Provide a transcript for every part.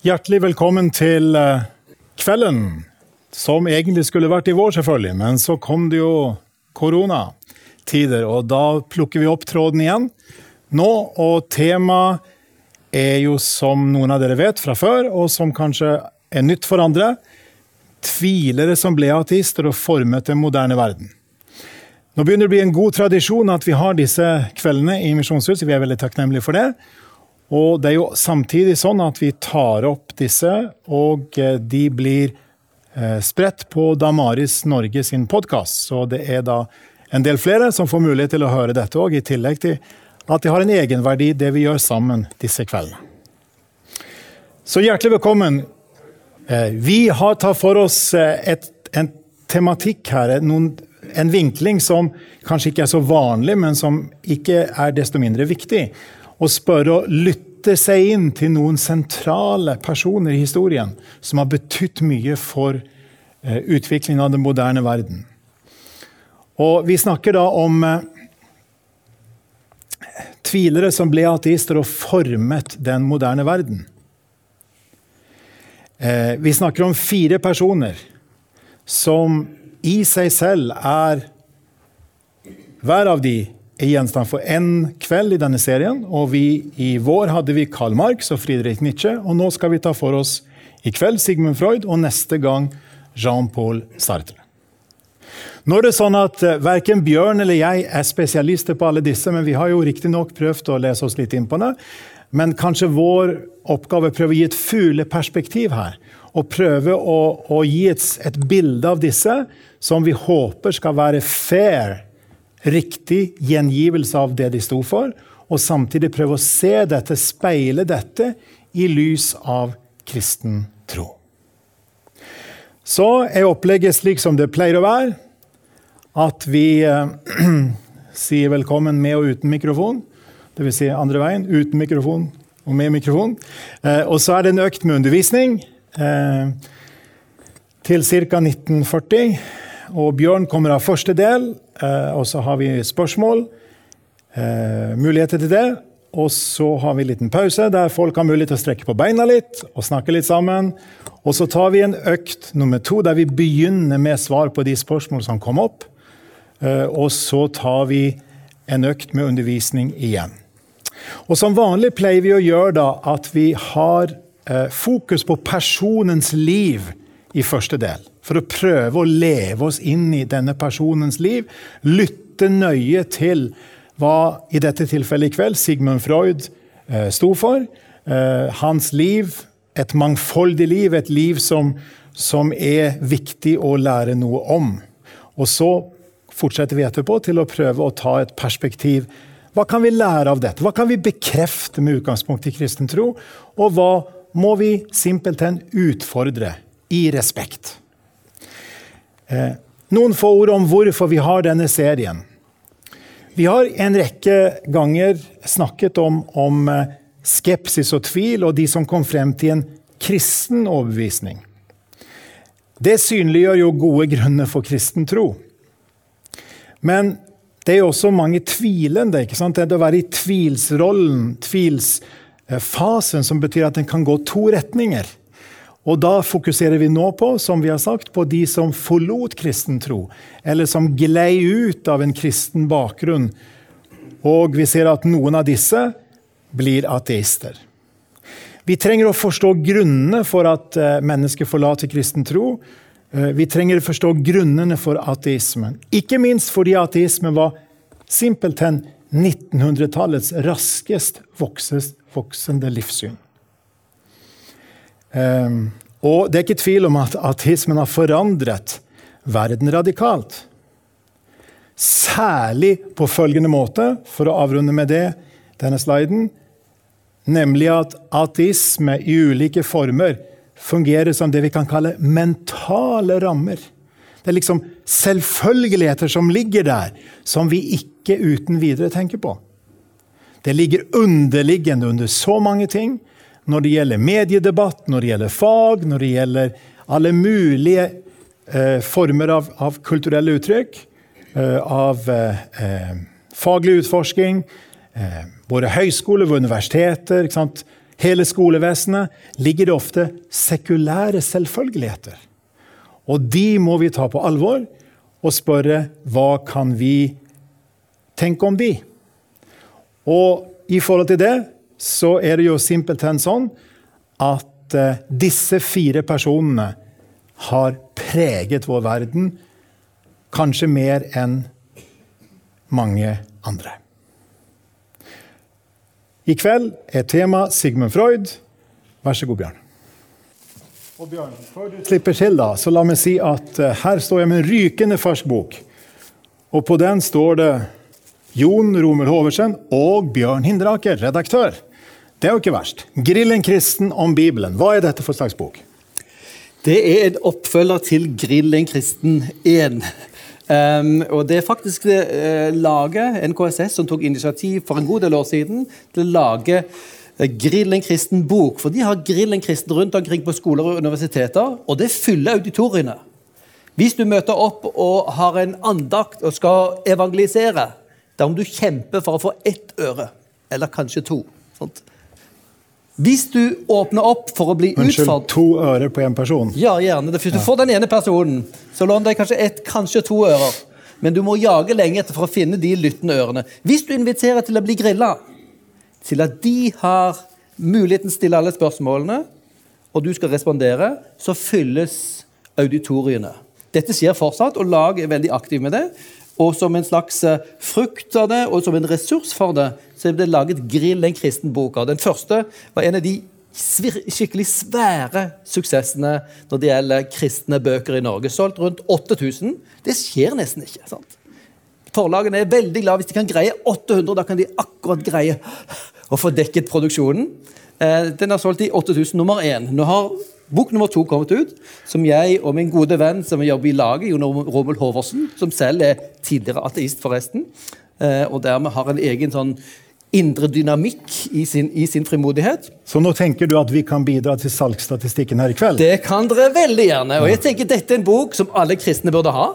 Hjertelig velkommen til eh, kvelden, som egentlig skulle vært i vår, selvfølgelig. Men så kom det jo koronatider, og da plukker vi opp tråden igjen nå. Og temaet er jo, som noen av dere vet fra før, og som kanskje er nytt for andre, tvilere som ble ateister og formet den moderne verden. Nå begynner det å bli en god tradisjon at vi har disse kveldene i Misjonshuset. Vi er veldig takknemlige for det. Og det er jo samtidig sånn at vi tar opp disse, og eh, de blir eh, spredt på Damaris Norge sin podkast. Så det er da en del flere som får mulighet til å høre dette òg, i tillegg til at det har en egenverdi, det vi gjør sammen disse kveldene. Så hjertelig velkommen. Eh, vi har tatt for oss et, en tematikk her, noen en vinkling som kanskje ikke er så vanlig, men som ikke er desto mindre viktig. Å spørre og lytte seg inn til noen sentrale personer i historien som har betydd mye for eh, utviklingen av den moderne verden. Og Vi snakker da om eh, tvilere som ble ateister og formet den moderne verden. Eh, vi snakker om fire personer som i seg selv er Hver av de er gjenstand for én kveld i denne serien. og vi, I vår hadde vi Karl Marx og Friedrich Nietzsche, og nå skal vi ta for oss i kveld Sigmund Freud og neste gang Jean-Paul Sartre. Nå er det sånn at uh, Verken Bjørn eller jeg er spesialister på alle disse, men vi har jo riktignok prøvd å lese oss litt inn på det. Men kanskje vår oppgave er å prøve å gi et fugleperspektiv her og prøve å, å gi et, et, bilde av disse som vi håper skal være fair, riktig gjengivelse av det de sto for, og samtidig prøve å se dette, speile dette, i lys av kristen tro. Så er opplegget slik som det pleier å være, at vi eh, sier velkommen med og uten mikrofon. Dvs. Si andre veien, uten mikrofon og med mikrofon. Eh, og så er det en økt med undervisning. Eh, til ca. 1940. Og Bjørn kommer av første del, og så har vi spørsmål. Eh, muligheter til det. Og så har vi en liten pause der folk har mulighet til å strekke på beina litt og snakke litt sammen. Og så tar vi en økt nummer to der vi begynner med svar på de spørsmål som kom opp. Og så tar vi en økt med undervisning igjen. Og Som vanlig pleier vi å gjøre da at vi har Eh, fokus på personens liv i første del. For å prøve å leve oss inn i denne personens liv. Lytte nøye til hva i dette tilfellet i kveld Sigmund Freud eh, sto for. Eh, hans liv, et mangfoldig liv, et liv som, som er viktig å lære noe om. Og så fortsetter vi etterpå til å prøve å ta et perspektiv. Hva kan vi lære av dette? Hva kan vi bekrefte med utgangspunkt i kristen tro? Og hva må vi simpelthen utfordre i respekt. Eh, noen få ord om hvorfor vi har denne serien. Vi har en rekke ganger snakket om, om eh, skepsis og tvil, og de som kom frem til en kristen overbevisning. Det synliggjør jo gode grunner for kristen tro. Men det er jo også mange tvilende. ikke sant? Det å være i tvilsrollen, tvils Eh, som betyr at den kan gå to retninger. Og da fokuserer vi nå på som vi har sagt, på de som forlot kristen tro, eller som glei ut av en kristen bakgrunn. Og vi ser at noen av disse blir ateister. Vi trenger å forstå grunnene for at eh, mennesker forlater kristen tro. Eh, vi trenger å forstå grunnene for ateismen. Ikke minst fordi ateismen var simpelthen 1900-tallets raskest voksende livssyn. Um, og det er ikke tvil om at ateismen har forandret verden radikalt. Særlig på følgende måte, for å avrunde med det, denne sliden, nemlig at ateisme i ulike former fungerer som det vi kan kalle mentale rammer. Det er liksom selvfølgeligheter som ligger der, som vi ikke uten videre tenker på. Det ligger underliggende under så mange ting. Når det gjelder mediedebatt, når det gjelder fag, når det gjelder alle mulige eh, former av, av, kulturelle uttrykk, eh, av eh, faglig utforsking, både høyskoler og universiteter. hele skolevesenet, ligger det ofte sekulære selvfølgeligheter. Og de må vi ta på alvor og spørre hva kan vi tenke om de? Og i forhold til det så er det jo simpelthen sånn at eh, disse fire personene har preget vår verden kanskje mer enn mange andre. I kveld er tema Sigmund Freud. Vær så god, Bjørn. Og Bjørn, Før du slipper til, da, så la meg si at uh, her står jeg med en rykende fersk bok. Og på den står det Jon Romel Hoversen og Bjørn Hinderaker, redaktør. Det er jo ikke verst. 'Grillen kristen om Bibelen'. Hva er dette for slags bok? Det er en oppfølger til 'Grillen kristen 1'. Um, og Det er faktisk det uh, laget, NKSS, som tok initiativ for en god del år siden til å lage uh, Grillen kristen bok. For de har Grillen kristen rundt omkring på skoler og universiteter, og det fyller auditoriene. Hvis du møter opp og har en andakt og skal evangelisere, da må du kjempe for å få ett øre, eller kanskje to. Sant? Hvis du åpner opp for å bli Unnskyld, utfordret to ører på én person? Ja, gjerne. Hvis du får den ene personen, så lån deg kanskje ett, kanskje to ører. Men du må jage lenge etter for å finne de lyttende ørene. Hvis du inviterer til å bli grilla, til at de har muligheten til å stille alle spørsmålene, og du skal respondere, så fylles auditoriene. Dette skjer fortsatt, og lag er veldig aktiv med det. Og som en slags eh, frukt av det, og som en ressurs for det, så er det laget Grill, en kristen bok. Den første var en av de skikkelig svære suksessene når det gjelder kristne bøker i Norge. Solgt rundt 8000. Det skjer nesten ikke. sant? Forlagene er veldig glad hvis de kan greie 800. Da kan de akkurat greie å få dekket produksjonen. Eh, den har solgt i 8000 nummer én. Nå har Bok nummer to kommet ut, som jeg og min gode venn som jobber i laget, Jon Romel Hoversen, som selv er tidligere ateist, forresten, eh, og dermed har en egen sånn indre dynamikk i sin, i sin, frimodighet. Så nå tenker du at vi kan bidra til salgsstatistikken her i kveld? Det kan dere veldig gjerne. Og jeg tenker Dette er en bok som alle kristne burde ha.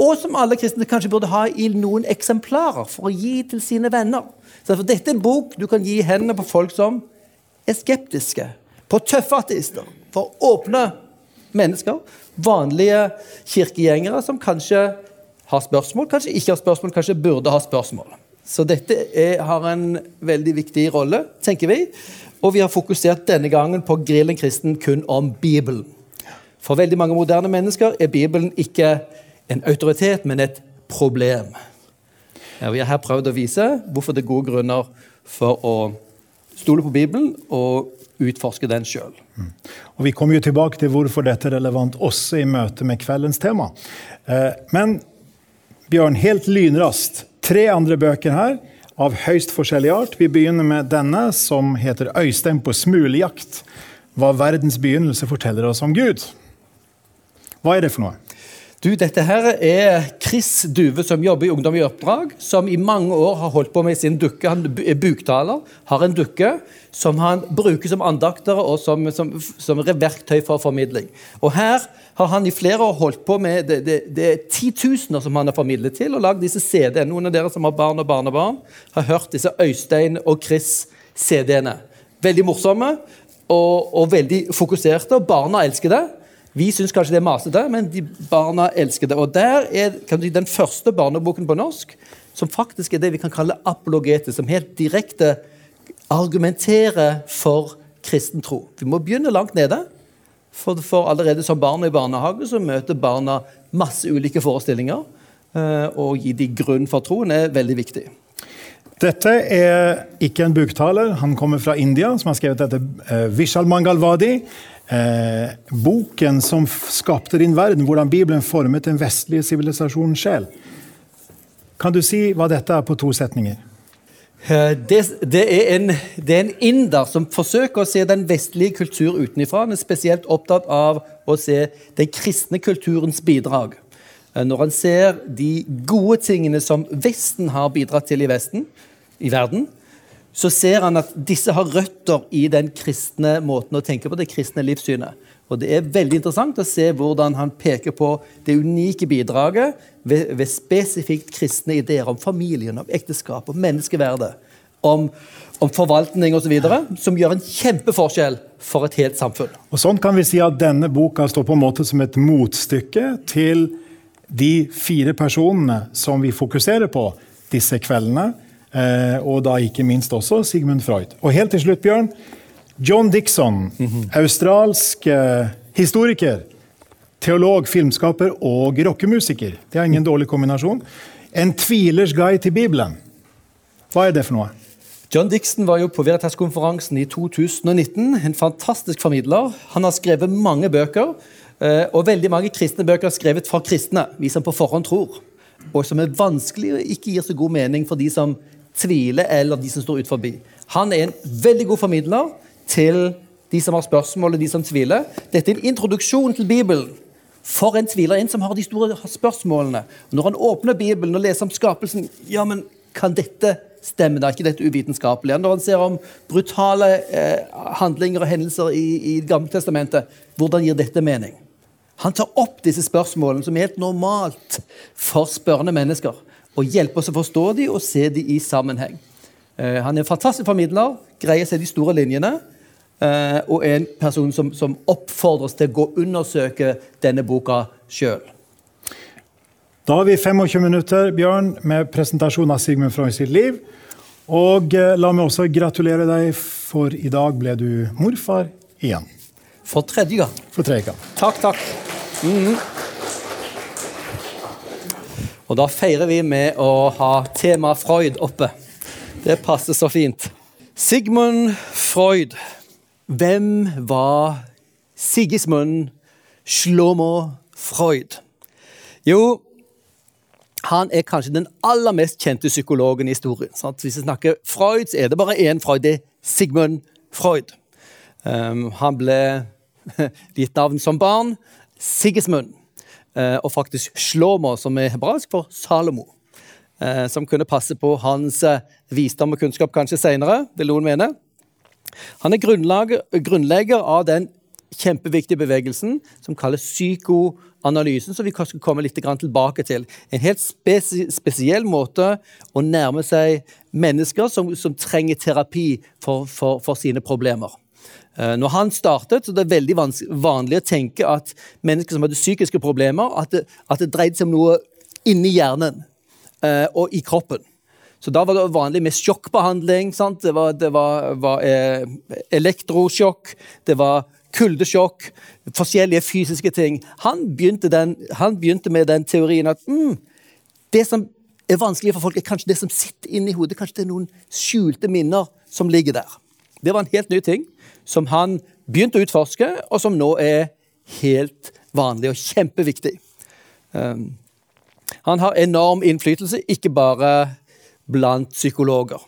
Og som alle kristne kanskje burde ha i noen eksemplarer for å gi til sine venner. Så Dette er en bok du kan gi i hendene på folk som er skeptiske, på tøffe ateister for åpne mennesker. Vanlige kirkegjengere som kanskje har spørsmål, kanskje ikke har spørsmål, kanskje burde ha spørsmål. Så dette er, har en veldig viktig rolle, tenker vi. Og vi har fokusert denne gangen på Grillen kristen kun om Bibelen. For veldig mange moderne mennesker er Bibelen ikke en autoritet, men et problem. Ja, vi har her prøvd å vise hvorfor det er gode grunner for å stole på Bibelen og utforske den sjøl. Mm. Vi kommer jo tilbake til hvorfor dette er relevant også i møte med kveldens tema. Eh, men Bjørn, helt lynraskt. Tre andre bøker her av høyst forskjellig art. Vi begynner med denne, som heter 'Øystein på smuljakt'. Hva verdens begynnelse forteller oss om Gud. Hva er det for noe? Du, Dette her er Chris Duve, som jobber i Ungdom i oppdrag. Som i mange år har holdt på med sin dukke. Han er buktaler, har en dukke som han bruker som andakter og som, som, som verktøy for formidling. Og Her har han i flere år holdt på med Det, det, det er titusener som han har formidlet til, og lagd disse CD-ene. Noen av dere som har barn og barnebarn, har hørt disse Øystein og Chris-CD-ene. Veldig morsomme og, og veldig fokuserte, og barna elsker det. Vi syns kanskje det er masete, men de barna elsker det. Og der er si, den første barneboken på norsk som faktisk er det vi kan kalle apologete, som helt direkte argumenterer for kristen tro. Vi må begynne langt nede. For, for allerede som barn i barnehage så møter barna masse ulike forestillinger. Og å gi de grunn for troen er veldig viktig. Dette er ikke en buktaler. Han kommer fra India, som har skrevet dette. Uh, Vishal Mangalwadi. Eh, boken som skapte din verden, hvordan Bibelen formet den vestlige sivilisasjonens sjel. Kan du si hva dette er på to setninger? Eh, det, det, er en, det, er en, inder som forsøker å se den vestlige kultur utenfra. Han er spesielt opptatt av å se den kristne kulturens bidrag. Eh, når han ser de gode tingene som Vesten har bidratt til i Vesten, i verden, så ser han at disse har røtter i den kristne måten å tenke på, det kristne livssynet. Og Det er veldig interessant å se hvordan han peker på det unike bidraget ved, ved spesifikt kristne ideer om familien, om ekteskap, om menneskeverdet. om, om forvaltning osv., som gjør en kjempeforskjell for et helt samfunn. Og sånn kan vi si at Denne boka står på en måte som et motstykke til de fire personene som vi fokuserer på disse kveldene. Eh, og da ikke minst også Sigmund Freud. Og helt til slutt, Bjørn. John Dixon, australsk eh, historiker, teolog, filmskaper og rockemusiker. Det er ingen dårlig kombinasjon. En tvilers guide til Bibelen. Hva er det for noe? John Dixon var jo på Veritas-konferansen i 2019. En fantastisk formidler. Han har skrevet mange bøker, eh, og veldig mange kristne bøker er skrevet fra kristne, vi som på forhånd tror. Og som er vanskelig og ikke gir så god mening for de som tviler, eller de som står ut forbi. Han er en veldig god formidler til de som har spørsmål, og de som tviler. Dette er en introduksjon til Bibelen for en tviler, en som har de store spørsmålene. Når han åpner Bibelen og leser om skapelsen, ja, men kan dette stemme? Da er ikke dette uvitenskapelig? Når han ser om brutale eh, handlinger og hendelser i, i Gamle testamentet, hvordan gir dette mening? Han tar opp disse spørsmålene som er helt normalt for spørrende mennesker, og hjelpe oss å forstå dem og se dem i sammenheng. Eh, han er en fantastisk formidler, greier seg de store linjene. Eh, og en person som, som oppfordres til å gå og undersøke denne boka sjøl. Da har vi 25 minutter Bjørn, med presentasjon av Sigmund Freud sitt liv. Og eh, la meg også gratulere deg, for i dag ble du morfar igjen. For tredje gang. For tredje gang. Takk, takk. Mhm. Og da feirer vi med å ha tema Freud oppe. Det passer så fint. Sigmund Freud. Hvem var Sigismund Slomo Freud? Jo, han er kanskje den aller mest kjente psykologen i historien. Sant? Hvis vi snakker Freud, så er det bare én Freud. Det er Sigmund Freud. Um, han ble gitt navn som barn. Sigismund. Og faktisk Shlomo, som er hebraisk for Salomo. Uh, som kunne passe på hans uh, visdom og kunnskap kanskje seinere, vil noen mene. Han er grunnlegger av den kjempeviktige bevegelsen som kalles psykoanalysen, som vi skal komme litt tilbake til. En helt spesiell måte å nærme seg mennesker som, som trenger terapi for, for, for sine problemer. Eh, når han startet, så det er veldig vanlig å tenke at mennesker som hadde psykiske problemer, at det, at det dreide seg om noe inni hjernen eh, og i kroppen. Så Da var det vanlig med sjokkbehandling. Sant? Det var, det var, var eh, elektrosjokk, det var kuldesjokk, forskjellige fysiske ting. Han begynte, den, han begynte med den teorien at mm, det som er vanskelig for folk, er kanskje det som sitter inni hodet. Kanskje det er noen skjulte minner som ligger der. Det var en helt ny ting som han begynte å utforske, og som nå er helt vanlig og kjempeviktig. Um, han har enorm innflytelse, ikke bare blant psykologer.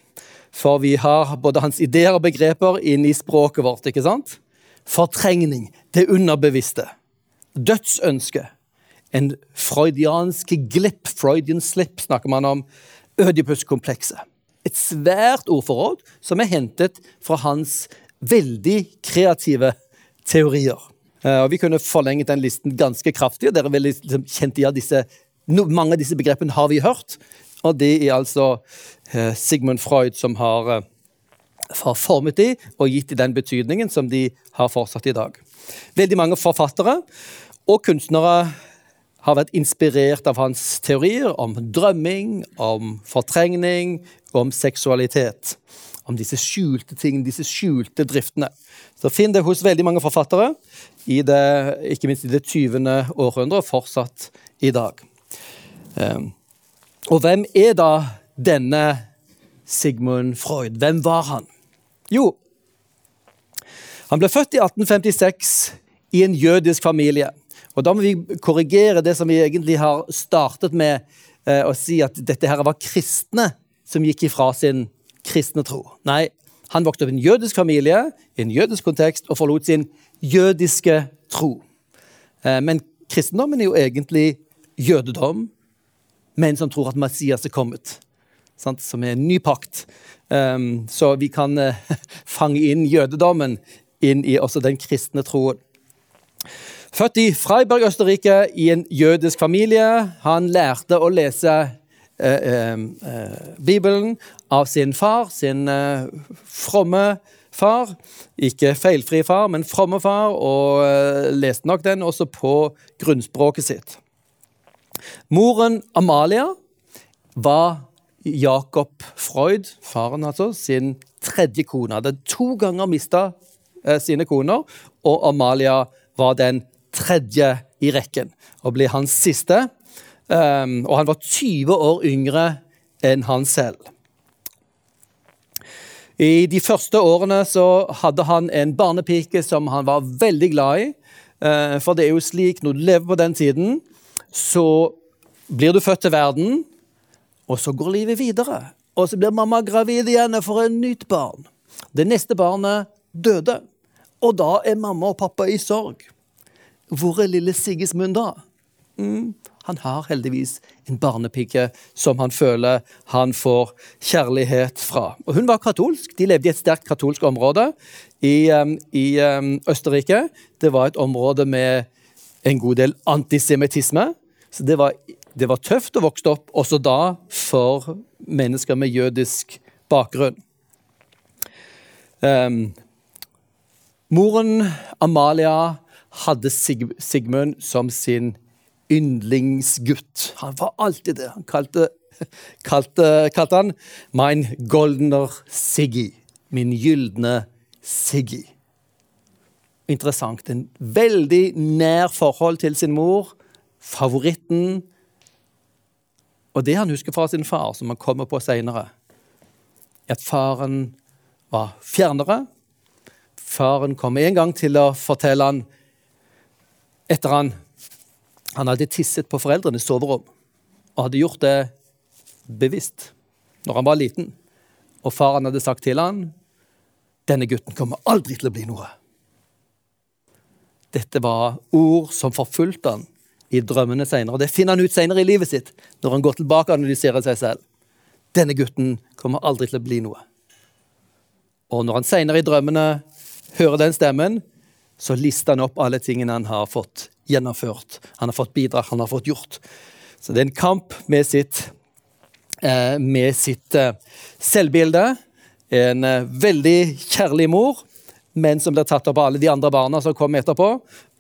For vi har både hans ideer og begreper inn i språket vårt. ikke sant? Fortrengning, det underbevisste. Dødsønske. En freudiansk glipp, Freudian slip, snakker man om. Ødipuskomplekset. Et svært ordforråd som er hentet fra hans veldig kreative teorier. Eh, og Vi kunne forlenget den listen ganske kraftig. og dere er veldig liksom, kjent i disse, Mange av disse begrepene har vi hørt. Og det er altså eh, Sigmund Freud som har, eh, har formet de og gitt de den betydningen som de har fortsatt i dag. Veldig mange forfattere og kunstnere har vært inspirert av hans teorier om drømming, om fortrengning om seksualitet om disse skjulte tingene, disse skjulte driftene. Så Finn det hos veldig mange forfattere, det, ikke minst i det 20. århundre, og fortsatt i dag. Um, og hvem er da denne Sigmund Freud? Hvem var han? Jo, han ble født i 1856 i en jødisk familie. Og Da må vi korrigere det som vi egentlig har startet med, eh, å si at dette her var kristne som gikk ifra sin kristne tro. Nei, han vokste opp i en jødisk familie, i en jødisk kontekst, og forlot sin jødiske tro. Eh, men kristendommen er jo egentlig jødedom, men som tror at Messias er kommet. Som er en ny pakt. Um, så vi kan uh, fange inn jødedommen inn i også den kristne troen. Født i Freiberg, Østerrike, i en jødisk familie. Han lærte å lese Eh, eh, eh, Bibelen av sin far, sin uh, fromme far. Ikke feilfri far, men fromme far, og uh, leste nok den også på grunnspråket sitt. Moren Amalia var Jacob Freud, faren altså, sin tredje kone. Hadde to ganger mista uh, sine koner, og Amalia var den tredje i rekken og ble hans siste. Um, og han var 20 år yngre enn han selv. I de første årene så hadde han en barnepike som han var veldig glad i. Uh, for det er jo slik når du lever på den tiden, så blir du født til verden, og så går livet videre. Og så blir mamma gravid igjen og får et nytt barn. Det neste barnet døde. Og da er mamma og pappa i sorg. Hvor er lille Sigismund da? Mm, han har heldigvis en barnepike som han føler han får kjærlighet fra. Og Hun var katolsk. De levde i et sterkt katolsk område i, i Østerrike. Det var et område med en god del antisemittisme. Så det var, det var tøft å vokse opp også da for mennesker med jødisk bakgrunn. Um, moren Amalia hadde Sig Sigmund som sin yndlingsgutt. Han var alltid det. Han kalte, kalte, kalte han 'mein goldener Siggy'. Min gylne Siggy. Interessant. En veldig nær forhold til sin mor. Favoritten. Og det han husker fra sin far, som han kommer på seinere, at faren var fjernere. Faren kom en gang til å fortelle han etter han han hadde tisset på foreldrenes soverom og hadde gjort det bevisst når han var liten. Og faren hadde sagt til han, 'Denne gutten kommer aldri til å bli noe'. Dette var ord som forfulgte han i drømmene senere. Det finner han ut senere i livet sitt, når han går tilbake og analyserer seg selv. Denne gutten kommer aldri til å bli noe. Og når han senere i drømmene hører den stemmen, så lister han opp alle tingene han har fått gjennomført. Han har fått bidra, han har fått gjort. Så det er en kamp med sitt, eh, med sitt eh, selvbilde. En eh, veldig kjærlig mor, men som blir tatt opp av alle de andre barna som kommer etterpå.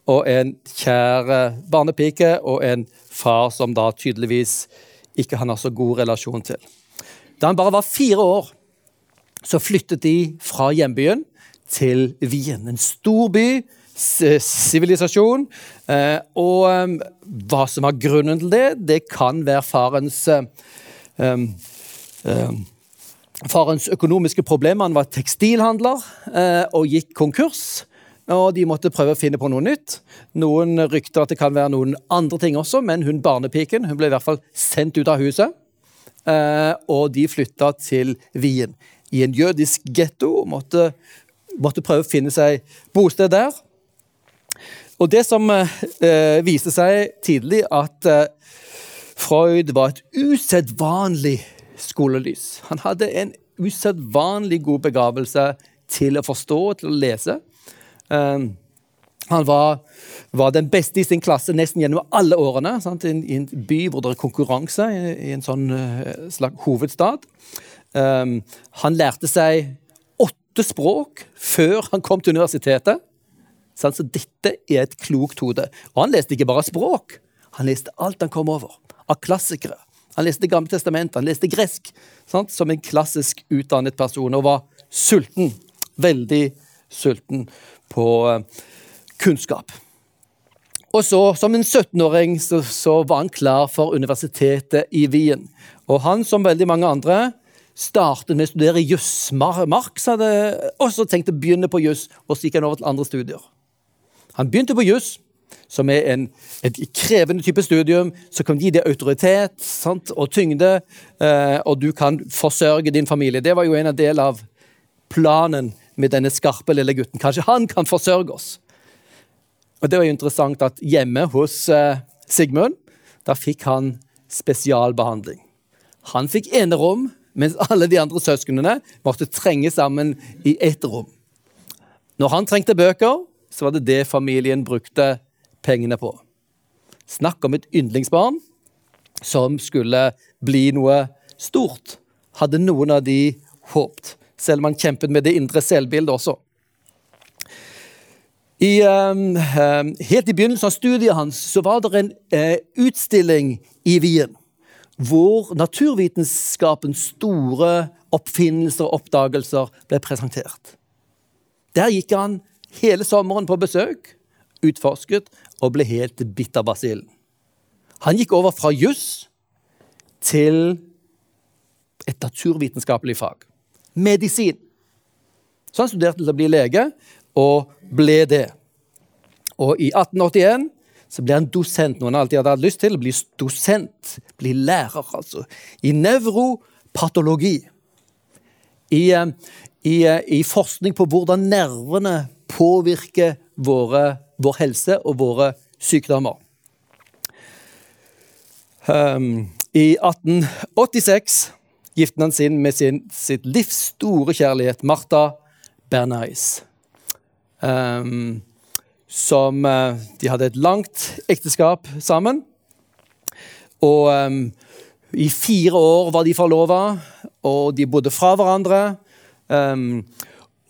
Og en kjær barnepike og en far som da tydeligvis ikke han har så god relasjon til. Da han bare var fire år, så flyttet de fra hjembyen til Wien. En stor by, sivilisasjon. Eh, og eh, hva som var grunnen til det, det kan være farens um, um, Farens økonomiske problemer. Han var tekstilhandler og gikk konkurs. Og de måtte prøve å finne på noe nytt. Noen rykter at det kan være noen andre ting også, men hun barnepiken hun ble i hvert fall sendt ut av huset. Og de flytta til Wien. I en jødisk getto. Måtte måtte prøve å finne seg bosted der. Og det som eh, viste seg tidlig, at eh, Freud var et usedvanlig skolelys. Han hadde en usedvanlig god begavelse til å forstå og til å lese. Um, han var, var, den beste i sin klasse nesten gjennom alle årene. I en, I, en, by hvor det er konkurranse, i, i en sånn uh, slags hovedstad. Um, han lærte seg åtte språk før han kom til universitetet. Så dette er et klokt hode. Og han leste ikke bare språk, han leste alt han kom over av klassikere. Han leste Gamle testamentet, han leste gresk sant? som en klassisk utdannet person, og var sulten. Veldig sulten på uh, kunnskap. Og så, som en 17-åring, så, så, var han klar for universitetet i Wien. Og han, som veldig mange andre, startet med å studere juss. Marx hadde også tenkt å begynne på juss, og så gikk han over til andre studier. Han begynte på juss, som er en, et krevende type studium, som kan gi deg autoritet sant, og tyngde, eh, og du kan forsørge din familie. Det var jo en del av planen med denne skarpe lille gutten. Kanskje han kan forsørge oss. Og Det var jo interessant at hjemme hos eh, Sigmund, da fikk han spesialbehandling. Han fikk enerom mens alle de andre søsknene måtte trenge sammen i ett rom. Når han trengte bøker, så var det det familien brukte pengene på. Snakk om et yndlingsbarn som skulle bli noe stort. hadde noen av de håpet. Selv om han kjempet med det indre selvbildet også. I, um, helt i begynnelsen av studiet hans så var det en uh, utstilling i Wien hvor naturvitenskapens store oppfinnelser og oppdagelser ble presentert. Der gikk han hele sommeren på besøk, utforsket og ble helt bitt av basillen. Han gikk over fra juss til et naturvitenskapelig fag. Medisin. Så han studerte til å bli lege, og ble det. Og i 1881 så ble han dosent, noe han alltid hadde hatt lyst til. å Bli dosent, bli lærer, altså. I nevropatologi. I, eh, i, eh, I, forskning på hvordan nervene påvirker våre, vår helse og våre sykdommer. Um, I 1886 giftet han seg med sin, sitt livs store kjærlighet, Martha Bernays. Um, som uh, De hadde et langt ekteskap sammen. Og um, i fire år var de forlova, og de bodde fra hverandre. Um,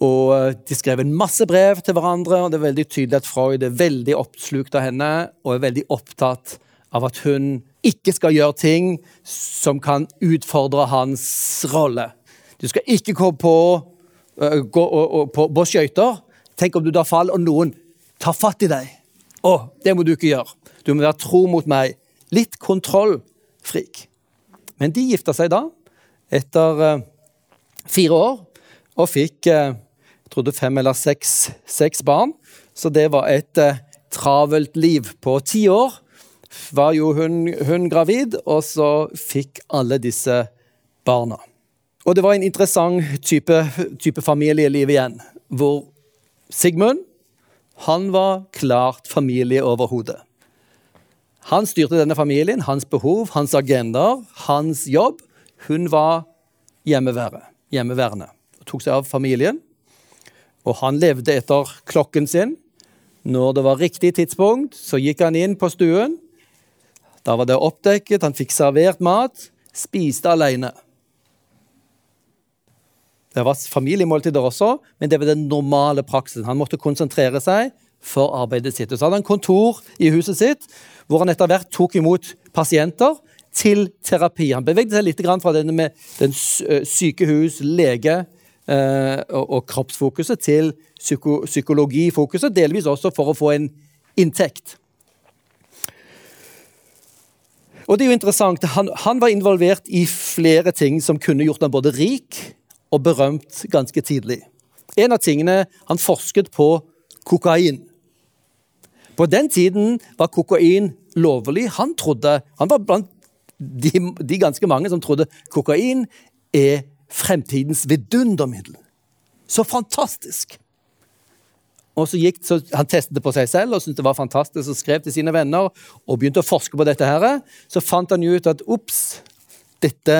og eh, de skrev en masse brev til hverandre, og det er veldig tydelig at Freud er veldig oppslukt av henne og er veldig opptatt av at hun ikke skal gjøre ting som kan utfordre hans rolle. Du skal ikke gå på, uh, på, på skøyter. Tenk om du da faller, og noen tar fatt i deg. Å, det må du ikke gjøre. Du må være tro mot meg. Litt kontrollfrik. Men de gifta seg da, etter uh, fire år, og fikk trodde fem eller seks, seks barn. Så det var et eh, travelt liv. På ti år var jo hun, hun gravid, og så fikk alle disse barna. Og det var en interessant type, type familieliv igjen, hvor Sigmund han var klart familie over hodet. Han styrte denne familien, hans behov, hans agendaer, hans jobb. Hun var hjemmeværende og tok seg av familien. Og han levde etter klokken sin. Når det var riktig tidspunkt, så gikk han inn på stuen. Da var det oppdekket, han fikk servert mat, spiste alene. Det var familiemåltider også, men det var den normale praksisen. Han måtte konsentrere seg for arbeidet sitt. Og så hadde han kontor i huset sitt hvor han etter hvert tok imot pasienter til terapi. Han bevegde seg litt fra denne med den eh, sykehus, lege eh, og, kroppsfokuset til psyko, psykologifokuset, delvis også for å få en inntekt. Og det er jo interessant, han, han, var involvert i flere ting som kunne gjort ham både rik og berømt ganske tidlig. En av tingene Han forsket på kokain. På den tiden var kokain lovlig. Han trodde, han var blant de, de ganske mange som trodde kokain er fremtidens vidundermiddel. Så fantastisk! Og så gikk, så Han testet det på seg selv og syntes det var fantastisk og skrev til sine venner og begynte å forske på dette. her. Så fant han ut at ops, dette,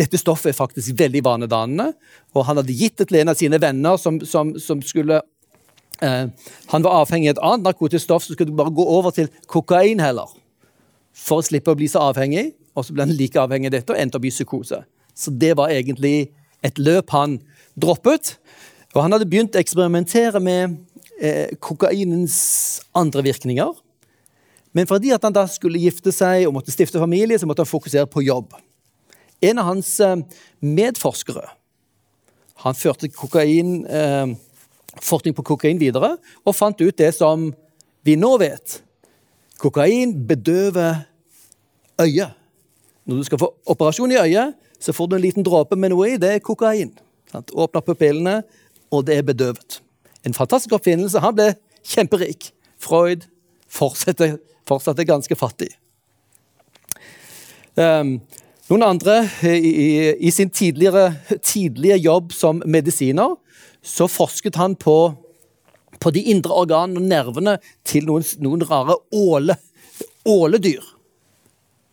dette, stoffet er faktisk veldig vanedannende. Og han hadde gitt det til en av sine venner som, som, som skulle Eh, han var avhengig av et annet narkotisk stoff, så skulle du bare gå over til kokain heller. For å slippe å bli så avhengig. Og så ble han like avhengig av dette og endte opp i psykose. Så det var egentlig et løp han droppet. Og han hadde begynt å eksperimentere med eh, kokainens andre virkninger. Men fordi han da skulle gifte seg og måtte stifte familie, så måtte han fokusere på jobb. En av hans eh, medforskere han førte kokain eh, forskning på kokain videre og fant ut det som vi nå vet. Kokain bedøver øyet. Når du skal få operasjon i øyet, så får du en liten dråpe med noe i. Det er kokain. Sant? Åpner pupillene, og det er bedøvet. En fantastisk oppfinnelse. Han ble kjemperik. Freud fortsatte, fortsatte ganske fattig. Um, noen andre i, i, i sin tidligere, tidlige jobb som medisiner så forsket han på, på de indre organene og nervene til noen, noen rare åle, åledyr.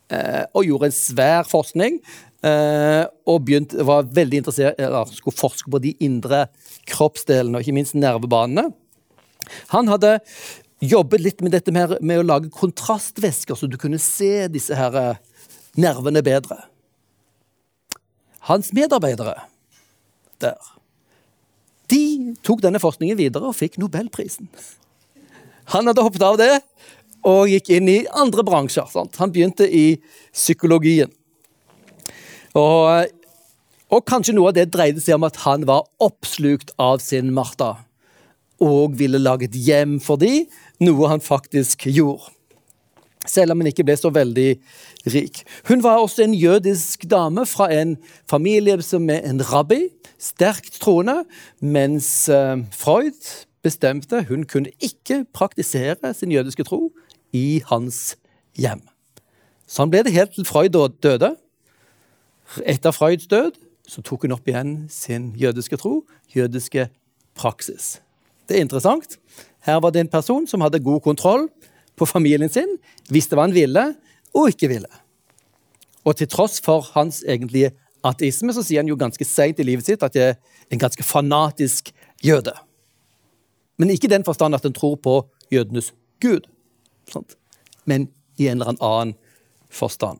Eh, og gjorde en svær forskning. Eh, og begynt, var veldig interessert eller skulle forske på de indre kroppsdelene, og ikke minst nervebanene. Han hadde jobbet litt med dette med, med å lage kontrastvæsker, så du kunne se disse her eh, nervene bedre. hans medarbeidere der, de tok denne forskningen videre og fikk Nobelprisen. Han hadde hoppet av det og gikk inn i andre bransjer. Sant? Han begynte i psykologien. Og, og, kanskje noe av det dreide seg om at han var oppslukt av sin Martha og ville lage et hjem for dem, noe han faktisk gjorde. Selv om hun ikke ble så veldig rik. Hun var også en jødisk dame fra en familie med en rabbi, sterkt troende, mens uh, Freud bestemte hun kunne ikke praktisere sin jødiske tro i hans hjem. Sånn ble det helt til Freud døde. Etter Freuds død så tok hun opp igjen sin jødiske tro, jødiske praksis. Det er interessant. Her var det en person som hadde god kontroll på familien sin, visste hva han ville og ikke ville. Og til tross for hans egentlige ateisme, så sier han jo ganske seint i livet sitt at jeg er en ganske fanatisk jøde. Men ikke i den forstand at han tror på jødenes gud, men i en eller annen forstand.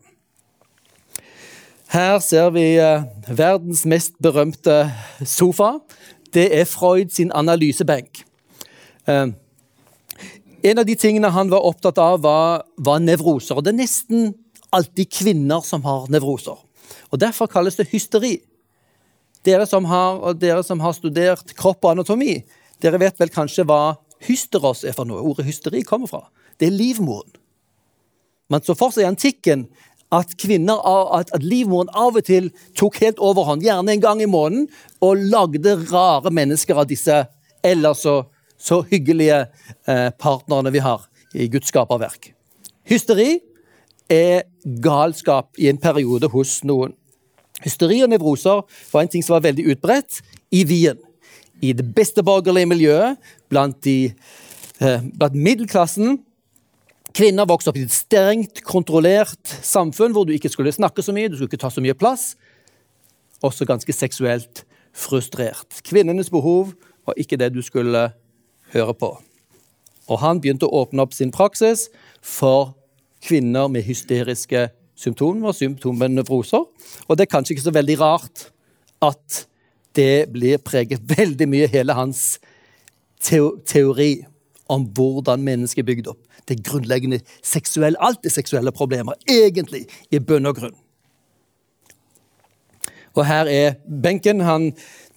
Her ser vi eh, verdens mest berømte sofa. Det er Freud sin analysebenk. Eh, en av de tingene han var opptatt av, var, var nevroser. og Det er nesten alltid kvinner som har nevroser. Og Derfor kalles det hysteri. Dere som har, dere som har studert kropp og anatomi, dere vet vel kanskje hva hysteros er for noe? Ordet hysteri kommer fra. Det er livmoren. Man så for seg i antikken at, kvinner, at, at livmoren av og til tok helt overhånd, gjerne en gang i måneden, og lagde rare mennesker av disse ellers så, så hyggelige eh, partnerne vi har i Guds skaperverk. Hysteri er galskap i en periode hos noen. Hysteri og nevroser var en ting som var veldig utbredt i Wien. I det beste borgerlige miljøet, blant, de, eh, blant middelklassen Kvinner vokste opp i et strengt kontrollert samfunn hvor du ikke skulle snakke så mye, du skulle ikke ta så mye plass. Også ganske seksuelt frustrert. Kvinnenes behov var ikke det du skulle høre på. Og han begynte å åpne opp sin praksis for kvinner med hysteriske symptomer, og symptomer nevroser. Og det er kanskje ikke så veldig rart at det blir preget veldig mye hele hans teori om hvordan mennesket er bygd opp det grunnleggende seksuelle, alt er seksuelle problemer, egentlig i bunn og grunn. Og her er benken. Han,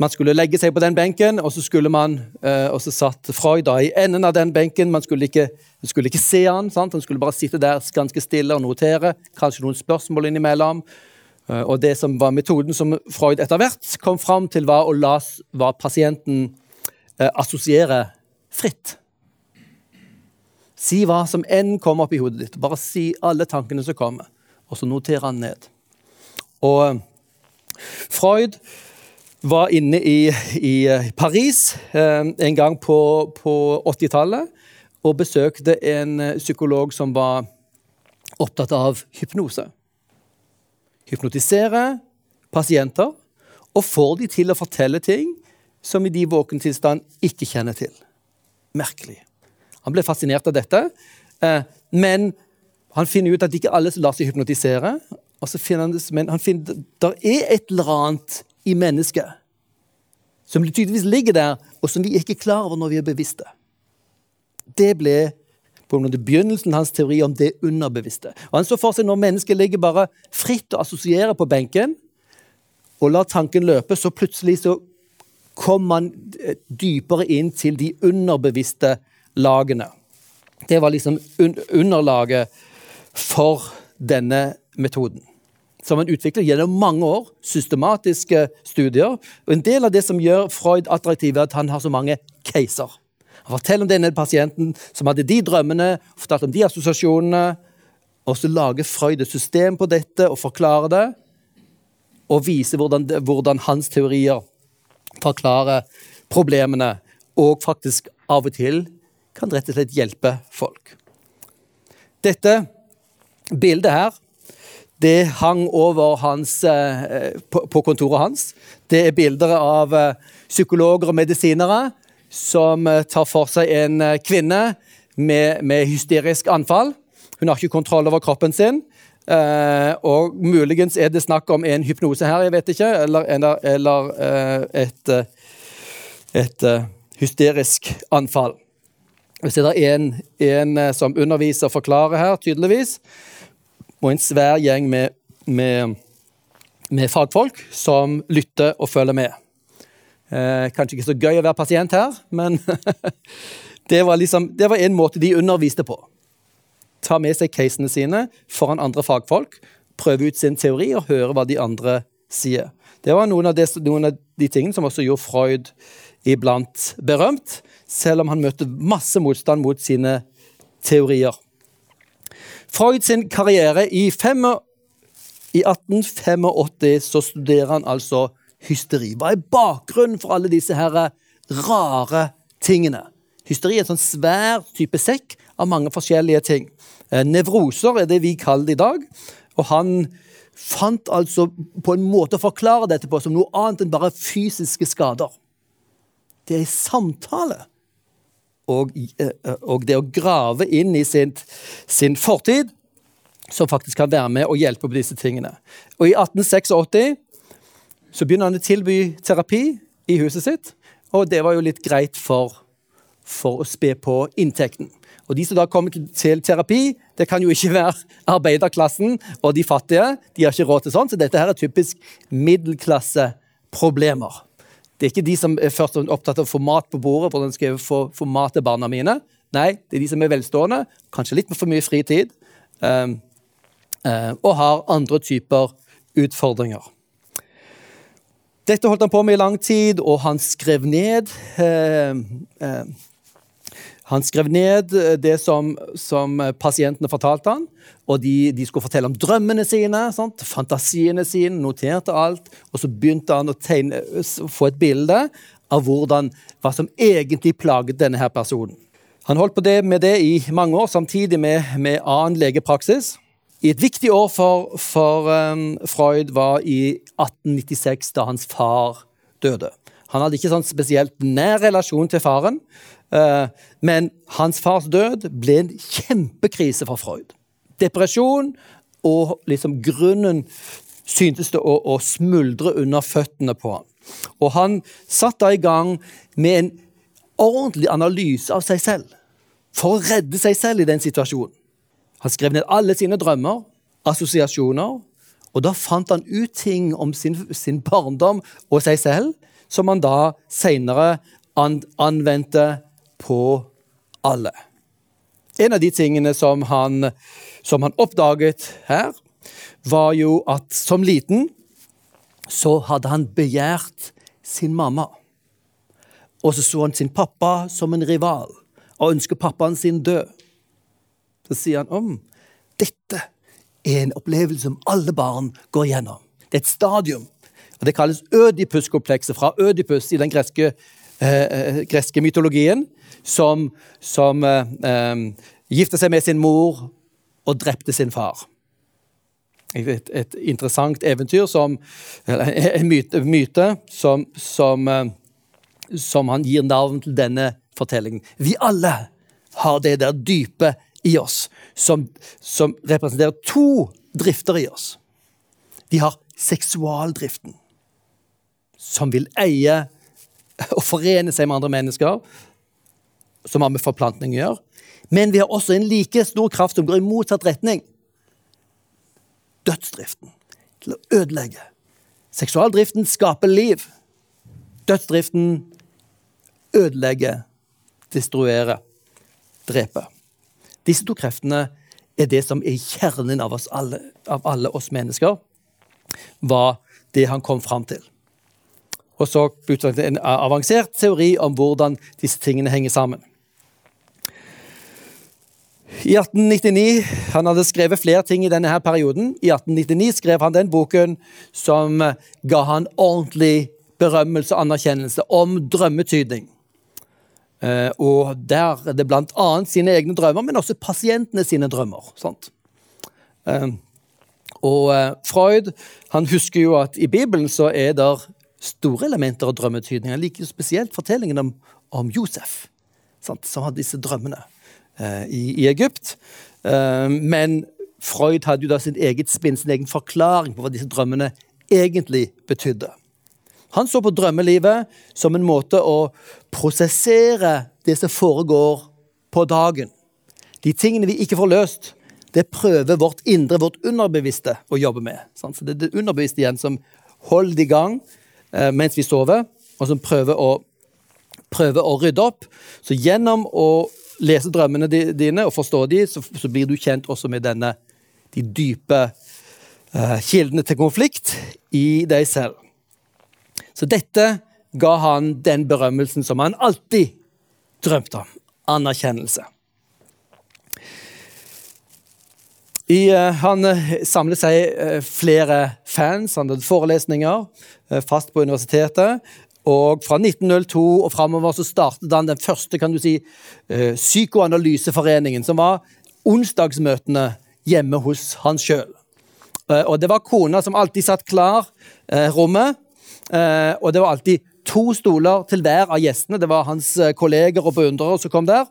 man skulle legge seg på den benken, og så skulle man, eh, og så satt Freud da i enden av den benken. Man skulle ikke, skulle ikke se han, sant? han skulle bare sitte der ganske stille og notere. Kanskje noen spørsmål innimellom. Eh, og det som var metoden som Freud etter hvert kom fram til, var å la var pasienten eh, assosiere fritt. Si hva som enn kommer opp i hodet ditt. Bare si alle tankene som kommer, og så noterer han ned. Og eh, Freud var inne i, i eh, Paris eh, en gang på, på 80-tallet og besøkte en psykolog som var opptatt av hypnose. Hypnotisere pasienter og får de til å fortelle ting som i de våkentilstand ikke kjenner til. Merkelig. Han ble fascinert av dette. Eh, men han finner ut at ikke alle lar seg hypnotisere. og så finner han, Men han finner det er et eller annet i mennesket som tydeligvis ligger der, og som vi ikke er klar over når vi er bevisste. Det ble på grunn av begynnelsen hans teori om det underbevisste. Og Han så for seg når mennesket ligger bare fritt og assosierer på benken, og lar tanken løpe, så plutselig så kommer man eh, dypere inn til de underbevisste lagene. Det var liksom underlaget for denne metoden. Som han utviklet gjennom mange år, systematiske studier. Og En del av det som gjør Freud attraktiv, er at han har så mange caser. Han forteller om denne pasienten som hadde de drømmene, fortalte om de assosiasjonene. Og så lager Freud et system på dette og forklarer det. Og viser hvordan, hvordan hans teorier forklarer problemene, og faktisk av og til kan rett og slett hjelpe folk. Dette bildet her det hang over hans, eh, på kontoret hans. Det er bilder av eh, psykologer og medisinere som eh, tar for seg en kvinne med, med hysterisk anfall. Hun har ikke kontroll over kroppen sin. Og muligens er det snakk om en hypnose her, jeg vet ikke, eller, eller, eller et, et hysterisk anfall. Hvis det er en, en uh, som underviser og forklarer her, tydeligvis, og en svær gjeng med, med, med fagfolk som lytter og følger med. Eh, kanskje ikke så gøy å være pasient her, men det, var liksom, en måte de underviste på ta med seg casene sine foran andre fagfolk, prøve ut sin teori og høre hva de andre sier. Det var noen av, de, noen av de tingene som også gjorde Freud iblant berømt, selv om han møtte masse motstand mot sine teorier. Freud sin karriere i, fem, i 1885 så studerer han altså hysteri. Hva er bakgrunnen for alle disse her rare tingene? Hysteri er en sånn svær type sekk av mange forskjellige ting. Eh, nevroser er det vi kaller det i dag. Og han fant altså på en måte å forklare dette på som noe annet enn bare fysiske skader. Det er samtale. Og, eh, og det å grave inn i sin, sin, fortid som faktisk kan være med og hjelpe på disse tingene. Og I 1886 så begynner han å tilby terapi i huset sitt. Og det var jo litt greit for, for å spe på inntekten. Og De som da kommer til terapi, det kan jo ikke være arbeiderklassen og de fattige. De har ikke råd til sånn, så dette her er typisk middelklasseproblemer. Det er ikke de som er først opptatt av å få mat på bordet, hvordan skal jeg få, få mat til barna mine. Nei, det er de som er velstående, kanskje litt for mye fritid, um, uh, og har andre typer utfordringer. Dette holdt han på med i lang tid, og han skrev ned uh, uh, han skrev ned eh, det som, som eh, pasientene fortalte han, og de, de, skulle fortelle om drømmene sine, sant? fantasiene sine, noterte alt. Og så begynte han å tegne, få et bilde av hvordan, hva som egentlig plaget denne her personen. Han holdt på det, med det i mange år, samtidig med, med annen legepraksis. I et viktig år for, for um, Freud var i 1896, da hans far døde. Han hadde ikke sånn spesielt nær relasjon til faren, Eh, men hans fars død ble en kjempekrise for Freud. Depresjon og liksom grunnen syntes det å, å smuldre under føttene på ham. Og han satt da i gang med en ordentlig analyse av seg selv. For å redde seg selv i den situasjonen. Han skrev ned alle sine drømmer, assosiasjoner, og da fant han ut ting om sin, sin barndom og seg selv, som han da seinere an, anvendte på alle. En av de tingene som han, som han oppdaget her, var jo at som liten så hadde han begjært sin mamma. Og så så han sin pappa som en rival og ønsket pappaen sin død. Så sier han om dette er en opplevelse som alle barn går gjennom. Det er et stadium. og Det kalles ødipuskomplekset fra Ødipus i den greske, eh, eh greske mytologien som, som eh, eh, gifta seg med sin mor og drepte sin far. Et, et interessant eventyr, som, en myte, myte som, som, eh, som, han gir navn til denne fortellingen. Vi alle har det der dype i oss, som, som representerer to drifter i oss. Vi har seksualdriften, som vil eie og forene seg med andre mennesker, som har med forplantning å gjøre. Men vi har også en like stor kraft som går i motsatt retning. Dødsdriften. Til å ødelegge. Seksualdriften skaper liv. Dødsdriften ødelegger, destruerer, dreper. Disse to kreftene er det som er kjernen av, alle, av alle oss mennesker, var det han kom fram til. Og så utviklet en avansert teori om hvordan disse tingene henger sammen. I 1899, Han hadde skrevet flere ting i denne her perioden. I 1899 skrev han den boken som ga han ordentlig berømmelse og anerkjennelse om drømmetydning. Eh, og der er det bl.a. sine egne drømmer, men også pasientene sine drømmer. Sant? Eh, og eh, Freud han husker jo at i Bibelen så er det store elementer av drømmetydninger. Like spesielt fortellingen om, om Josef, sant? som hadde disse drømmene. Eh, i, i Egypt. Eh, men Freud hadde jo da sin eget spinn, sin egen forklaring på hva disse drømmene egentlig betydde. Han så på drømmelivet som en måte å prosessere det som foregår på dagen. De tingene vi ikke får løst, det prøver vårt indre, vårt underbevisste, å jobbe med. Så det er det underbevisste igjen som holder i gang mens vi sover, og som prøver å, prøver å rydde opp. Så gjennom å lese drømmene dine og forstå de, så, så blir du kjent også med denne, de dype uh, kildene til konflikt i deg selv. Så dette ga han den berømmelsen som han alltid drømte om. Anerkjennelse. I, uh, han samler samlet seg uh, flere fans, han hadde forelesninger fast på universitetet. Og fra 1902 og framover så startet han den første kan du si, psykoanalyseforeningen, som var onsdagsmøtene hjemme hos han sjøl. Og det var kona som alltid satt klar rommet, og det var alltid to stoler til hver av gjestene. Det var hans kolleger og beundrere som kom der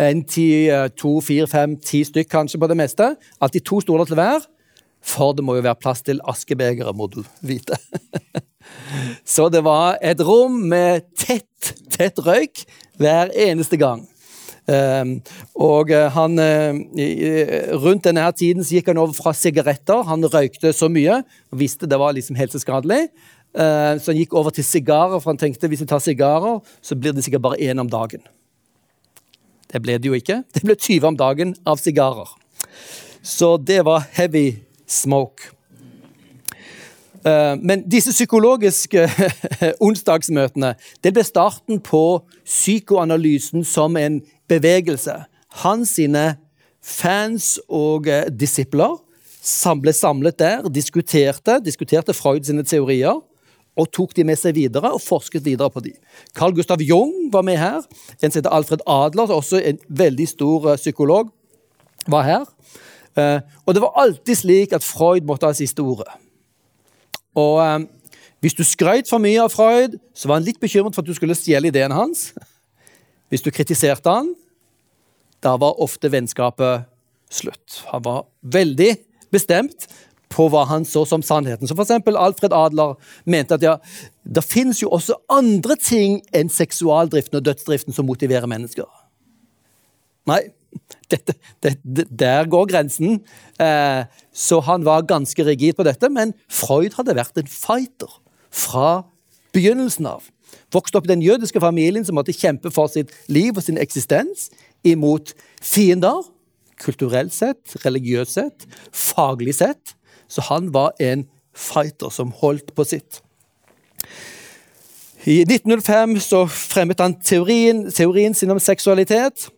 en ti, eh, to, fire, fem, ti stykk kanskje på det meste. Alltid to stoler til hver. For det må jo være plass til askebegeret, må du vite. Så det var et rom med tett, tett røyk hver eneste gang. Um, og eh, han, uh, Rundt denne her tiden så gikk han over fra sigaretter. Han røykte så mye og visste det var liksom helseskadelig. Uh, så han gikk over til sigarer, for han tenkte hvis jeg tar sigarer, så blir det sikkert bare én om dagen. Det ble det jo ikke. Det ble 20 om dagen av sigarer. Så det var heavy smoke. Eh, men disse psykologiske onsdagsmøtene det ble starten på psykoanalysen som en bevegelse. Hans sine fans og eh, disipler ble samlet der, diskuterte, diskuterte Freud sine teorier og tok de med seg videre og forsket videre på de. Carl Gustav Jung var med her. En som heter Alfred Adler, også en veldig stor uh, psykolog, var her. Uh, og det var alltid slik at Freud måtte ha siste ordet. Og uh, hvis du skrøt for mye av Freud, så var han litt bekymret for at du skulle stjele ideen hans. Hvis du kritiserte han, da var ofte vennskapet slutt. Han var veldig bestemt på hva han så som sannheten. Så eksempel Alfred Adler mente at ja, det finnes jo også andre ting enn seksualdriften og dødsdriften som motiverer mennesker. Nei, dette, det, der går grensen. Eh, så han var ganske rigid på dette, men Freud hadde vært en fighter fra begynnelsen av. Vokste opp i den jødiske familien som måtte kjempe for sitt liv og sin eksistens imot fiender. Kulturelt sett, religiøst sett, faglig sett. Så han var en fighter som holdt på sitt. I 1905 så fremmet han teorien, teorien sin om seksualitet.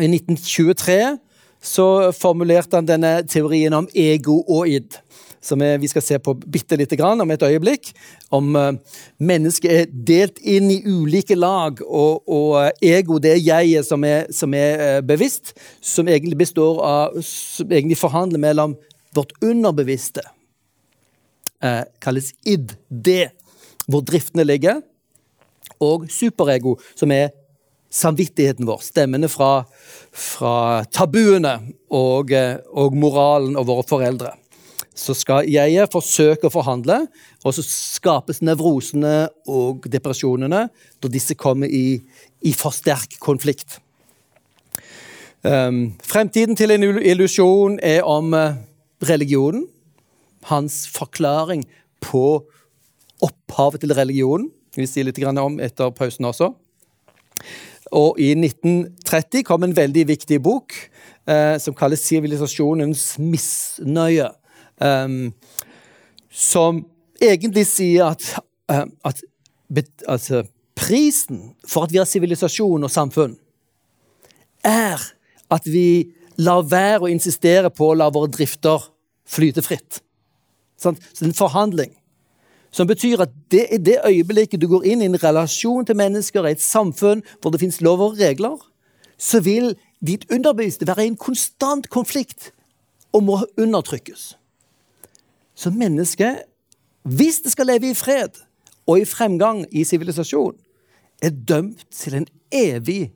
I 1923 så formulerte han denne teorien om ego og id, som vi skal se på bitte lite grann om et øyeblikk. Om uh, mennesket er delt inn i ulike lag, og, og uh, ego det er jeget som er, som er uh, bevisst, som egentlig består av som egentlig forhandler mellom vårt underbevisste eh, kalles id, det, hvor driftene ligger. Og superego, som er samvittigheten vår, stemmene fra, fra tabuene og, eh, og, moralen og våre foreldre. Så skal jeg forsøke å forhandle, og så skapes nevrosene og depresjonene når disse kommer i, i for sterk konflikt. Um, fremtiden til en illusjon er om uh, religionen, hans forklaring på opphavet til religionen. Vi sier litt om etter pausen også. Og I 1930 kom en veldig viktig bok eh, som kalles 'Sivilisasjonens misnøye'. Um, som egentlig sier at, uh, at altså, prisen for at vi har sivilisasjon og samfunn, er at vi lar være å insistere på å la våre drifter flyte fritt. Så det er en forhandling. Som betyr at det i det øyeblikket du går inn i en relasjon til mennesker, i et samfunn hvor det fins lover og regler, så vil ditt underbevisste være i en konstant konflikt og må undertrykkes. Så mennesket, hvis det skal leve i fred og i fremgang i sivilisasjon, er dømt til en evig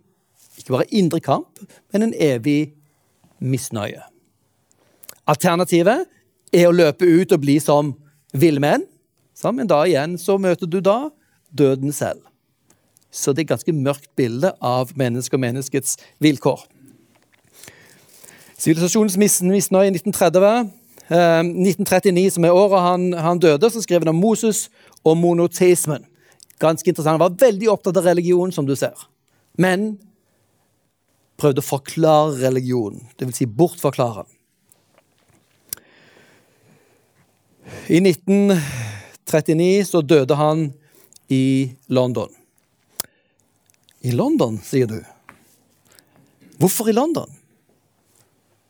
ikke bare indre kamp, men en evig misnøye. Alternativet er å løpe ut og bli som villmenn. Men da igjen så møter du da døden selv. Så det er et ganske mørkt bilde av mennesket og menneskets vilkår. Sivilisasjonens misnøye i 1930. Eh, 1939, som er året han, han døde, så skrev han om Moses og monoteismen. Ganske interessant. Han var veldig opptatt av religion, som du ser. Men prøvde å forklare religionen, dvs. Si bortforklare den. I 1939 så døde han i London. I London, sier du. Hvorfor i London?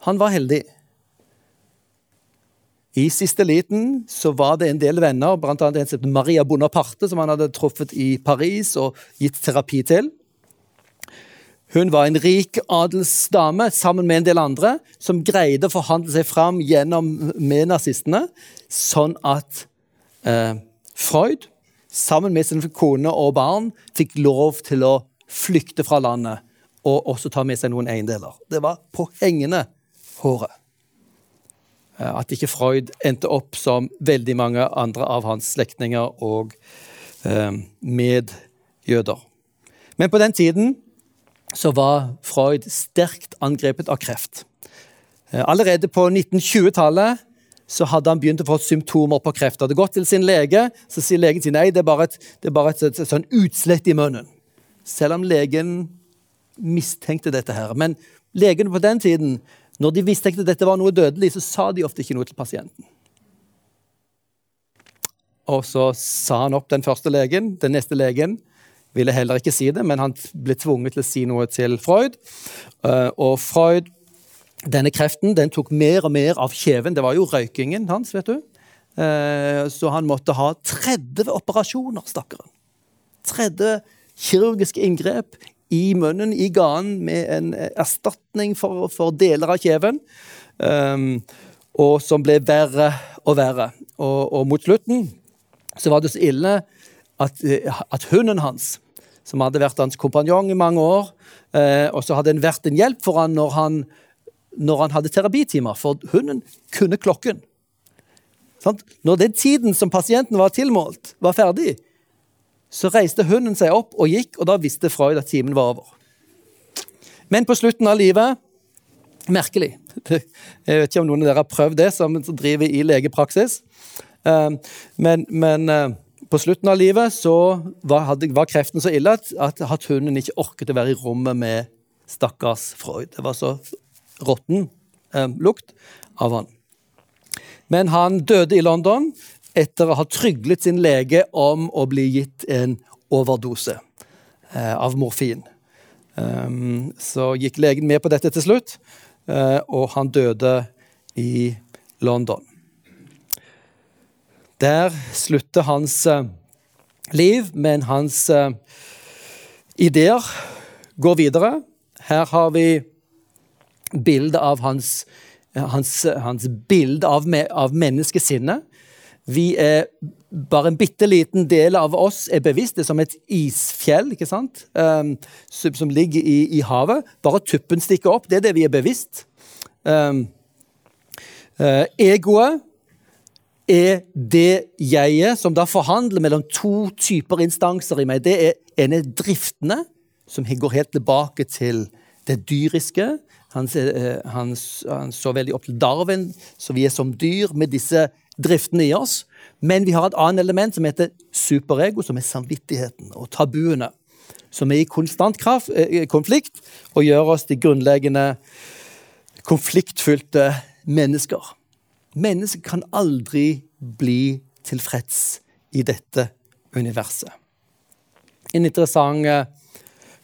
Han var heldig. I siste liten så var det en del venner, bl.a. Maria Bonaparte, som han hadde truffet i Paris og gitt terapi til. Hun var en rik adelsdame sammen med en del andre som greide å forhandle seg fram gjennom med nazistene, sånn at eh, Freud sammen med sin kone og barn fikk lov til å flykte fra landet og også ta med seg noen eiendeler. Det var på hengende håret. Eh, at ikke Freud endte opp som veldig mange andre av hans slektninger og eh, medjøder. Men på den tiden så var Freud sterkt angrepet av kreft. Eh, allerede på 1920-tallet så hadde han begynt å få symptomer på kreft. Hadde gått til sin lege, så sier legen sin nei, det er bare et, er bare et, et, et sånn utslett i munnen. Selv om legen mistenkte dette her. Men legene på den tiden, når de mistenkte dette var noe dødelig, så sa de ofte ikke noe til pasienten. Og så sa han opp den første legen. Den neste legen ville heller ikke si det, men han ble tvunget til å si noe til Freud. Eh, og Freud denne kreften den tok mer og mer av kjeven. Det var jo røykingen hans. vet du. Eh, så han måtte ha 30 operasjoner, stakkaren. 30 kirurgiske inngrep i munnen, i ganen, med en erstatning for, for deler av kjeven. Um, og som ble verre og verre. Og, og, mot slutten så var det så ille at, at hunden hans, som hadde vært hans kompanjong i mange år, Eh, og så hadde en vært en hjelp for han når han når han hadde terapitimer, for hunden kunne klokken. Når den tiden som pasienten var tilmålt, var ferdig, så reiste hunden seg opp og gikk, og da visste Freud at timen var over. Men på slutten av livet Merkelig. Jeg vet ikke om noen av dere har prøvd det, som driver i legepraksis. Eh, men, men eh, på slutten av livet så var, var kreften så ille at, at, hunden ikke orket å være i rommet med stakkars Freud. Det var så råtten eh, lukt av han. Men han døde i London etter å ha tryglet sin lege om å bli gitt en overdose eh, av morfin. Um, så gikk legen med på dette til slutt, eh, og han døde i London. Der slutter hans eh, liv, men hans eh, ideer går videre. Her har vi bildet av hans, hans, hans bilde av, av menneskesinnet. Vi er bare en bitte liten del av oss er bevisst. Det er som et isfjell ikke sant? Um, som ligger i, i, havet. Bare tuppen stikker opp. Det er det vi er bevisst. Um, uh, egoet er det jeget som da forhandler mellom to typer instanser i meg. Det er ene driftene, som går helt tilbake til det dyriske. Han, eh, han, han, så veldig opp til Darwin, så vi er som dyr med disse driftene i oss. Men vi har et annet element som heter superego, som er samvittigheten og tabuene. Som er i konstant kraft, eh, konflikt og gjør oss til grunnleggende konfliktfylte mennesker. Mennesker kan aldri bli tilfreds i dette universet. En interessant eh,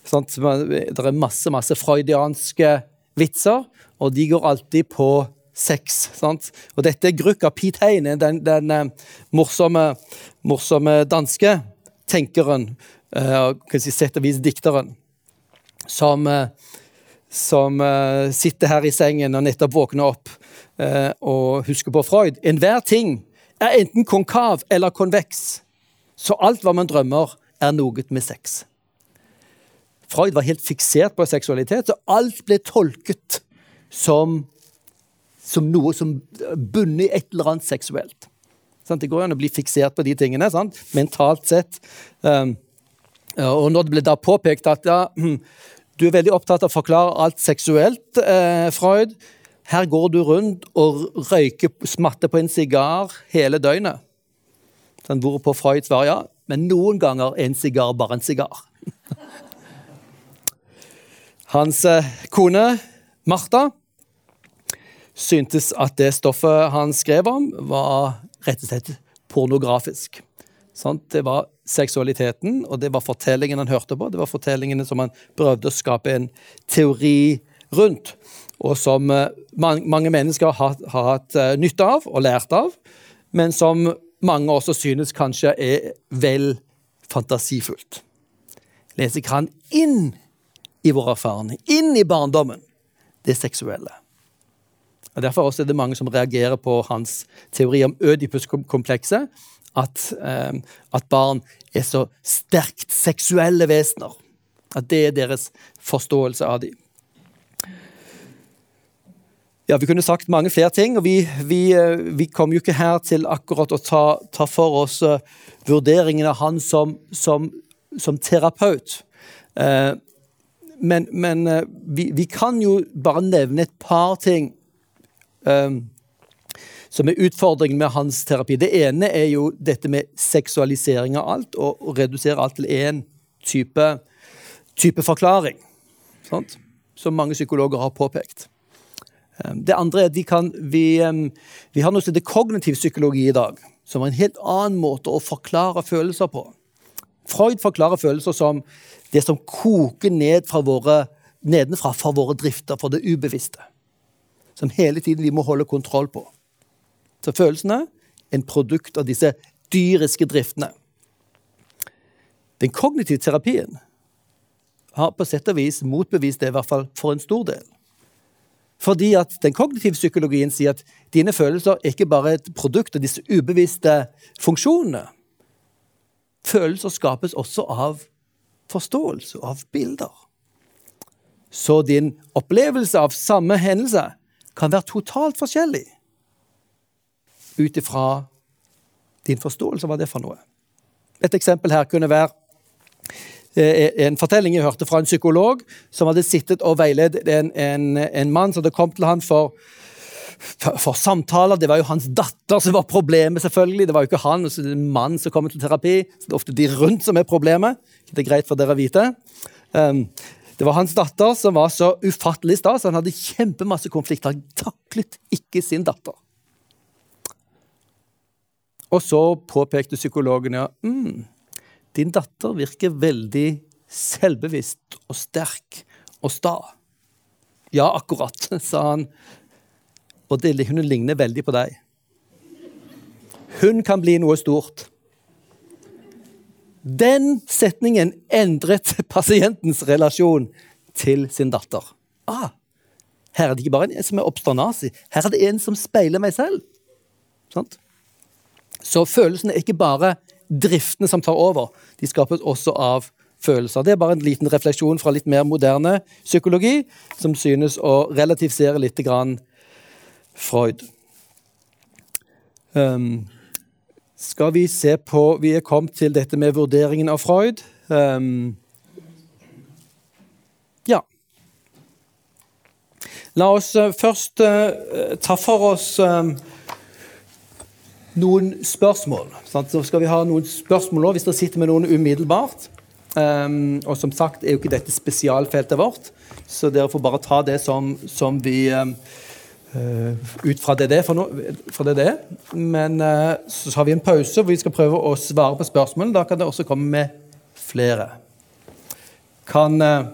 Det er masse, masse freudianske vitser, og de går alltid på sex. Sant? Og dette er Grukka Pete Heine, den, den uh, morsomme, morsomme, danske tenkeren, uh, si sett og vis dikteren, som, uh, som sitter her i sengen og nettopp våkner opp og husker på Freud. Enhver ting er enten konkav eller konveks, så alt hva man drømmer, er noe med sex. Freud var helt fiksert på seksualitet, så alt ble tolket som som noe som bunner i et eller annet seksuelt. Det går an å bli fiksert på de tingene, sant? mentalt sett. Um, og når det ble da påpekt at ja, du er veldig opptatt av å forklare alt seksuelt, eh, Freud. Her går du rundt og røyker, smatter på en sigar hele døgnet. Sånn, hvorpå Freud svarer ja, men noen ganger er en sigar bare en sigar. Hans eh, kone Martha syntes at det stoffet han skrev om, var rett og slett pornografisk. Sånn, det var seksualiteten, og det var fortellingen han hørte på. Det var fortellingene som han prøvde å skape en teori rundt, og som eh, mange mennesker har, hatt uh, nytte av og lært av, men som mange også synes kanskje er vel fantasifullt. Leser kan inn i vår erfaring, inn i barndommen, det seksuelle. Og Derfor er det mange som reagerer på hans teori om Ødipus-komplekset, at, eh, at, barn er så sterkt seksuelle vesener. At det er deres forståelse av dem. Ja, Vi kunne sagt mange flere ting, og vi, vi, eh, vi kom jo ikke her til akkurat å ta, ta for oss uh, vurderingen av han som, som, som terapeut. Uh, men, men vi, vi, kan jo bare nevne et par ting som er utfordringen med hans terapi. Det ene er jo dette med seksualisering av alt, og, og redusere alt til én type, type, forklaring. Sant? Som mange psykologer har påpekt. Ehm, det andre er at vi, kan, vi, ehm, vi har noe som heter kognitiv psykologi i dag. Som er en helt annen måte å forklare følelser på. Freud forklarer følelser som det som koker ned fra våre, nedenfra fra våre drifter, fra det ubevisste. Som hele tiden vi må holde kontroll på. Så følelsene en produkt av disse dyriske driftene. Den kognitive terapien har på sett og vis motbevist det, i hvert fall for en stor del. Fordi at den kognitive psykologien sier at dine følelser er ikke bare et produkt av disse ubevisste funksjonene. Følelser skapes også av forståelse, av bilder. Så din opplevelse av samme hendelse kan være totalt forskjellig ut ifra din forståelse av hva det er for noe. Et eksempel her kunne være en fortelling jeg hørte fra en psykolog som hadde sittet og veiledet en, en, en mann som hadde kommet til han for, for, for, samtaler. Det var jo hans datter som var problemet, selvfølgelig. Det var jo ikke han, så det er en mann som kommer til terapi. så Det er ofte de rundt som er problemet. Det er greit for dere å vite. Um, det var hans datter som var så ufattelig sta, så han hadde kjempemasse konflikter. Han taklet ikke sin datter. Og så påpekte psykologen ja, mm, din datter virker veldig selvbevisst og sterk og sta. Ja, akkurat, sa han. Og det, hun ligner veldig på deg. Hun kan bli noe stort. Den setningen endret pasientens relasjon til sin datter. Ah, her er det ikke bare en som er obsternasi, her er det en som speiler meg selv. Sant? Så følelsen er ikke bare driftene som tar over, de skapes også av følelser. Det er bare en liten refleksjon fra litt mer moderne psykologi, som synes å relativisere litt grann Freud. Um, skal vi se på Vi er kommet til dette med vurderingen av Freud. Um, ja. La oss uh, først uh, ta for oss um, noen spørsmål. Sant? Så skal vi ha noen spørsmål nå, hvis dere sitter med noen umiddelbart. Um, og som sagt er jo ikke dette spesialfeltet vårt, så dere får bare ta det som, som vi um, uh, Ut fra det det no, fra det, det. Men uh, så har vi en pause hvor vi skal prøve å svare på spørsmål. Da kan det også komme med flere. Kan uh,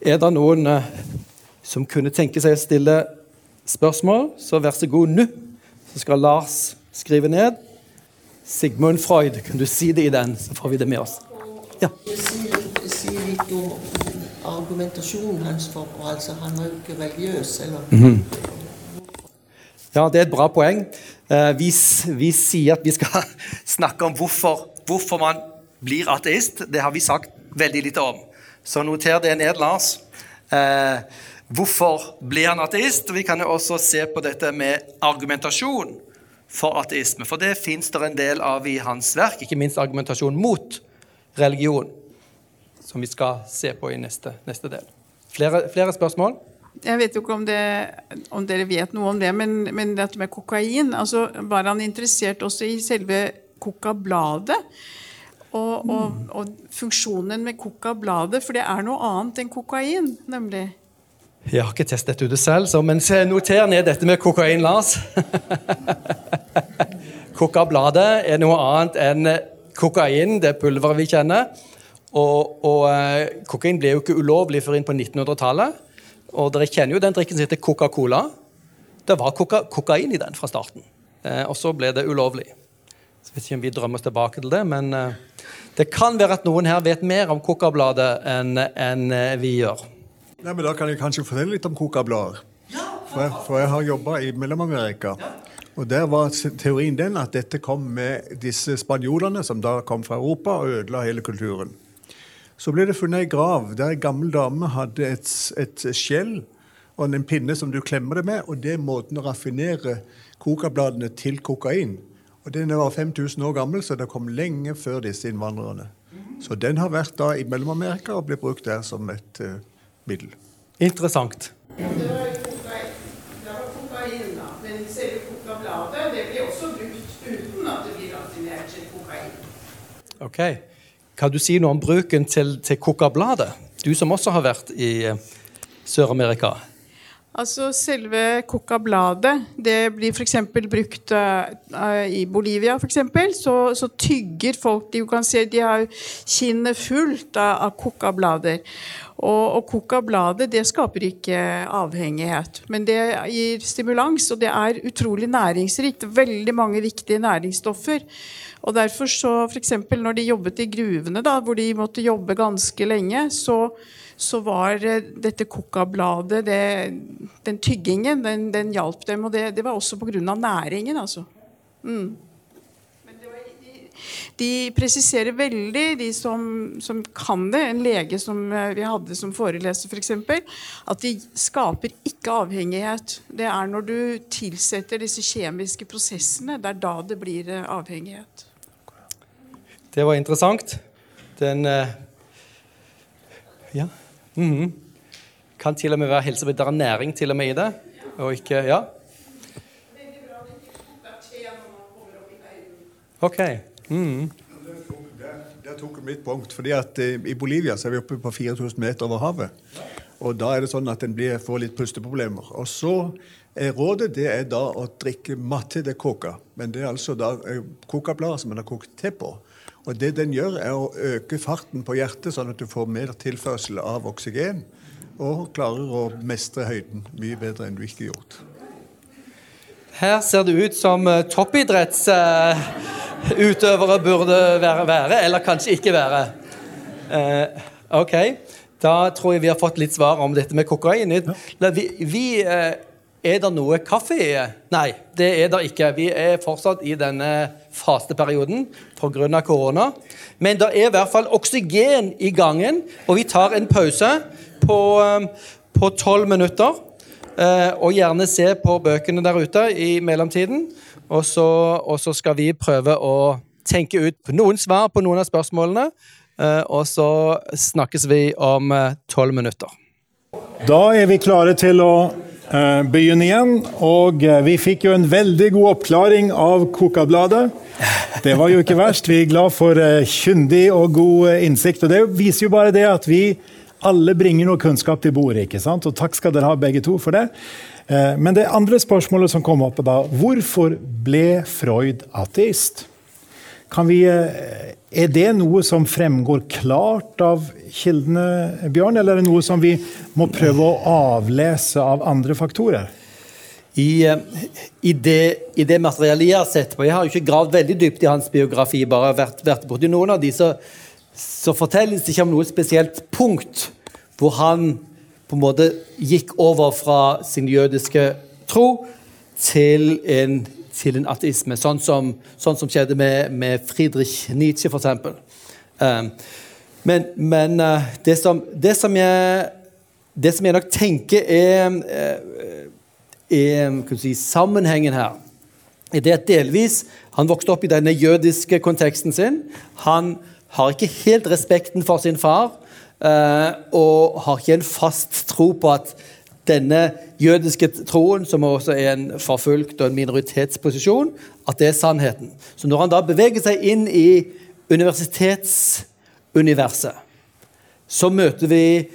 Er det noen som kunne tenke seg å stille spørsmål, så vær så god nå. Så skal Lars skrive ned. Sigmund Freud, kan du si det i den, så får vi det med oss. Ja. Si litt om argumentasjonen hans, for altså, han var jo ikke religiøs. eller... Mm -hmm. Ja, det er et bra poeng. Eh, vi, vi, sier at vi skal snakke om hvorfor, hvorfor, man blir ateist. Det har vi sagt veldig lite om. Så noter det ned, Lars. Eh, hvorfor blir han ateist? Vi kan jo også se på dette med argumentasjon for ateisme. For det fins det en del av i hans verk, ikke minst argumentasjon mot religion, som vi skal se på i neste, neste del. Flere, flere, spørsmål? Jeg vet jo ikke om, det, om, dere vet noe om det, men, men dette med kokain altså Var han interessert også i selve kokabladet? Og, og, og, funksjonen med kokabladet, for det er noe annet enn kokain, nemlig. Jeg har ikke testet ut selv, så, men noter ned dette med kokain, Lars. Kokabladet er noe annet enn kokain, det pulveret vi kjenner. Og, og eh, kokain ble jo ikke ulovlig før inn på 1900-tallet. Og dere kjenner jo den drikken som heter Coca-Cola. Det var koka kokain i den fra starten. Eh, og så ble det ulovlig. Så vet ikke om vi drømmer oss tilbake til det, men eh, det kan være at noen her vet mer om Coca-bladet enn en eh, vi gjør. Nei, men Da kan jeg kanskje fortelle litt om kokablader. For, jeg, for jeg har jobba i Mellom-Amerika. Og Der var teorien den at dette kom med disse spanjolene, som da kom fra Europa og ødela hele kulturen. Så ble det funnet ei grav der ei gammel dame hadde et, et skjell og en pinne som du klemmer det med, og det er måten å raffinere kokabladene til kokain. Og Den var 5000 år gammel, så det kom lenge før disse innvandrerne. Så den har vært da i Mellom-Amerika og blitt brukt der som et uh, middel. Interessant. Men selve kokabladet det blir også brukt uten at det blir raffinert til kokain. Ok. Kan du si noe om bruken til, til kokabladet? Du som også har vært i eh, Sør-Amerika. Altså Selve kokabladet det blir f.eks. brukt uh, i Bolivia. For eksempel, så, så tygger folk De, kan se de har kinnet fullt av, av kokablader. Og, og kokabladet det skaper ikke avhengighet, men det gir stimulans. Og det er utrolig næringsrikt. Veldig mange viktige næringsstoffer. Og derfor så f.eks. når de jobbet i gruvene, da, hvor de måtte jobbe ganske lenge, så så var eh, dette kokabladet Den tyggingen, den, den hjalp dem. Og det, det var også pga. næringen, altså. Mm. De, presiserer veldig, de som, som, kan det, en lege som eh, vi hadde som foreleser f.eks., for at de skaper ikke avhengighet. Det er når du tilsetter disse kjemiske prosessene, det er da det blir eh, avhengighet. Det var interessant. Den Ja. Mm -hmm. Kan til og med være helse, det er næring til og med i det. Og ikke Ja? OK. Mm. Der tok jeg mitt punkt. fordi at eh, I Bolivia så er vi oppe på 4000 meter over havet. Og Da er det sånn at en får litt pusteproblemer. Og så er Rådet det er da å drikke matte de coca. Men det er altså da cocablader som man har kokt te på. Og det den gjør, er å øke farten på hjertet, sånn at du får mer tilførsel av oksygen. Og klarer å mestre høyden mye bedre enn du ikke har gjort. Her ser det ut som uh, uh, burde være, være, eller kanskje ikke være. Eh, ok, da tror jeg vi har fått litt svar om dette med kokain. Vi, vi uh, er det noe kaffe i? Nei, det er det ikke. Vi er fortsatt i denne fasteperioden pga. korona. Men det er i hvert fall oksygen i gangen, og vi tar en pause på tolv minutter. Eh, og gjerne se på bøkene der ute i mellomtiden. Og så, og så skal vi prøve å tenke ut noen svar på noen av spørsmålene. Eh, og så snakkes vi om eh, tolv minutter. Da er vi klare til å Eh, begynne igjen. Og vi fikk jo en veldig god oppklaring av Kokabladet. Det var jo ikke verst. Vi er glad for kyndig og god innsikt. Og det viser jo bare det at vi alle bringer noe kunnskap til bordet. ikke sant? Og takk skal dere ha begge to for det. Men det andre spørsmålet som kom opp, er da hvorfor ble Freud ateist? Vi er det noe som fremgår klart av kildene, Bjørn, eller er det noe som vi må prøve å avlese av andre faktorer? I, eh, i, det, i det, materialet jeg har sett på Jeg har jo ikke gravd veldig dypt i hans biografi, bare vært, vært borti noen av de, så, så fortelles det ikke om noe spesielt punkt hvor han på en måte gikk over fra sin jødiske tro til en til en ateisme, sånn som, sånn som skjedde med, med, Friedrich Nietzsche, f.eks. Um, men, men uh, det, som, det, som, jeg det som jeg nok tenker er, eh, er si, sammenhengen her, er det at delvis han vokste opp i denne jødiske konteksten sin. Han har ikke helt respekten for sin far og har ikke en fast tro på at denne jødiske troen, som også er en forfulgt og en minoritetsposisjon, at det er sannheten. Så når han da beveger seg inn i universitetsuniverset, så møter vi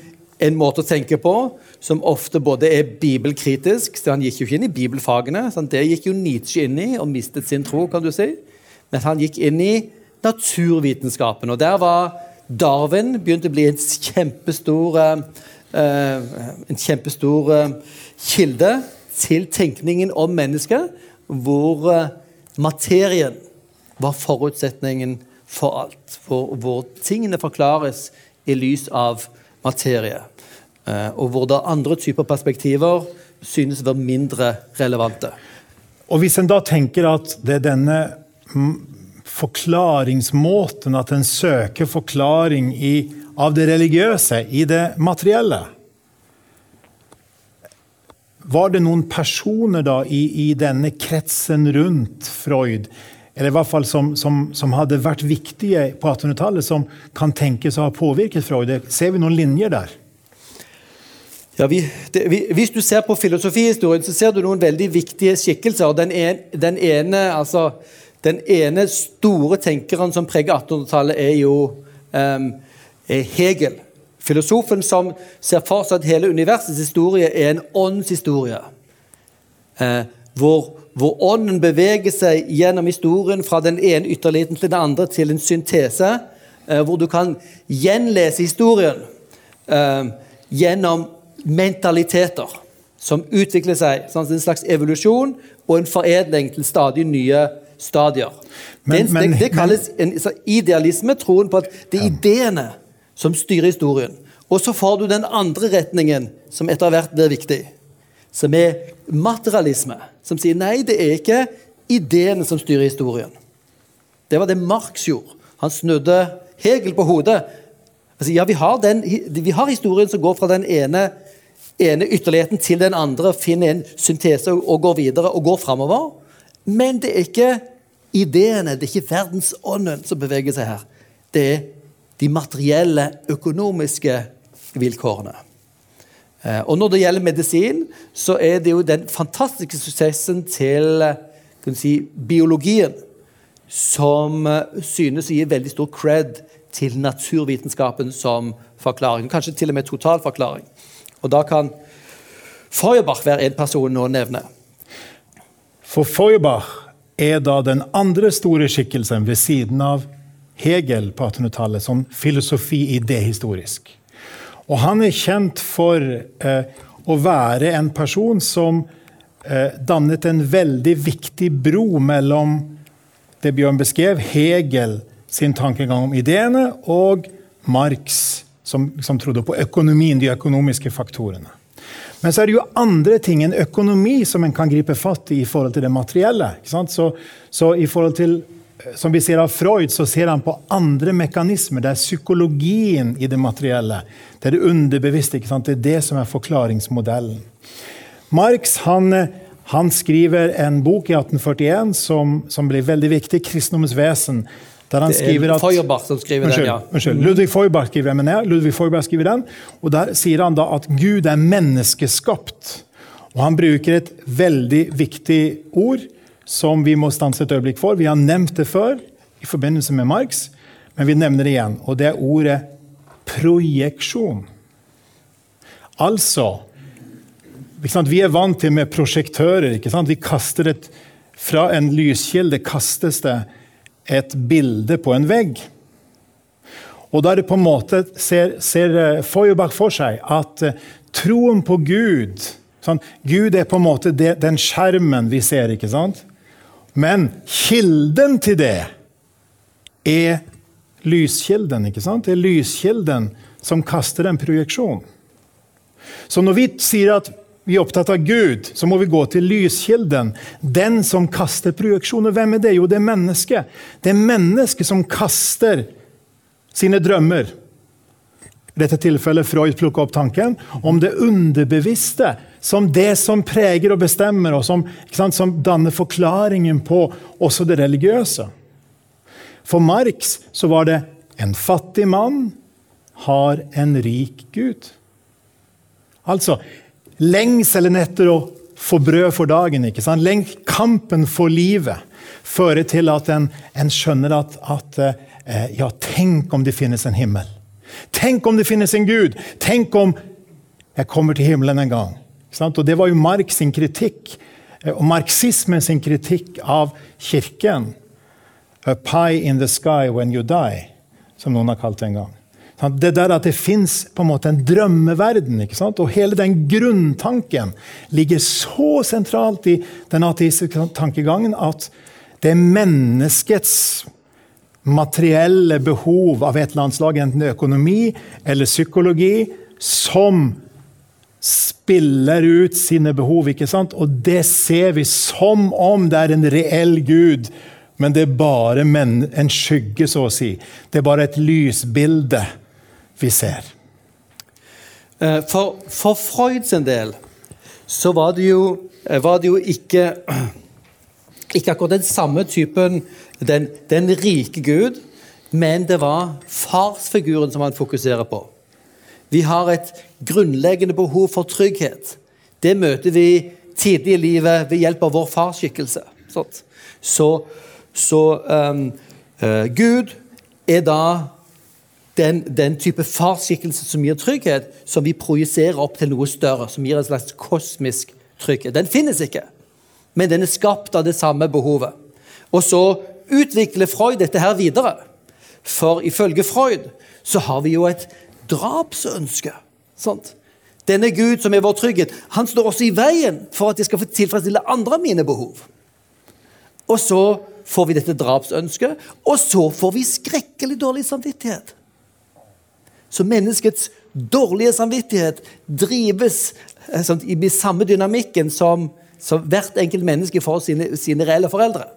en måte å tenke på som ofte både er bibelkritisk så Han gikk jo ikke inn i bibelfagene. Sant? Det gikk jo Nietzsche inn i og mistet sin tro, kan du si. Men han gikk inn i naturvitenskapen. Og der var Darwin begynte å bli en kjempestor, uh, en kjempestor uh, kilde til tenkningen om mennesket, hvor materien var forutsetningen for alt. Hvor, hvor tingene forklares i lys av materie. Eh, og hvor da andre typer perspektiver synes å være mindre relevante. Og Hvis en da tenker at det er denne forklaringsmåten, at en søker forklaring i, av det religiøse i det materielle Var det noen personer da i, i denne kretsen rundt Freud eller i hvert fall som, som, som hadde vært viktige på 1800-tallet, som kan tenkes å ha påvirket Freud? Ser vi noen linjer der? Ja, vi, det, vi, hvis du ser på filosofihistorien, så ser du noen veldig viktige skikkelser. Den, en, den, ene, altså, den ene, store tenkeren som preger 1800-tallet, er jo um, er Hegel. Filosofen som ser for seg at hele universets historie er en åndshistorie. Eh, hvor hvor ånden beveger seg gjennom historien fra den ene ytterligheten til den andre til en syntese, eh, hvor du kan gjenlese historien eh, gjennom mentaliteter som utvikler seg. Sånn, en slags evolusjon og en foredling til stadig nye stadier. Men, det, det, det, kalles en idealisme, troen på at det er ideene som styrer historien. Og så får du den andre retningen, som etter hvert blir viktig, som er materialisme som sier nei, det er ikke ideene som styrer historien. Det var det Marx gjorde. Han snudde Hegel på hodet. Altså, ja, vi har, den, vi har, historien som går fra den ene, ene ytterligheten til den andre, finner en syntese og går videre og går framover. Men det er ikke ideene, det er ikke verdensånden som beveger seg her. Det er de materielle, økonomiske vilkårene. Eh, og Når det gjelder medisin, så er det jo den fantastiske suksessen til si, biologien som eh, synes å gi veldig stor cred til naturvitenskapen som forklaring. Kanskje til og med totalforklaring. Og da kan Feuerbach være en person å nevne. For Feuerbach er da den andre store skikkelsen ved siden av Hegel på 1800-tallet, som filosofi idehistorisk. Og han er kjent for eh, å være en person som eh, dannet en veldig viktig bro mellom det Bjørn beskrev, Hegel sin tankegang om ideene, og Marx, som, som trodde på økonomien, de økonomiske faktorene. Men så er det jo andre ting enn økonomi som en kan gripe fatt i i forhold til det materielle. Så, så, i forhold til som vi ser av Freud, så ser han på andre mekanismer. Det er psykologien i det materielle. Det er det underbevisste. Det er det som er forklaringsmodellen. Marx han, han skriver en bok i 1841 som, som blir veldig viktig, 'Kristendommens vesen'. Der han skriver at, Feuerbach som skriver unnskyld, den, ja. Unnskyld, Ludvig Feuerbach skriver, den, ja, Ludvig Feuerbach skriver den, og Der sier han da at Gud er menneskeskapt. Og Han bruker et veldig viktig ord som vi må stanse et øyeblikk for. Vi har nevnt det før i forbindelse med Marx, men vi nevner det igjen. Og det er ordet projeksjon. Altså Vi er vant til med prosjektører. Vi kaster et, Fra en lyskilde kastes det et bilde på en vegg. Og da er det på en måte ser, ser eh, Feuerbach for seg at eh, troen på Gud sånn, Gud er på en måte det, den skjermen vi ser. ikke sant? Men kilden til det er lyskilden. ikke sant? Det er lyskilden som kaster en projeksjon. Så når vi sier at vi er opptatt av Gud, så må vi gå til lyskilden. Den som kaster projeksjoner. Hvem er det? Jo, det er mennesket. Det er mennesket som kaster sine drømmer i dette tilfellet Freud plukker opp tanken om det underbevisste som det som preger og bestemmer, og som, sant, som danner forklaringen på også det religiøse. For Marx så var det en fattig mann har en rik gud. Altså lengselen etter å få brød for dagen. ikke sant? Lengt kampen for livet fører til at en, en skjønner at, at eh, ja, tenk om det finnes en himmel. Tenk om det finnes en Gud! Tenk om jeg kommer til himmelen en gang. Og Det var jo Marx sin kritikk, eh, og marxismen sin kritikk av kirken. A pie in the sky when you die, som noen har kalt det en gang. Det der at det fins en, en drømmeverden. Og hele den grunntanken ligger så sentralt i den ateistiske tankegangen at det er menneskets materielle behov av et eller annet slag, enten økonomi eller psykologi, som spiller ut sine behov. ikke sant? Og det ser vi som om det er en reell Gud, men det er bare en skygge, så å si. Det er bare et lysbilde vi ser. Eh, for, for Freud sin del så var det jo, eh, var det jo ikke, ikke akkurat den samme typen den, den rike Gud, men det var farsfiguren som han fokuserer på. Vi har et grunnleggende behov for trygghet. Det møter vi tidlig i livet ved hjelp av vår farsskikkelse. Så, så um, uh, Gud er da den, den type farsskikkelse som gir trygghet, som vi projiserer opp til noe større, som gir en slags kosmisk trygghet. Den finnes ikke, men den er skapt av det samme behovet. Og så utvikler Freud dette her videre. For ifølge Freud så har vi jo et drapsønske. Sant? Denne Gud som er vår trygghet, han står også i veien for at jeg skal få tilfredsstille andre mine behov. Og så får vi dette drapsønsket, og så får vi skrekkelig dårlig samvittighet. Så menneskets dårlige samvittighet drives sånn, i samme dynamikken som, som hvert enkelt menneske får sine, sine reelle foreldre.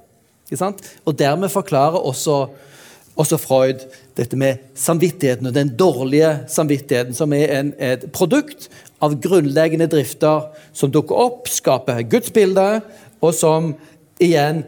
Og dermed forklarer også, også, Freud dette med samvittigheten og den dårlige samvittigheten, som er en, et produkt av grunnleggende drifter som dukker opp, skaper gudsbildet, og som igjen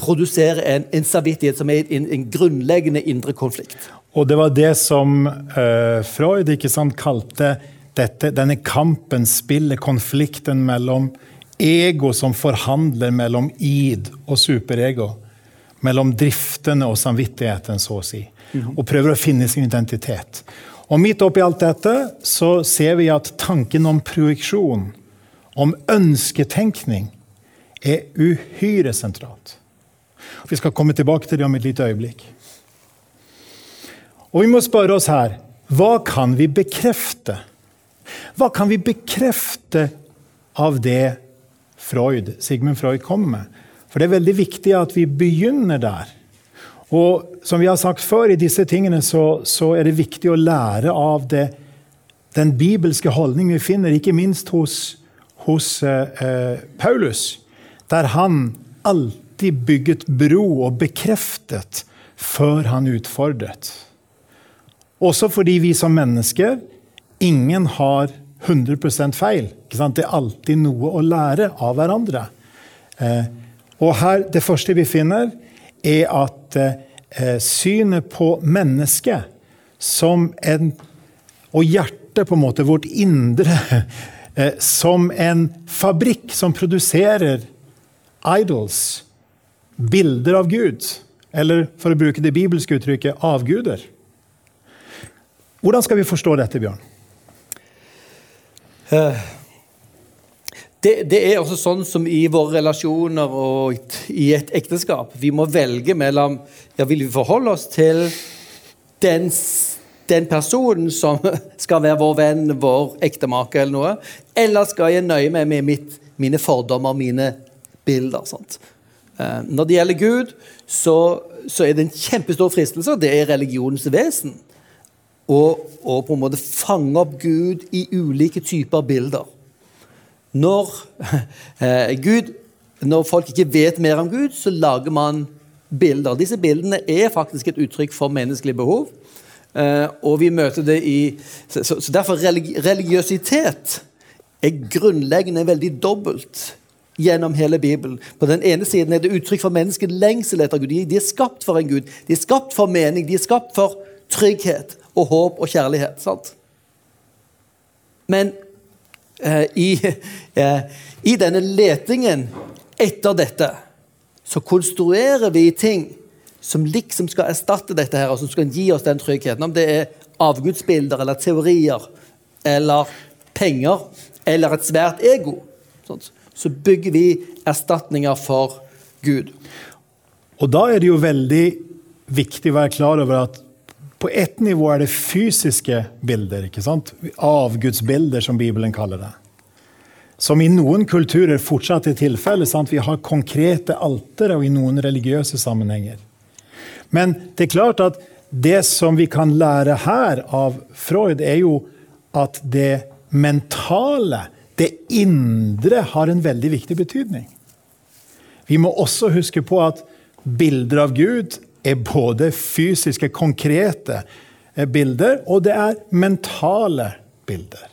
produserer en, en, samvittighet som er en, en, grunnleggende indre konflikt. Og det var det som uh, Freud ikke sant, kalte dette, denne kampen, spillet, konflikten mellom ego som forhandler mellom id og superego. Mellom driftene og samvittigheten, så å si. Og prøver å finne sin identitet. Og midt oppi alt dette så ser vi at tanken om projeksjon, om ønsketenkning, er uhyre sentralt. Vi skal komme tilbake til det om et lite øyeblikk. Og vi må spørre oss her hva kan vi bekrefte? Hva kan vi bekrefte av det Freud, Sigmund Freud kom med. For det er veldig viktig at vi begynner der. Og som vi har sagt før, i disse tingene så, så er det viktig å lære av det, den bibelske holdning vi finner, ikke minst hos, hos eh, Paulus, der han alltid bygget bro og bekreftet før han utfordret. Også fordi vi som mennesker ingen har 100% feil. Det er alltid noe å lære av hverandre. Eh, og her, Det første vi finner, er at eh, synet på mennesket som en Og hjertet, på en måte, vårt indre, eh, som en fabrikk som produserer idols, bilder av Gud. Eller for å bruke det bibelske uttrykket avguder. Hvordan skal vi forstå dette, Bjørn? Eh, det, det, er også sånn som i våre relasjoner og i et ekteskap. Vi må velge mellom ja, Vil vi forholde oss til den, den, personen som skal være vår venn, vår ektemake eller noe, eller skal jeg nøye meg med mitt, mine fordommer, mine bilder? Sant? Eh, når det gjelder Gud, så, så er det en kjempestor fristelse, og det er religionens vesen og, og, på en måte fange opp Gud i ulike typer bilder. Når, eh, Gud, når folk ikke vet mer om Gud, så lager man bilder. Disse bildene er faktisk et uttrykk for menneskelige behov. Eh, og vi møter det i Så, så, derfor religi religiøsitet er grunnleggende veldig dobbelt gjennom hele Bibelen. På den ene siden er det uttrykk for menneskets lengsel etter Gud. De, de er skapt for en Gud. De er skapt for mening. De er skapt for trygghet og håp og kjærlighet. sant? Men eh, i, eh, i denne letingen etter dette så konstruerer vi ting som liksom skal erstatte dette her, og som skal gi oss den tryggheten. Om det er avgudsbilder eller teorier eller penger eller et svært ego. Så bygger vi erstatninger for Gud. Og da er det jo veldig viktig å være klar over at på ett nivå er det fysiske bilder. ikke sant? Avgudsbilder, som Bibelen kaller det. Som i noen kulturer fortsatt er tilfellet. Vi har konkrete altere og i noen religiøse sammenhenger. Men det er klart at det som vi kan lære her av Freud, er jo at det mentale, det indre, har en veldig viktig betydning. Vi må også huske på at bilder av Gud er både fysiske, konkrete eh, bilder, og det er mentale bilder.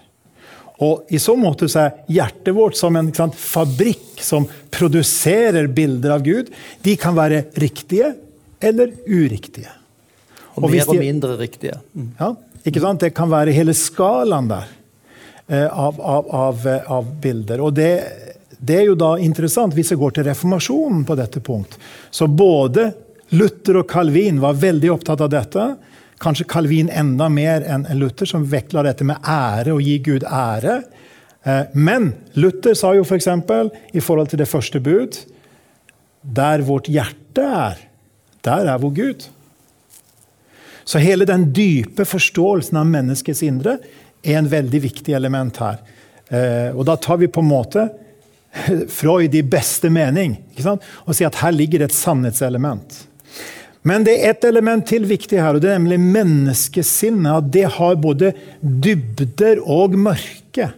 Og I så måte så er hjertet vårt som en sant, fabrikk som produserer bilder av Gud. De kan være riktige eller uriktige. Og, og mer og mindre riktige. Mm. Ja, ikke sant? Det kan være hele skalaen der eh, av, av, av, av, bilder. Og det, det, er jo da interessant hvis vi går til reformasjonen på dette punkt. Så både Luther og Calvin var veldig opptatt av dette. Kanskje Calvin enda mer enn Luther, som vektla dette med ære og gi Gud ære. Eh, men Luther sa jo f.eks. For i forhold til det første bud Der vårt hjerte er, der er vår Gud. Så hele den dype forståelsen av menneskets indre er en veldig viktig element her. Eh, og da tar vi på en måte Freud i beste mening og sier at her ligger et sannhetselement. Men det er et element til viktig her, og det er nemlig menneskesinnet. At det har både dybder og mørke.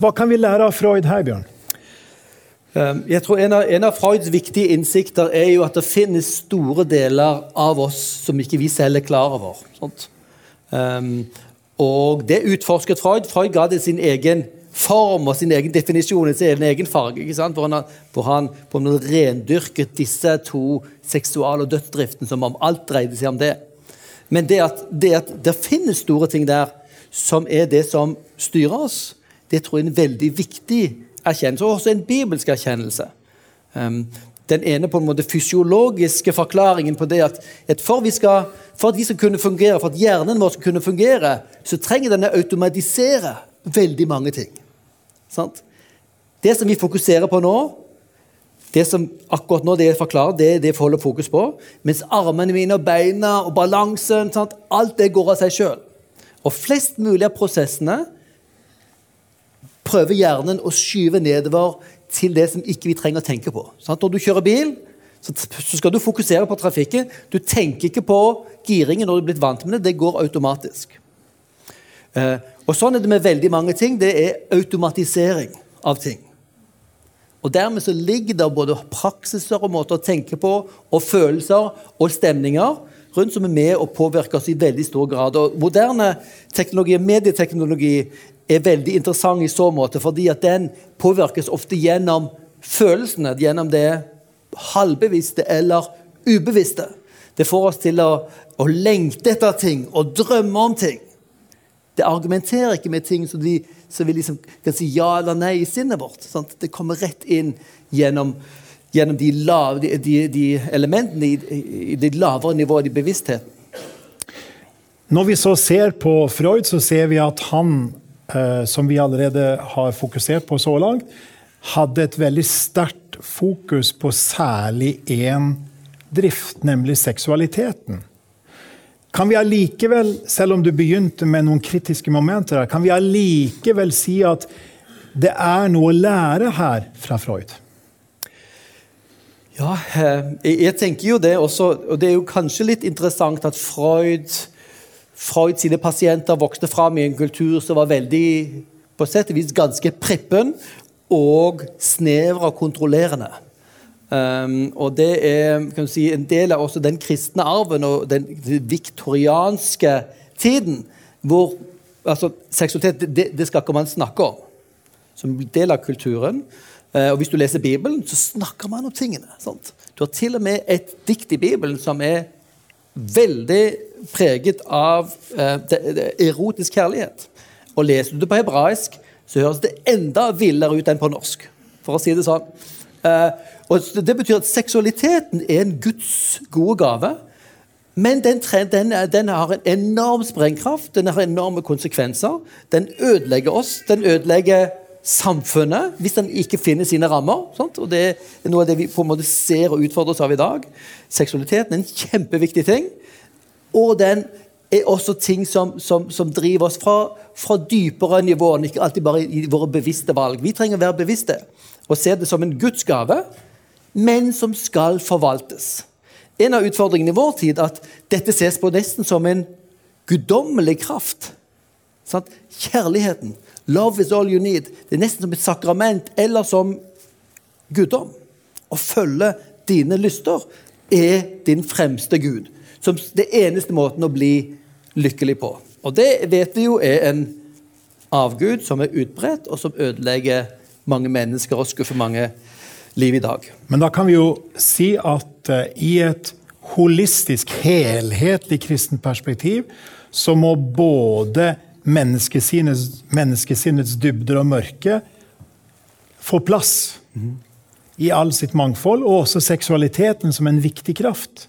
Hva kan vi lære av Freud her, Bjørn? Um, jeg tror en av, en av, Freuds viktige innsikter er jo at det finnes store deler av oss som ikke vi selv er klar over. Um, og det utforsket Freud. Freud ga det sin egen form og sin egen definisjon, sin egen farge. Hvor han, hvor han på en måte rendyrket disse to seksual- og dødsdriften som om alt dreide seg om det. Men det at, det at det finnes store ting der som er det som styrer oss, det tror jeg er en veldig viktig erkjennelse, og også en bibelsk erkjennelse. Um, den ene på en måte fysiologiske forklaringen på det at, at for, skal, for, at vi skal kunne fungere, for at hjernen vår skal kunne fungere, så trenger den å automatisere veldig mange ting. Sant? Det som vi fokuserer på nå, det som akkurat nå det jeg forklarer, det er det jeg holder fokus på. Mens armene mine og beina og balansen sant? Alt det går av seg sjøl. Og flest mulig av prosessene prøver hjernen å skyve nedover til det som ikke vi trenger å tenke på. Sant? Når du kjører bil, så skal du fokusere på trafikken. Du tenker ikke på giringen når du er blitt vant med det. Det går automatisk. Eh, og Sånn er det med veldig mange ting. Det er automatisering av ting. Og Dermed så ligger det både praksiser og måter å tenke på, og følelser og stemninger rundt som er med og påvirker oss i veldig stor grad. Og Moderne teknologi, medieteknologi er veldig interessant i så måte, fordi at den påvirkes ofte gjennom følelsene, gjennom det halvbevisste eller ubevisste. Det får oss til å, å lengte etter ting og drømme om ting. Det argumenterer ikke med ting som vi, som vi liksom kan si ja eller nei i sinnet vårt. Sant? Det kommer rett inn gjennom, gjennom de, lav, de, de, de, elementene i, i det lavere nivået i bevisstheten. Når vi så ser på Freud, så ser vi at han, eh, som vi allerede har fokusert på så langt, hadde et veldig sterkt fokus på særlig én drift, nemlig seksualiteten. Kan vi allikevel, selv om du begynte med noen kritiske momenter, kan vi allikevel si at det er noe å lære her fra Freud? Ja, eh, jeg tenker jo det også. Og det er jo kanskje litt interessant at Freud, Freud sine pasienter vokste fram i en kultur som var veldig, på sett og vis ganske prippen og snever og kontrollerende. Um, og det er si, en del av også den kristne arven og den viktorianske tiden hvor altså, seksualitet det, det skal ikke man snakke om som del av kulturen. Uh, og Hvis du leser Bibelen, så snakker man om tingene. Sant? Du har til og med et dikt i Bibelen som er veldig preget av uh, det, det, erotisk kjærlighet. Og Leser du det på hebraisk, så høres det enda villere ut enn på norsk. For å si det sånn. Eh, og Det betyr at seksualiteten er en Guds gode gave. Men den, den, den, har en enorm sprengkraft, den har enorme konsekvenser. Den ødelegger oss. Den ødelegger samfunnet hvis den ikke finner sine rammer. Sant? Og Det er noe av det vi på en måte ser og utfordres av i dag. Seksualiteten er en kjempeviktig ting. Og den er også ting som, som, som driver oss fra, fra dypere nivåer, ikke alltid bare i våre bevisste valg. Vi trenger å være bevisste og se det som en Guds gave, men som skal forvaltes. En av utfordringene i vår tid er at dette ses på nesten som en guddommelig kraft. Sånn? Kjærligheten Love is all you need. Det er nesten som et sakrament eller som guddom. Å følge dine lyster er din fremste gud. Som det eneste måten å bli lykkelig på. Og det vet vi jo er en avgud som er utbredt, og som ødelegger mange mennesker og skuffer mange liv i dag. Men da kan vi jo si at uh, i et holistisk, helhetlig kristent perspektiv så må både menneskesinnets, menneskesinnets dybder og mørke få plass i all sitt mangfold, og også seksualiteten som en viktig kraft.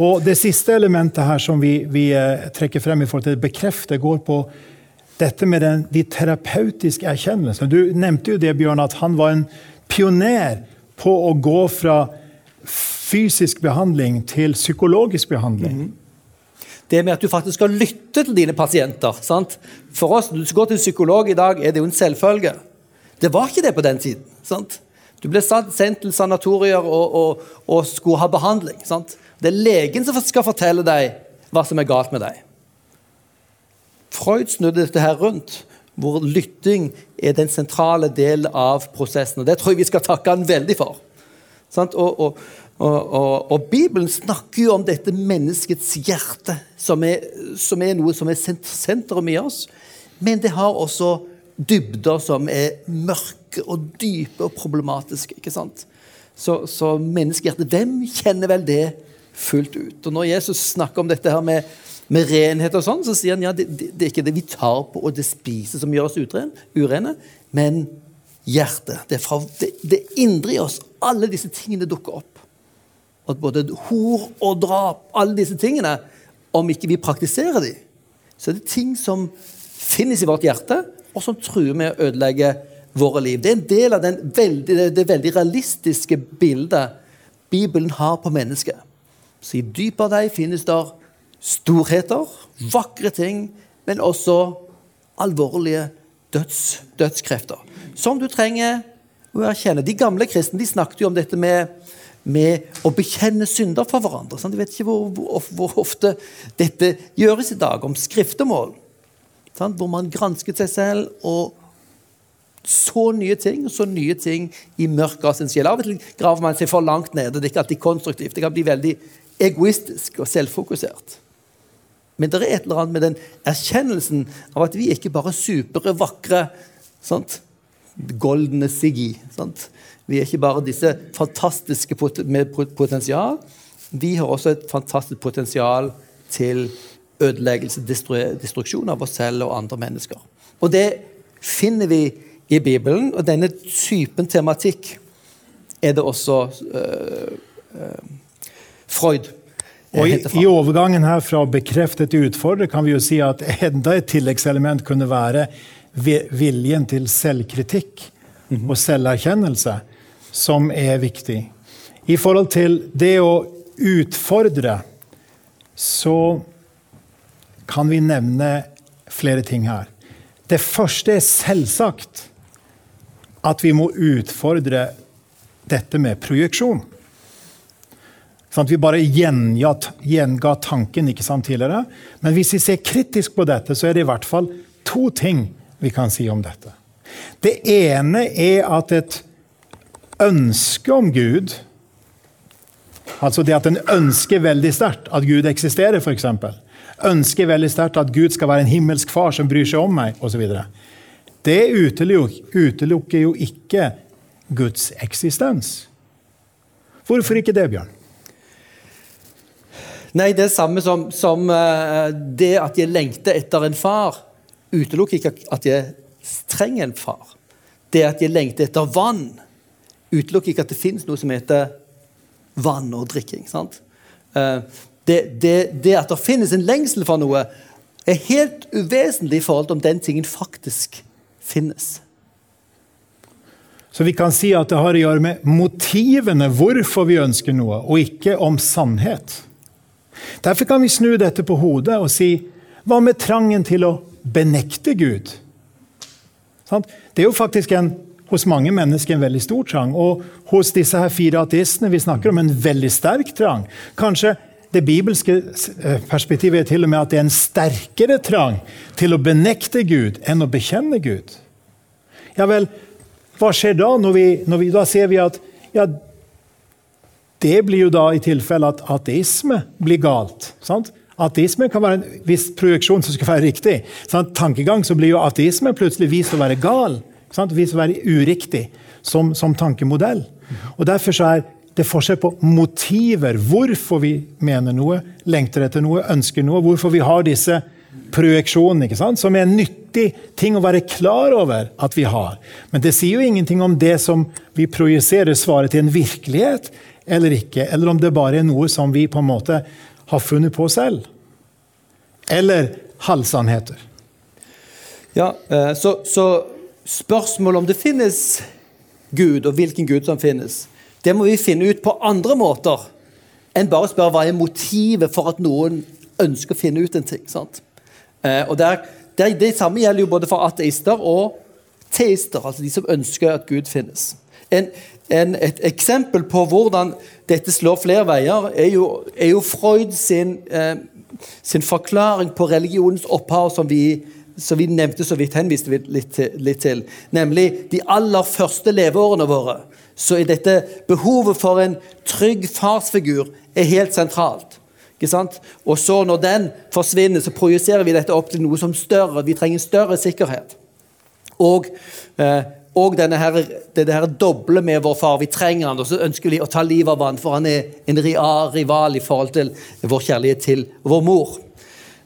Og Det siste elementet her som vi, vi eh, trekker frem i forhold til bekrefte, går på dette med den, de terapeutiske erkjennelsene. Du nevnte jo det, Bjørn, at han var en pioner på å gå fra fysisk behandling til psykologisk behandling. Mm det med at du faktisk skal lytte til dine pasienter. Sant? For oss, Når Du går til psykolog i dag, er det jo en selvfølge. Det var ikke det på den tiden. Sant? Du ble sendt til sanatorier og, og, og skulle ha behandling. Sant? Det er legen som skal fortelle deg hva som er galt med deg. Freud snudde dette her rundt, hvor lytting er den sentrale delen av prosessen. og Det tror jeg vi skal takke han veldig for. Og, og, og, og, Bibelen snakker jo om dette menneskets hjerte, som er, som er noe som er sentrum i oss. Men det har også dybder som er mørke og dype og problematiske. ikke sant? Så, så menneskehjertet, hvem kjenner vel det fullt ut? Og Når Jesus snakker om dette her med, med renhet, og sånn, så sier han ja, det, det, det, er ikke det vi tar på og det spiser som gjør oss urene, men hjertet. Det fra det, det indre i oss. Alle disse tingene dukker opp at både hor og drap, alle disse tingene, om ikke vi praktiserer de, så er det ting som finnes i vårt hjerte, og som truer med å ødelegge våre liv. Det er en del av veldig, det veldig realistiske bildet Bibelen har på mennesket. Så i dypet av deg finnes der storheter, vakre ting, men også alvorlige døds, dødskrefter. Som du trenger å erkjenne. De gamle kristne de snakket jo om dette med med å bekjenne synder for hverandre. Sant? Jeg vet ikke hvor, hvor, hvor, ofte dette gjøres i dag, om skriftemål. Sant? Hvor man gransket seg selv og så nye ting og så nye ting i mørket av sin sjel. Av og til graver man seg for langt nede. Det er ikke alltid konstruktivt. Det kan bli veldig egoistisk og selvfokusert. Men det er et eller annet med den erkjennelsen av at vi er ikke bare supre, vakre sant? Goldene Siggy. Sant? Vi er ikke bare disse fantastiske med potensial. Vi har også et fantastisk potensial til ødeleggelse, destruksjon av oss selv og andre mennesker. Og det finner vi i Bibelen, og denne typen tematikk er det også uh, uh, Freud og i, I overgangen her fra bekreftet til utfordrer kan vi jo si at enda et tilleggselement kunne være viljen til selvkritikk mhm. og selverkjennelse som er viktig. I forhold til det å utfordre, så kan vi nevne flere ting her. Det første er selvsagt at vi må utfordre dette med projeksjon. Sånn vi bare gjenga, gjenga tanken ikke sant, tidligere. Men hvis vi ser kritisk på dette, så er det i hvert fall to ting vi kan si om dette. Det ene er at et ønske om Gud Altså det at en ønsker veldig sterkt at Gud eksisterer, f.eks. ønsker veldig sterkt at Gud skal være en himmelsk far som bryr seg om meg, osv. Det utelukker jo ikke Guds eksistens. Hvorfor ikke det, Bjørn? Nei, det er samme som, som eh, det at jeg lengter etter en far, utelukker ikke at jeg trenger en far. Det at jeg lengter etter vann, utelukker ikke at det finnes noe som heter vann og drikking. sant? Eh, det, det, det at det finnes en lengsel for noe, er helt uvesentlig i forhold til om den tingen faktisk finnes. Så vi kan si at det har å gjøre med motivene hvorfor vi ønsker noe, og ikke om sannhet. Derfor kan vi snu dette på hodet og si hva med trangen til å benekte Gud? Det er jo faktisk en, hos mange mennesker en veldig stor trang. Og hos disse her fire ateistene vi snakker om en veldig sterk trang. Kanskje det bibelske eh, perspektivet er til og med at det er en sterkere trang til å benekte Gud enn å bekjenne Gud. Ja vel, hva skjer da? Når vi, når vi, da ser vi at ja, det blir jo da i tilfelle at ateisme blir galt. Sant? Ateisme kan være en viss projeksjon som skal være riktig. Sant? Tankegang så blir jo ateisme plutselig vist å være gal. Sant? Vist å være uriktig som, som tankemodell. Og Derfor så er det forskjell på motiver, hvorfor vi mener noe, lengter etter noe, ønsker noe. Hvorfor vi har disse projeksjonene, ikke sant? som er en nyttig ting å være klar over at vi har. Men det sier jo ingenting om det som vi projiserer, svaret til en virkelighet eller ikke. Eller om det bare er noe som vi på en måte har funnet på selv. Eller halvsannheter. Ja, eh, så, så spørsmålet om det finnes Gud, og hvilken Gud som finnes, det må vi finne ut på andre måter enn bare å spørre hva er motivet for at noen ønsker å finne ut en ting. sant? Eh, og der, der, Det samme gjelder jo både for ateister og teister, altså de som ønsker at Gud finnes. En, en, et eksempel på hvordan dette slår flere veier, er jo, er jo Freud sin, eh, sin, forklaring på religionens opphav, som vi, som vi nevnte så vidt, henviste litt litt til. Nemlig de aller første leveårene våre. Så er dette behovet for en trygg farsfigur er helt sentralt. Og så når den forsvinner, så projiserer vi dette opp til noe som større. Vi trenger større sikkerhet. Og eh, og denne her, det, her doble med vår far. Vi trenger han, og så ønsker vi å ta livet av han, for han er en rival i forhold til vår kjærlighet til vår mor.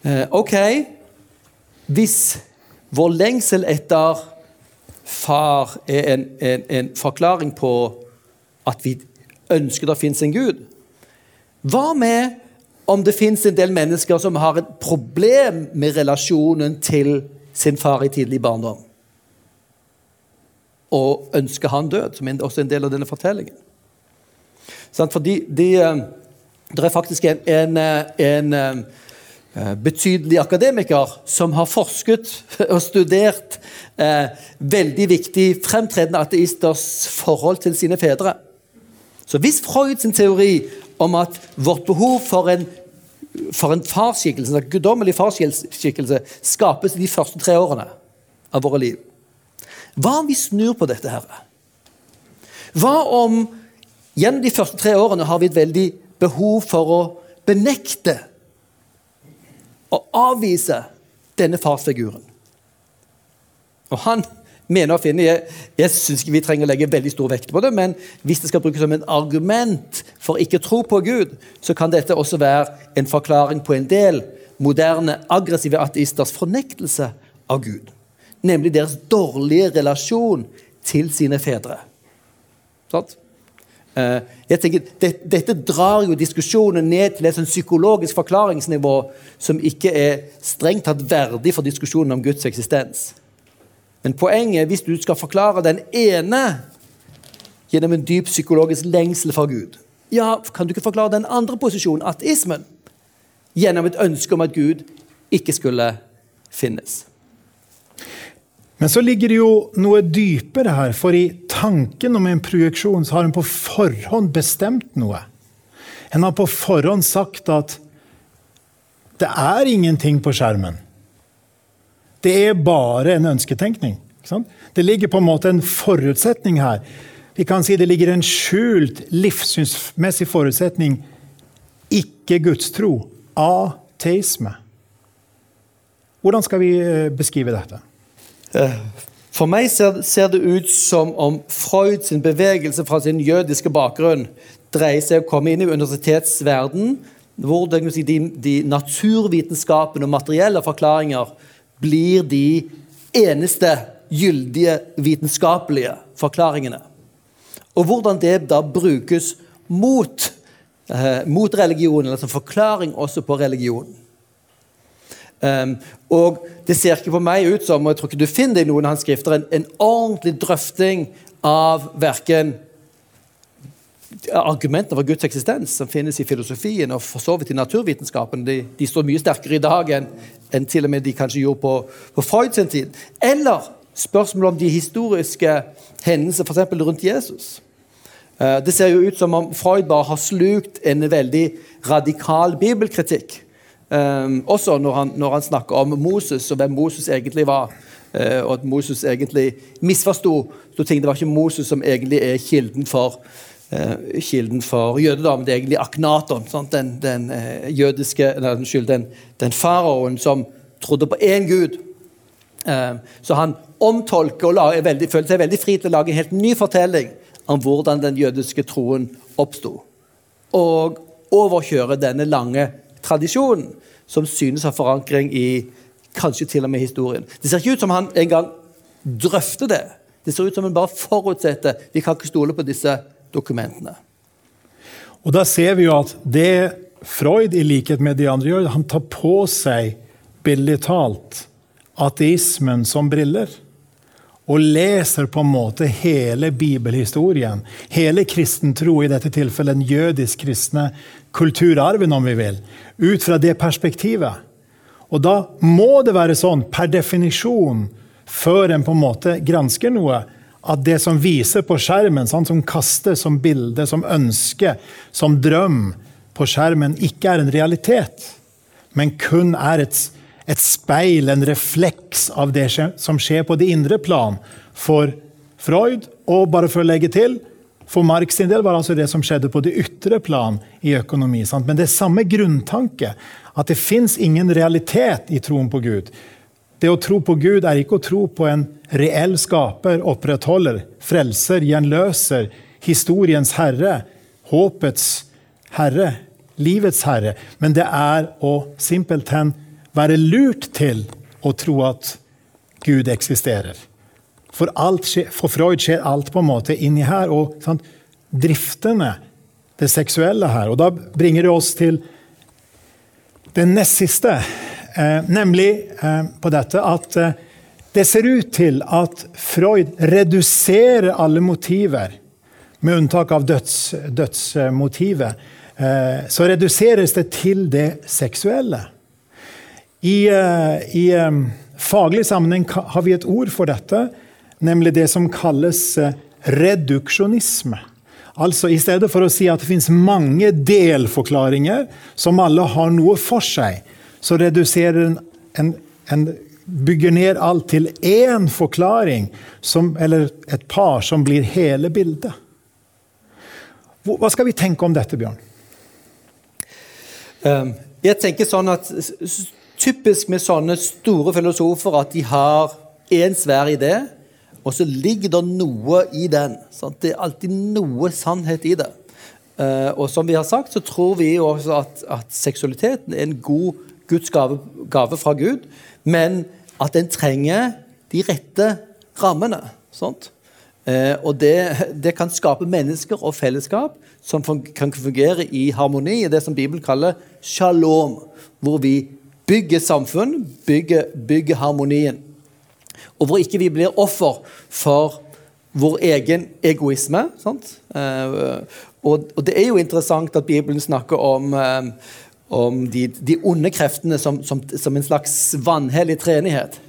Eh, ok, hvis vår lengsel etter far er en, en, en forklaring på at vi ønsker det fins en Gud, hva med om det fins en del mennesker som har et problem med relasjonen til sin far i tidlig barndom? Og ønsker han død, som er også en del av denne fortellingen. Fordi de, eh, det er faktisk en, en, eh, en, eh, betydelig akademiker som har forsket og studert eh, veldig viktig fremtredende ateisters forhold til sine fedre. Så hvis Freud sin teori om at vårt behov for en, for en farsskikkelse, en guddommelig farsskikkelse skapes i de første tre årene av våre liv hva om vi snur på dette? her? Hva om gjennom de første tre årene har vi et veldig behov for å benekte og avvise denne farsfiguren? Og han mener å finne Jeg, jeg syns ikke vi trenger å legge veldig stor vekt på det, men hvis det skal brukes som en argument for ikke tro på Gud, så kan dette også være en forklaring på en del moderne, aggressive ateisters fornektelse av Gud nemlig deres dårlige relasjon til sine fedre. Sånn? Jeg tenker, det, Dette drar jo diskusjonen ned til et sånn psykologisk forklaringsnivå som ikke er strengt tatt verdig for diskusjonen om Guds eksistens. Men poenget hvis du skal forklare den ene gjennom en dyp psykologisk lengsel for Gud, ja, kan du ikke forklare den andre posisjonen, ateismen, gjennom et ønske om at Gud ikke skulle finnes? Men så ligger det jo noe dypere her, for i tanken om en projeksjon så har en på forhånd bestemt noe. En har på forhånd sagt at det er ingenting på skjermen. Det er bare en ønsketenkning. Det ligger på en måte en forutsetning her. Vi kan si det ligger en skjult livssynsmessig forutsetning. Ikke gudstro. Ateisme. hvordan skal vi eh, beskrive dette? For meg ser, det ut som om Freud sin bevegelse fra sin jødiske bakgrunn dreier seg om å komme inn i universitetsverden, hvor de, de naturvitenskapene og materielle forklaringer blir de eneste gyldige vitenskapelige forklaringene. Og hvordan det da brukes mot, eh, mot religionen, eller som forklaring også på religionen. Um, og det ser ikke på meg ut som og jeg tror ikke du finner det i noen av hans skrifter, en, en ordentlig drøfting av verken argumenter for Guds eksistens som finnes i filosofien og for så vidt i naturvitenskapen. De, de står mye sterkere i dag enn, en til og med de kanskje gjorde på, på Freud sin tid. Eller spørsmål om de historiske hendelser, f.eks. rundt Jesus. Uh, det ser jo ut som om Freud bare har slukt en veldig radikal bibelkritikk Um, også når han, når han, snakker om Moses og hvem Moses egentlig var. Uh, og at Moses egentlig misforsto ting. Det var ikke Moses som egentlig er kilden for, uh, kilden for jødedom. Det er egentlig Aknaton, sant? den, den uh, jødiske, nei, unnskyld, den, den faraoen som trodde på én gud. Ehm, så han omtolker og lager, veldig, føler seg veldig fri til å lage en helt ny fortelling om hvordan den jødiske troen oppsto. Og overkjører denne lange tradisjonen som synes å ha forankring i kanskje til og med historien. Det ser ikke ut som han engang drøfter det. Det ser ut som han bare forutsetter vi kan ikke stole på disse dokumentene. Og Da ser vi jo at det Freud, i likhet med de andre, gjør, han tar på seg, billig talt, ateismen som briller. Og leser på en måte hele bibelhistorien. Hele kristen tro, i dette tilfellet den jødisk-kristne kulturarven, om vi vil, ut fra det perspektivet. Og da må det være sånn, per definisjon, før en på en måte gransker noe, at det som viser på skjermen, sånn, som kastes som bilde, som ønske, som drøm på skjermen, ikke er en realitet, men kun er et, et speil, en refleks av det som skjer på det indre plan for Freud. Og bare for å legge til for Marx sin del var det altså det som skjedde på det ytre plan i økonomi. Sant? Men det er samme grunntanke, at det fins ingen realitet i troen på Gud. Det å tro på Gud er ikke å tro på en reell skaper, opprettholder, frelser, gjenløser, historiens herre, håpets herre, livets herre. Men det er å simpelthen være lurt til å tro at Gud eksisterer. For, skjer, for, Freud skjer alt på en måte inni her. og sant, Driftene, det seksuelle her. Og da bringer det oss til det nest siste, eh, nemlig eh, på dette at eh, det ser ut til at Freud reduserer alle motiver, med unntak av døds, dødsmotivet. Eh, så reduseres det til det seksuelle. I, eh, i eh, faglig sammenheng har vi et ord for dette nemlig det som kalles eh, reduksjonisme. Altså I stedet for å si at det finnes mange delforklaringer som alle har noe for seg, så reduserer en, en, en bygger ned alt til én forklaring, som, eller et par, som blir hele bildet. Hva skal vi tenke om dette, Bjørn? Ehm, jeg tenker sånn at Typisk med sånne store filosofer at de har én svær idé, og så ligger det noe i den. Sant? Det er alltid noe sannhet i det. Uh, og som vi har sagt, så tror vi også at, at seksualiteten er en god Guds gave, gave, fra Gud, men at den trenger de rette rammene. Uh, og det, det, kan skape mennesker og fellesskap som kan fungere i harmoni, i det som Bibelen kaller shalom, hvor vi bygger samfunn, bygger, bygger harmonien og hvor ikke vi blir offer for vår egen egoisme. Uh, og, det er jo interessant at Bibelen snakker om, uh, om de, de, onde kreftene som, som, som, en slags vanhellig treenighet.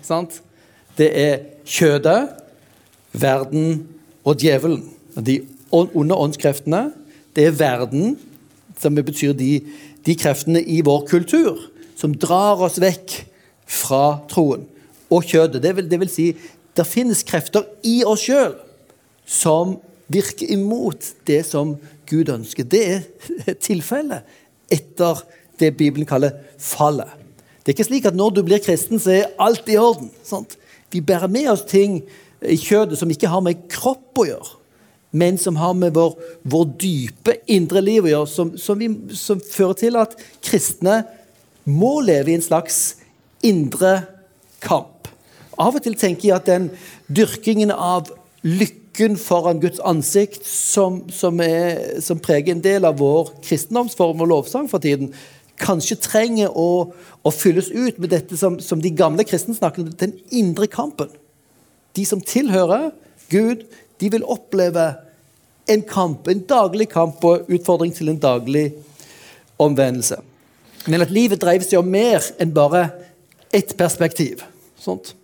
Det er kjødet, verden og djevelen. De onde åndskreftene. Det er verden, som betyr de, de kreftene i vår kultur som drar oss vekk fra troen og kjødet. Det vil, det vil si, det finnes krefter i oss sjøl som virker imot det som Gud ønsker. Det er tilfellet etter det Bibelen kaller fallet. Det er ikke slik at når du blir kristen, så er alt i orden. Sant? Vi bærer med oss ting i kjødet som ikke har med kropp å gjøre, men som har med vår, vår dype indre liv å gjøre, som, som, vi, som fører til at kristne må leve i en slags indre kamp. Av og til tenker jeg at den dyrkingen av lykken foran Guds ansikt, som, som, er, som preger en del av vår kristendomsform og lovsang for tiden, kanskje trenger å, å fylles ut med dette som, som de gamle kristne snakker om, den indre kampen. De som tilhører Gud, de vil oppleve en kamp, en daglig kamp og utfordring til en daglig omvendelse. Men at livet dreier seg om mer enn bare ett perspektiv. Sånt.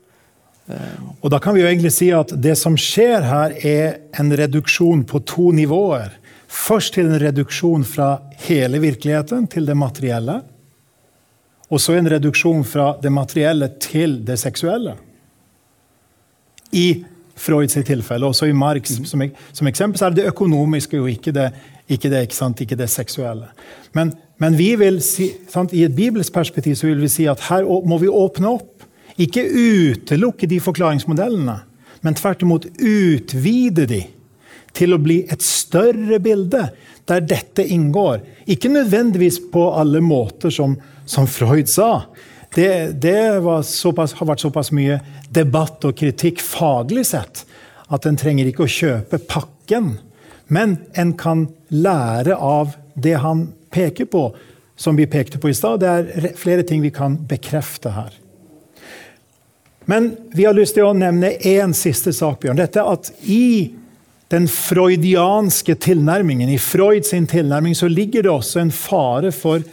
Og da kan vi jo egentlig si at det som skjer her, er en reduksjon på to nivåer. Først til en reduksjon fra hele virkeligheten til det materielle. Og så en reduksjon fra det materielle til det seksuelle. I Freuds tilfelle, også i Marx som, som, eksempel, så er det økonomiske og ikke det, ikke det, ikke sant, ikke det seksuelle. Men, men vi vil si, sant, i et bibelsk perspektiv så vil vi si at her må vi åpne opp ikke utelukke de forklaringsmodellene, men tvert imot utvide de til å bli et større bilde der dette inngår. Ikke nødvendigvis på alle måter som, som Freud sa. Det, det såpass, har vært såpass mye debatt og kritikk faglig sett at en trenger ikke å kjøpe pakken. Men en kan lære av det han peker på, som vi pekte på i stad. Det er flere ting vi kan bekrefte her. Men vi har lyst til å nevne én siste sak, Bjørn. Dette at i den freudianske tilnærmingen, i Freud sin tilnærming, så ligger det også en fare for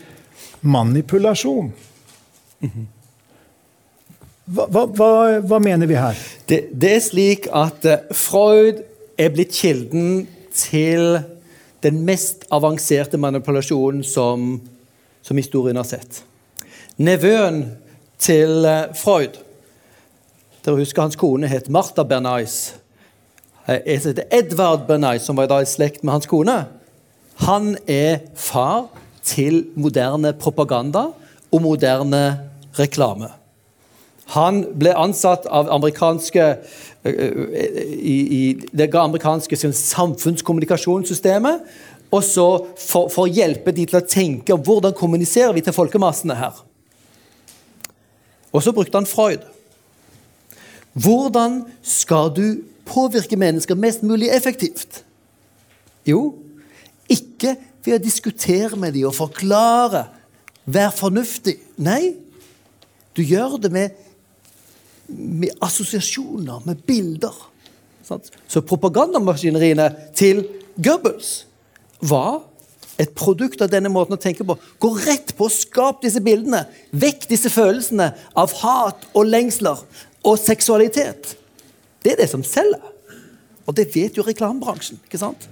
manipulasjon. Hva, hva, hva mener vi her? Det, det, er slik at eh, Freud er blitt kilden til den mest avanserte manipulasjonen som, som historien har sett. Nevøen til eh, Freud dere husker Hans kone het Martha Bernays. Jeg heter Edvard Bernays, som var da i slekt med hans kone. Han er far til moderne propaganda og moderne reklame. Han ble ansatt av amerikanske i, i det amerikanske samfunnskommunikasjonssystemet. Og så for, for, å hjelpe de til å tenke hvordan kommuniserer vi til folkemassene her. Og så brukte han Freud. Hvordan skal du påvirke mennesker mest mulig effektivt? Jo, ikke ved å diskutere med dem og forklare, være fornuftig. Nei, du gjør det med, med assosiasjoner, med bilder. Så propagandamaskineriene til Goebbels var et produkt av denne måten å tenke på. Gå rett på å skape disse bildene. Vekk disse følelsene av hat og lengsler og seksualitet. Det er det som selger. Og det vet jo reklamebransjen. ikke sant?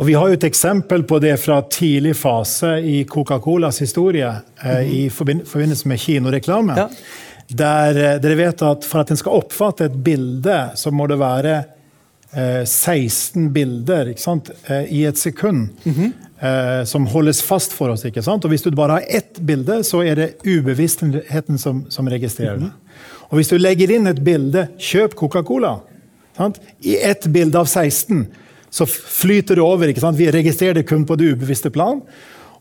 Og Vi har jo et eksempel på det fra tidlig fase i Coca-Colas historie. Eh, mm -hmm. I forbindelse med kinoreklame. Ja. Der eh, dere vet at for at en skal oppfatte et bilde, så må det være eh, 16 bilder eh, i et sekund. Mm -hmm. som holdes fast for oss. ikke sant? Og Hvis du bare har ett bilde, så er det ubevisstheten som, som registrerer det. Mm -hmm. Og hvis du legger inn et bilde 'kjøp Coca-Cola' i ett bilde av 16, så flyter det over. Vi registrerer det kun på det ubevisste plan.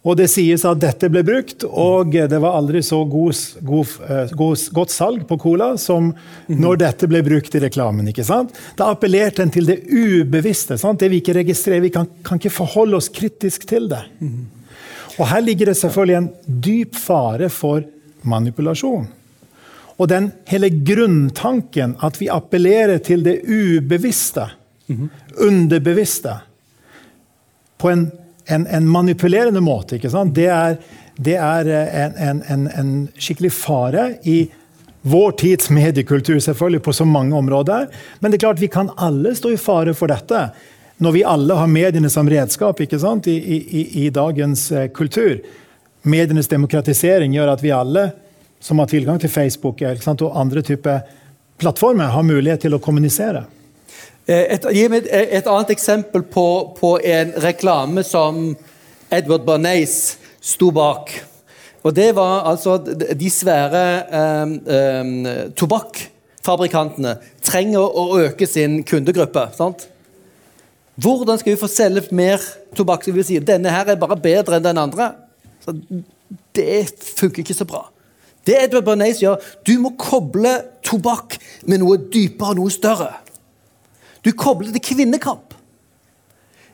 Og det sies at dette ble brukt, og det var aldri så god, god, eh, god, godt salg på cola som når dette ble brukt i reklamen. ikke sant? Da appellerte en til det ubevisste. Sant? Det vi ikke registrerer. Vi kan, kan, ikke forholde oss kritisk til det. Og her ligger det selvfølgelig en dyp fare for manipulasjon. Og den hele grunntanken at vi appellerer til det ubevisste, mm -hmm. underbevisste, på en, en, en, manipulerende måte, det er, det er eh, en, en, skikkelig fare i vår tids mediekultur, selvfølgelig, på så mange områder. Men det er klart vi kan alle stå i fare for dette. Når vi alle har mediene som redskap ikke sant? I, i, i dagens eh, kultur. Medienes demokratisering gjør at vi alle som har tilgang til Facebook og andre typer plattformer, har mulighet til å kommunisere. Eh, et, gi meg et, et annet eksempel på, på, en reklame som Edward Bernays sto bak. Og det var altså de svære um, um, tobakksfabrikantene trenger å øke sin kundegruppe. sant? Hvordan skal vi få selge mer tobakk? Skal vi si denne her er bare bedre enn den andre. Så det funker ikke så bra. Det Edward Bernays gjør, du må koble tobakk med noe dypere, noe større. Du kobler det kvinnekamp.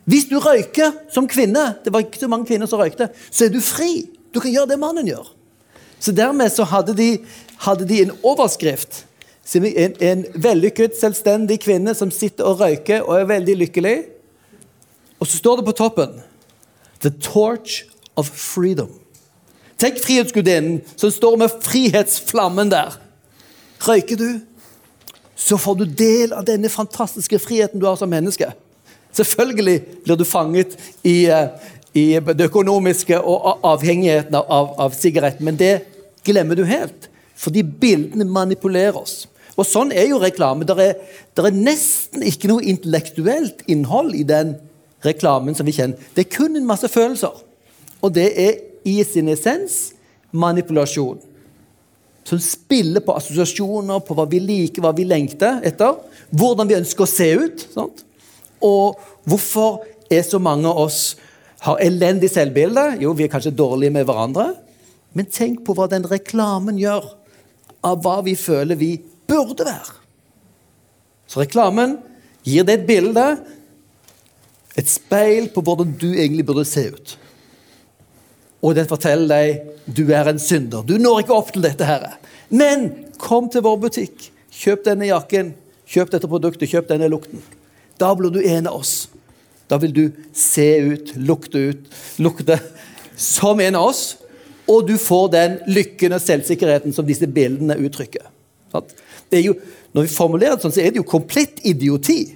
Hvis du røyker som kvinne, det var ikke så mange kvinner som røykte, så er du fri. Du kan gjøre det mannen gjør. Så dermed så hadde de, hadde de en overskrift. En, en vellykket, selvstendig kvinne som sitter og røyker og er veldig lykkelig. Og så står det på toppen The torch of freedom. Tenk frihetsgudinnen som står med frihetsflammen der. Røyker du, så får du del av denne fantastiske friheten du har som menneske. Selvfølgelig blir du fanget i, eh, i det økonomiske og avhengigheten av, av, av sigaretten, men det glemmer du helt. Fordi bildene manipulerer oss. Og sånn er jo reklame. Det er, der er nesten ikke noe intellektuelt innhold i den reklamen som vi kjenner. Det er kun en masse følelser. Og det er i sin essens manipulasjon. Som spiller på assosiasjoner, på hva vi liker, hva vi lengter etter. Hvordan vi ønsker å se ut. Sant? Og hvorfor er så mange av oss har elendig selvbilde? Jo, vi er kanskje dårlige med hverandre. Men tenk på hva den reklamen gjør av hva vi føler vi burde være. Så reklamen gir deg et bilde, et speil på hvordan du egentlig burde se ut. Og den forteller deg du er en synder. Du når ikke opp til dette. her. Men kom til vår butikk. Kjøp denne jakken, kjøp dette produktet, kjøp denne lukten. Da blir du en av oss. Da vil du se ut, lukte ut, lukte som en av oss. Og du får den lykken og selvsikkerheten som disse bildene uttrykker. Er jo, når vi formulerer det sånn, så er det jo komplett idioti.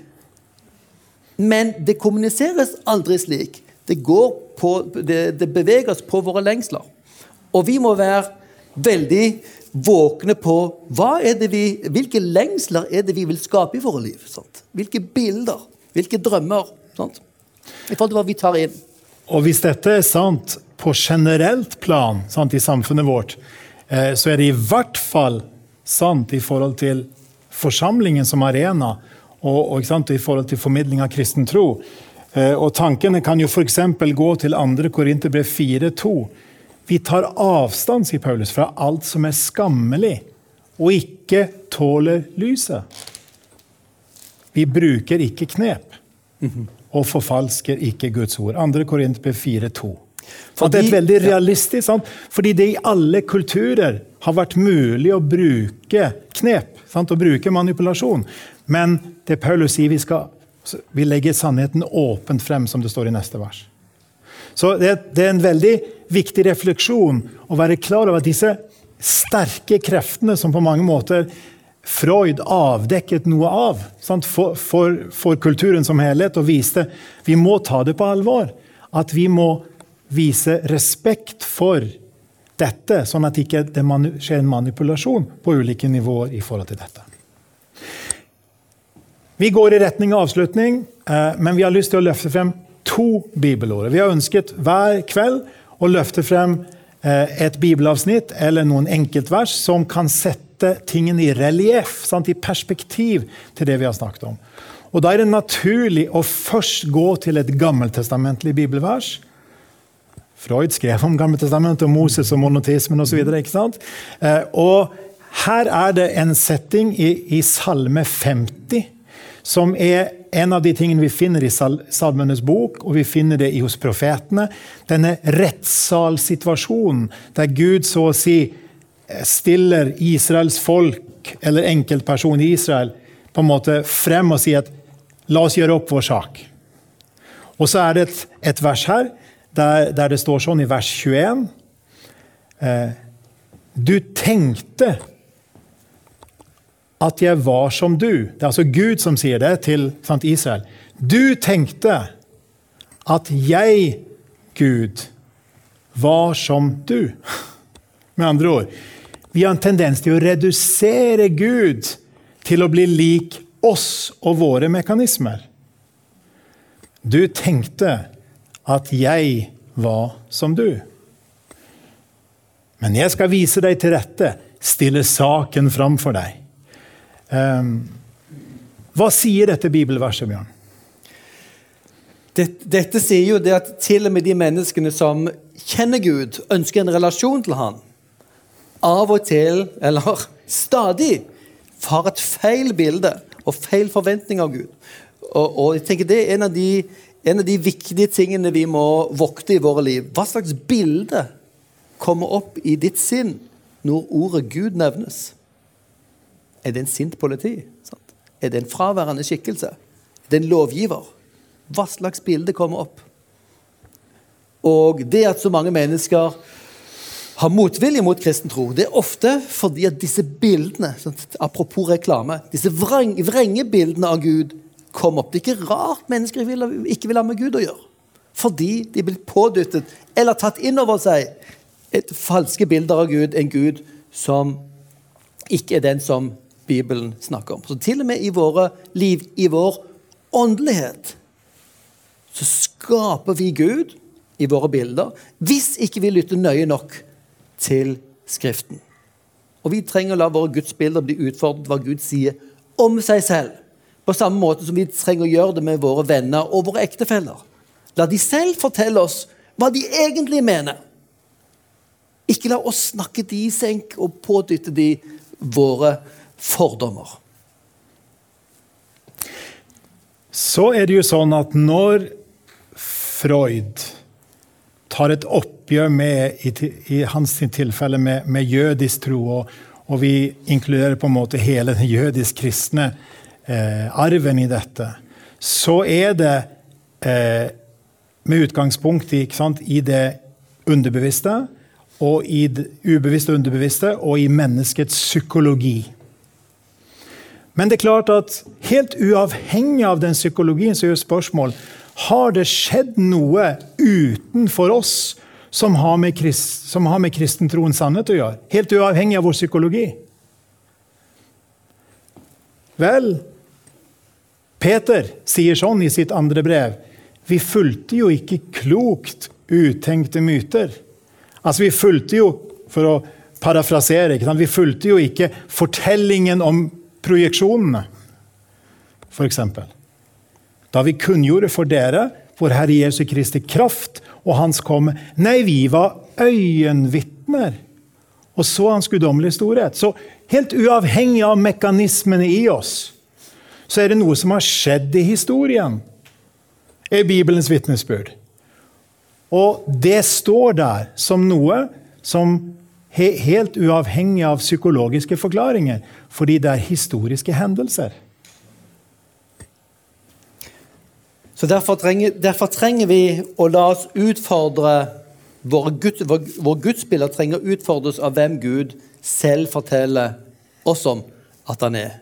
Men det kommuniseres aldri slik. Det, går på, det, det beveges på våre lengsler. Og vi må være veldig våkne på vi, hvilke lengsler er det vi vil skape i våre liv. Sant? Hvilke bilder, hvilke drømmer. Sant? I forhold til hva vi tar inn. Og hvis dette er sant på generelt plan sant, i samfunnet vårt, eh, så er det i hvert fall sant i forhold til forsamlingen som arena, og, og sant, i forhold til formidling av kristen tro. Eh, og tankene kan jo f.eks. gå til 2. Korinterbrev 4,2. Vi tar avstand, sier Paulus, fra alt som er skammelig og ikke tåler lyset. Vi bruker ikke knep og forfalsker ikke Guds ord. 2. Korinterbrev 4,2. Fordi, det er veldig realistisk, sant? Fordi det i alle kulturer har vært mulig å bruke knep, sant? å bruke manipulasjon. Men det Paulus sier, vi, skal, vi legger sannheten åpent frem, som det står i neste vers. Så det, er en veldig viktig refleksjon å være klar over at disse sterke kreftene som på mange måter Freud avdekket noe av? For, for, for kulturen som helhet og viste vi må ta det på alvor. At vi må vise respekt for dette, sånn at det ikke skjer en manipulasjon på ulike nivåer i forhold til dette. Vi går i retning av avslutning, eh, men vi har lyst til å løfte frem to bibelord. Vi har ønsket hver kveld å løfte frem eh, et bibelavsnitt eller noen enkeltvers som kan sette tingene i relieff, i perspektiv til det vi har snakket om. Og Da er det naturlig å først gå til et gammeltestamentlig bibelvers. Freud skrev om Gammeltestamentet, og Moses og monotismen osv. Eh, og her er det en setting i, i Salme 50 som er en av de tingene vi finner i Salmenes bok, og vi finner det hos profetene. Denne rettssalsituasjonen der Gud så å si stiller Israels folk, eller enkeltperson i Israel, på en måte frem og sier at la oss gjøre opp vår sak. Og så er det et, et vers her der, der, det står sånn i vers 21 eh, Du tenkte at jeg var som du. Det er altså Gud som sier det til sant, Israel. Du tenkte at jeg, Gud, var som du. Med andre ord, vi har en tendens til å redusere Gud til å bli lik oss og våre mekanismer. Du tenkte at jeg var som du. Men jeg skal vise deg til rette, stille saken fram for deg. Ehm, hva sier dette bibelverset, Bjørn? Dette, sier jo det at til og med de menneskene som kjenner Gud, ønsker en relasjon til Han, av og til, eller stadig, har et feil bilde og feil forventning av Gud. Og, og jeg tenker Det er en av, de, en av de viktige tingene vi må vokte i våre liv. Hva slags bilde kommer opp i ditt sinn når ordet Gud nevnes? Er det en sint politi? Sant? Er det en fraværende skikkelse? Er det en lovgiver? Hva slags bilde kommer opp? Og det at så mange mennesker har motvilje mot kristen tro, det er ofte fordi at disse bildene sant, Apropos reklame. Disse vreng, vrenge bildene av Gud kom opp. Det er ikke rart mennesker vil, ikke vil ha med Gud å gjøre. Fordi de blir pådyttet eller tatt inn over seg et falske bilder av Gud, en Gud som ikke er den som Bibelen snakker om. Så til og med i våre liv, i vår åndelighet, så skaper vi Gud i våre bilder hvis ikke vi lytter nøye nok til Skriften. Og vi trenger å la våre gudsbilder bli utfordret hva Gud sier om seg selv. På samme måte som vi trenger å gjøre det med våre venner og våre ektefeller. La de selv fortelle oss hva de egentlig mener. Ikke la oss snakke de i senk og pådytte de våre fordommer. Så er det jo sånn at når Freud tar et oppgjør med, i, i hans tilfelle med, med jødisk tro, og, og, vi inkluderer på en måte hele den jødisk-kristne eh, arven i dette, så er det eh, med utgangspunkt i, sant, i det underbevisste, og i det ubevisste underbevisste, og i menneskets psykologi. Men det er klart at helt uavhengig av den psykologien som gjør spørsmål har det skjedd noe utenfor oss som har med, krist, som har med sannhet å gjøre? Helt uavhengig av vår psykologi? Vel, Peter sier sånn i sitt andre brev. Vi fulgte jo ikke klokt uttenkte myter. Altså, vi fulgte jo, for å parafrasere, vi fulgte jo ikke fortellingen om projeksjonene, f.eks. Da vi kunngjorde for dere vår Herre Jesu Kristi kraft og Hans komme. Nei, vi var øyenvitner og så Hans guddommelige storhet. Så helt uavhengig av mekanismene i oss, så er det noe som har skjedd i historien, er Bibelens vitnesbyrd. Og det står der som noe som helt uavhengig av psykologiske forklaringer, fordi det er historiske hendelser. Så derfor trenger, derfor trenger, vi å la oss utfordre våre Gud, vår, vår gudsbilder trenger å utfordres av hvem Gud selv forteller oss om at han er.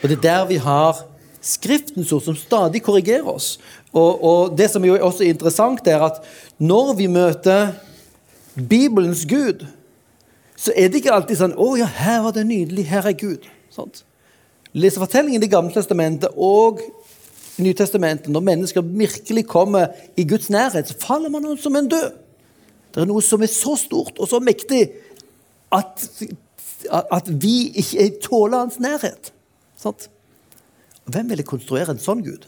Og Det er der vi har Skriftens ord, som stadig korrigerer oss. Og, og Det som jo også er interessant, er at når vi møter Bibelens Gud, så er det ikke alltid sånn 'Å ja, her var det nydelig. Her er Gud.' Sånt. Leser fortellingen i gamle testamentet og Nytestamentet, når mennesker virkelig kommer i Guds nærhet, så faller man som en død. Det er noe som er så stort og så mektig at, at vi ikke tåler hans nærhet. Sånt. Hvem ville konstruere en sånn Gud?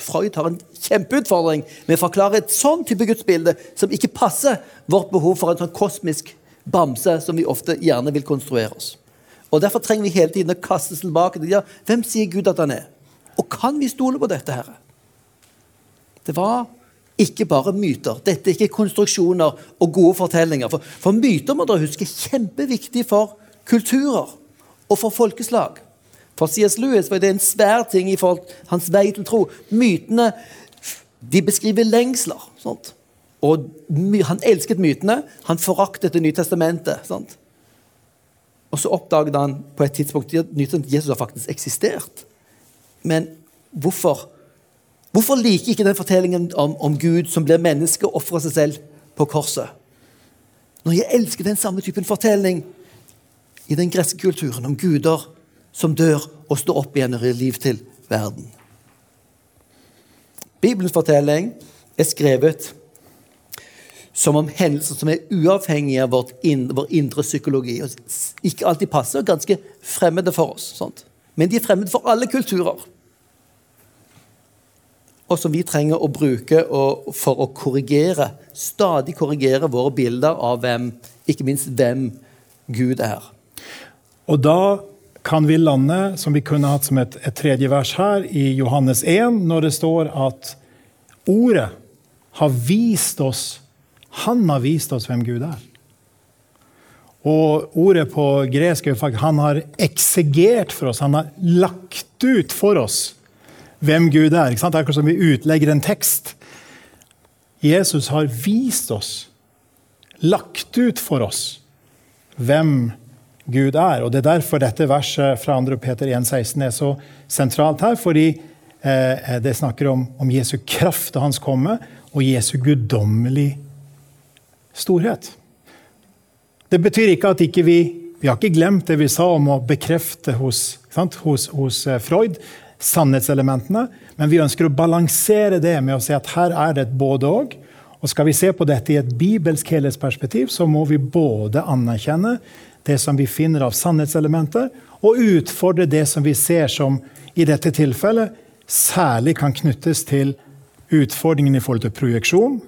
Freud har en kjempeutfordring med å forklare et sånn type gudsbilde som ikke passer vårt behov for en sånn kosmisk bamse som vi ofte gjerne vil konstruere oss. Og Derfor trenger vi hele tiden å kaste tilbake til ja, hvem sier Gud at han er. Og kan vi stole på dette? Herre? Det var ikke bare myter. Dette er ikke konstruksjoner og gode fortellinger. For, for myter må dere huske er kjempeviktig for kulturer og for folkeslag. For C.S. Lewis var det en svær ting i forhold hans vei til tro. Mytene de beskriver lengsler. Sånt. Og han elsket mytene. Han foraktet Det nye testamentet. Sant? Og så oppdaget han på et tidspunkt at Jesus har faktisk eksistert. Men hvorfor? Hvorfor liker ikke den fortellingen om, om Gud som blir menneske og ofrer seg selv på korset? Når jeg elsker den samme typen fortelling i den greske kulturen om guder som dør og står opp igjen og gir liv til verden. Bibelens fortelling er skrevet som om hendelser som er uavhengige av inn, vår indre psykologi. og ikke alltid passer, og ganske fremmede for oss. Sånt. Men de er fremmede for alle kulturer. Og som vi trenger å bruke og, for å korrigere, stadig korrigere våre bilder av hvem, ikke minst hvem Gud er. Og da kan vi lande, som vi kunne hatt som et, et tredje vers her, i Johannes 1, når det står at ordet har vist oss Han har vist oss hvem Gud er. Og ordet på gresk er faktisk Han har eksegert for oss, han har lagt ut for oss hvem Gud er. Det er akkurat som vi utlegger en tekst. Jesus har vist oss, lagt ut for oss, hvem Gud er. Og Det er derfor dette verset fra 2. Peter 1,16 er så sentralt her. Fordi eh, det snakker om, om Jesu kraft da hans komme, og Jesu guddommelig storhet. Det betyr ikke at ikke vi Vi har ikke glemt det vi sa om å bekrefte hos, hos, hos eh, Freud sannhetselementene, men vi ønsker å balansere det med å si at her er det et både-og. Og skal vi se på dette i et bibelsk helhetsperspektiv, så må vi både anerkjenne det som vi finner av sannhetselementer, og utfordre det som vi ser som i dette tilfellet særlig kan knyttes til utfordringen i forhold til projeksjon.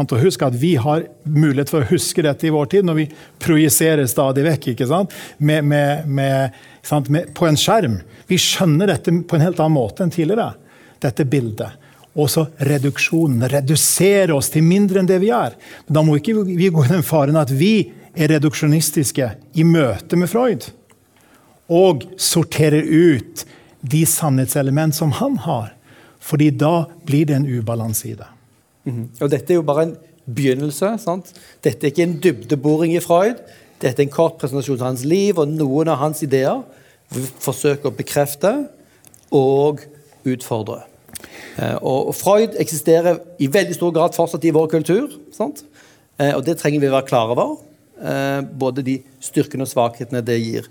Sant? Og husk at Vi har mulighet for å huske dette i vår tid når vi projiserer stadig vekk. ikke sant? Med, med, med, sant? med, på en skjerm. Vi skjønner dette på en helt annen måte enn tidligere. Dette bildet. Og så reduksjonen. Redusere oss til mindre enn det vi er. Men da må ikke vi gå i den faren at vi er reduksjonistiske i møte med Freud. Og sorterer ut de sannhetselement som han har. Fordi da blir det en ubalanse i det. Og dette er jo bare en begynnelse. sant? Dette er ikke en dybdeboring i Freud. Dette er en kort presentasjon av hans liv og noen av hans ideer. Vi forsøker å bekrefte og utfordre. Eh, Og Freud eksisterer i veldig stor grad fortsatt i vår kultur. sant? Eh, Og det trenger vi å være klar over. Eh, Både de styrkene og svakhetene det gir.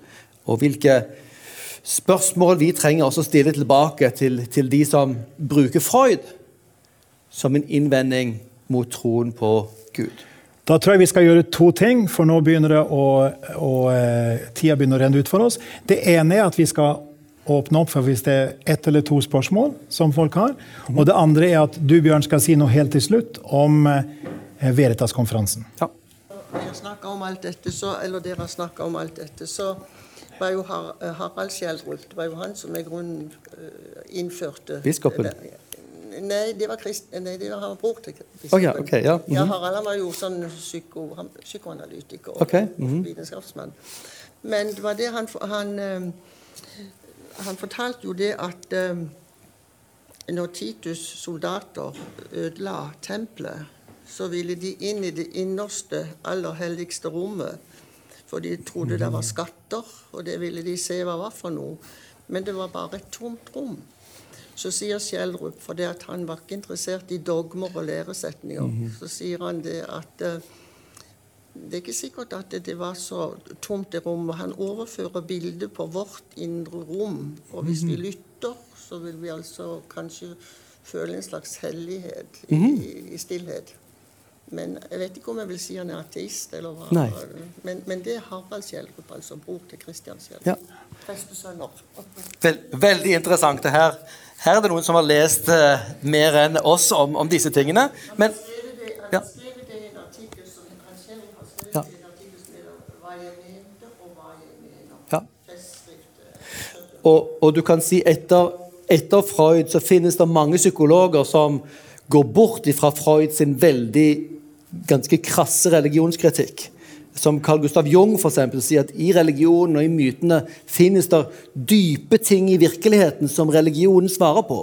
Og hvilke spørsmål vi trenger også å stille tilbake til, til de som bruker Freud som en innvending mot troen på Gud. Da tror jeg vi skal gjøre to ting, for nå begynner det å, å, eh, tida begynner å renne ut for oss. Det ene er at vi skal åpne opp for hvis det er ett eller to spørsmål som folk har. Og det andre er at du, Bjørn, skal si noe helt til slutt om eh, Veritas-konferansen. Ja. Om alt dette, så, eller dere har snakket om alt dette, så var jo eh, Harald Schjelderup Det var jo han som i grunnen innførte Biskopen? Nei, det var, Christ, nei, det var han bror til biskopen. Oh, ja, okay, ja, mhm. ja, Harald han var jo sånn psyko, han, psykoanalytiker og Ok, mhm. vitenskapsmann. Men det var det han Han, eh, han fortalte jo det at um, når Titus' soldater ødela tempelet, så ville de inn i det innerste, aller helligste rommet. For de trodde det var skatter, og det ville de se hva var for noe. Men det var bare et tomt rom. Så sier Schjelderup, for det at han var ikke interessert i dogmer og læresetninger, så sier han det at eh, det er ikke sikkert at det, det var så tomt det rommet. Han overfører bildet på vårt indre rom. Og hvis vi lytter, så vil vi altså kanskje føle en slags hellighet i, i stillhet. Men jeg vet ikke om jeg vil si han er ateist, eller hva. Nei. Men, men det er Harald Schjelderup, altså bror til Kristian Schjelderup. Ja. Prestesønner. Vel, veldig interessant. det Her Her er det noen som har lest eh, mer enn oss om, om disse tingene. Men Ja. Ja. Ja. Og, og du kan si etter, etter Freud så finnes det mange psykologer som går bort fra Freud sin veldig ganske krasse religionskritikk. Som Carl Gustav Jung for eksempel, sier at i religionen og i mytene finnes det dype ting i virkeligheten som religionen svarer på.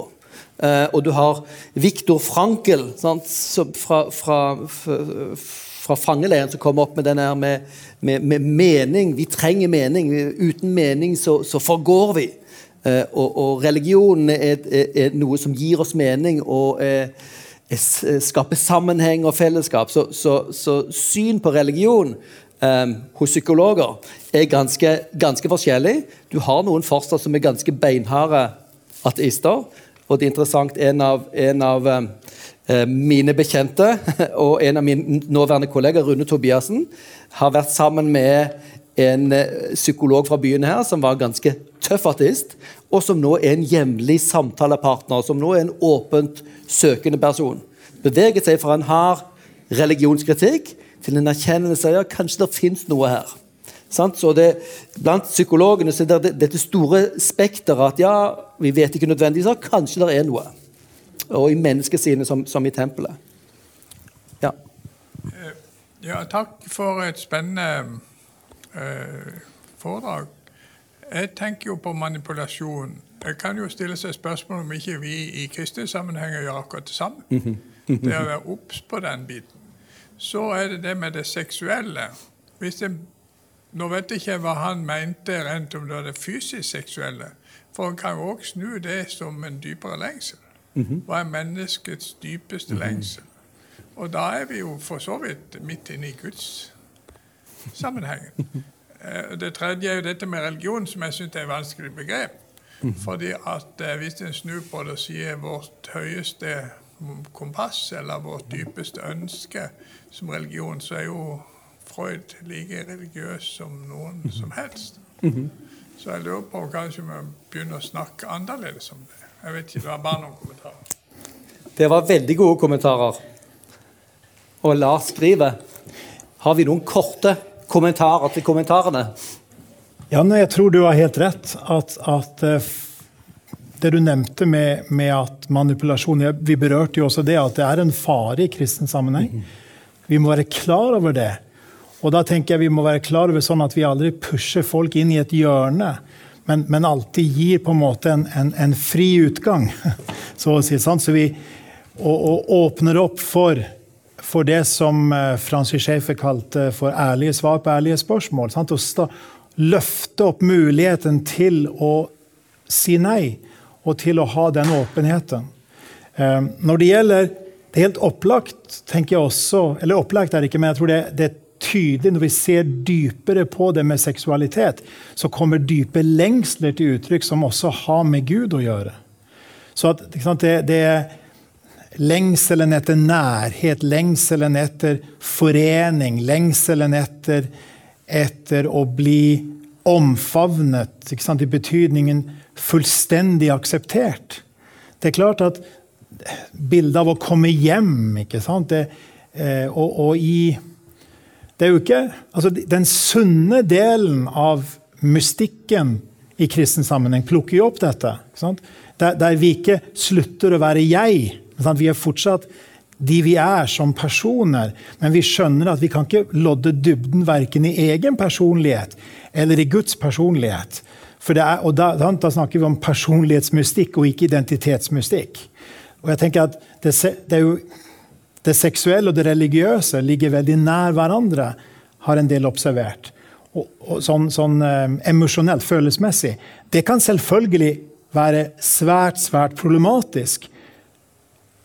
Eh, og du har Viktor Frankel sant, fra, fra, f- fra fangeleiren som kommer opp med den med, med, med mening. Vi trenger mening. Uten mening så, så forgår vi. Eh, og, og religionen er, er, er noe som gir oss mening og eh, skape sammenheng og fellesskap. Så, så, så syn på religion eh, hos psykologer er ganske, ganske forskjellig. Du har noen fortsatt som er ganske beinharde ateister. Og det er interessant, en av, en av eh, mine bekjente og en av mine nåværende kollegaer, Rune Tobiassen, har vært sammen med en eh, psykolog fra byen her som var ganske tøff ateist, og som nå er en hjemlig samtalepartner, som nå er en åpent søkende person. Beveget seg fra en hard religionskritikk til en erkjennelse av ja, kanskje det fins noe her. Så det, Blant psykologene så er det dette store spekteret at ja, vi vet ikke nødvendigvis, at kanskje det er noe. Og i menneskesynet som, som i tempelet. Ja. Ja, takk for et spennende eh, foredrag. Jeg tenker jo på manipulasjon. Jeg kan jo stille seg spørsmål om ikke vi i kristne sammenhenger gjør akkurat det samme. Det å være obs på den biten. Så er det det med det seksuelle. En nå vet jeg ikke hva han mente rent om det, det fysisk seksuelle. For han kan òg snu det som en dypere lengsel. Hva er menneskets dypeste lengsel? Og da er vi jo for så vidt midt inne i Guds sammenhengen. Eh, Det tredje er jo dette med religion, som jeg syns er et vanskelig begrep. Fordi at eh, hvis en snur på det og sier vårt høyeste kompass, eller vårt dypeste ønske som religion, så er jo Freud like religiøs som noen som helst. Så jeg lurer på kanskje vi begynner å snakke annerledes om det. Jeg vet ikke, Det var bare noen kommentarer. Det var veldig gode kommentarer. Og Lars skriver Har vi noen korte kommentarer til kommentarene? Ja, nei, jeg tror du har helt rett. At, at eh, det du nevnte med, med at manipulasjon Vi berørte jo også det at det er en fare i kristen sammenheng. Vi må være klar over det. Og da tenker jeg vi må være klar over sånn at vi aldri pusher folk inn i et hjørne, men, men alltid gir på en måte en, en, en fri utgang. Så å si, sant? Så vi, og, og åpner opp for, for det som eh, Francis Schaefer kalte for ærlige svar på ærlige spørsmål. Sant? Sta, løfte opp muligheten til å si nei, og til å ha den åpenheten. Eh, Når det gjelder det helt opplagt, tenker jeg også Eller opplagt er det ikke, men jeg tror det, det er tydelig når vi ser dypere på det med seksualitet, så kommer dype lengsler til uttrykk som også har med Gud å gjøre. Så at, det, det er lengselen etter nærhet, lengselen etter forening, lengselen etter, etter å bli omfavnet, i betydningen fullstendig akseptert. Det er klart at bildet av å komme hjem, ikke sant, det, eh, og, og i det er jo ikke altså Den sunne delen av mystikken i kristen sammenheng plukker jo opp dette. Der, der vi ikke slutter å være jeg. Vi er fortsatt de vi er som personer, men vi skjønner at vi kan ikke lodde dybden verken i egen personlighet eller i Guds personlighet. Er, og da, da snakker vi om personlighetsmystikk og ikke identitetsmystikk. Og jeg tenker at det, det jo det seksuelle og det religiøse ligger veldig nær hverandre, har en del observert. Og, og sånn, sånn eh, emosjonelt, følelsesmessig. Det kan selvfølgelig være svært, svært problematisk.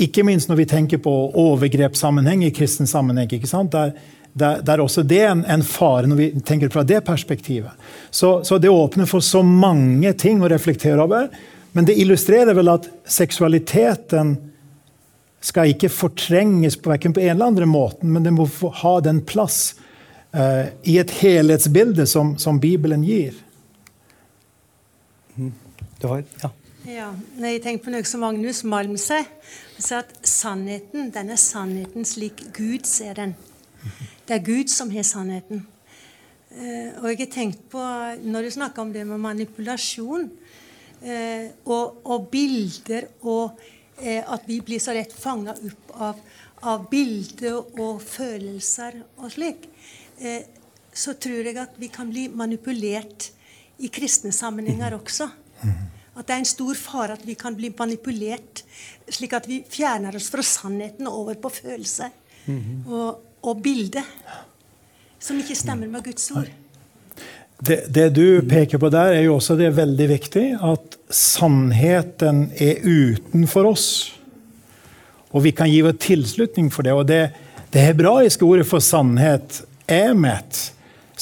Ikke minst når vi tenker på overgrepssammenheng i kristen sammenheng. ikke sant? Der, der, der også det er en, en fare når vi tenker fra det perspektivet. Så, så det åpner for så mange ting å reflektere over. Men det illustrerer vel at seksualiteten skal ikke fortrenges på på en eller andre måten, men den må få ha den plass uh, i et helhetsbilde som, som Bibelen gir. Det var, ja. Ja, når jeg tenker på noe som Magnus Malm sier, han sier at sannheten den er sannheten slik Gud ser den. Det er Gud som har sannheten. Eh, og jeg har tenkt på, når du snakker om det med manipulasjon eh, og, og bilder, og eh, at vi blir så rett fanga opp av, av bilder og følelser og slik, så tror jeg at vi kan bli manipulert i kristne sammenhenger også. At det er en stor fare at vi kan bli manipulert, slik at vi fjerner oss fra sannheten og over på følelse og, og bilde. Som ikke stemmer med Guds ord. Det, det du peker på der, er jo også det veldig viktig, at sannheten er utenfor oss. Og vi kan gi vår tilslutning for det. Og det, det hebraiske ordet for sannhet, emet,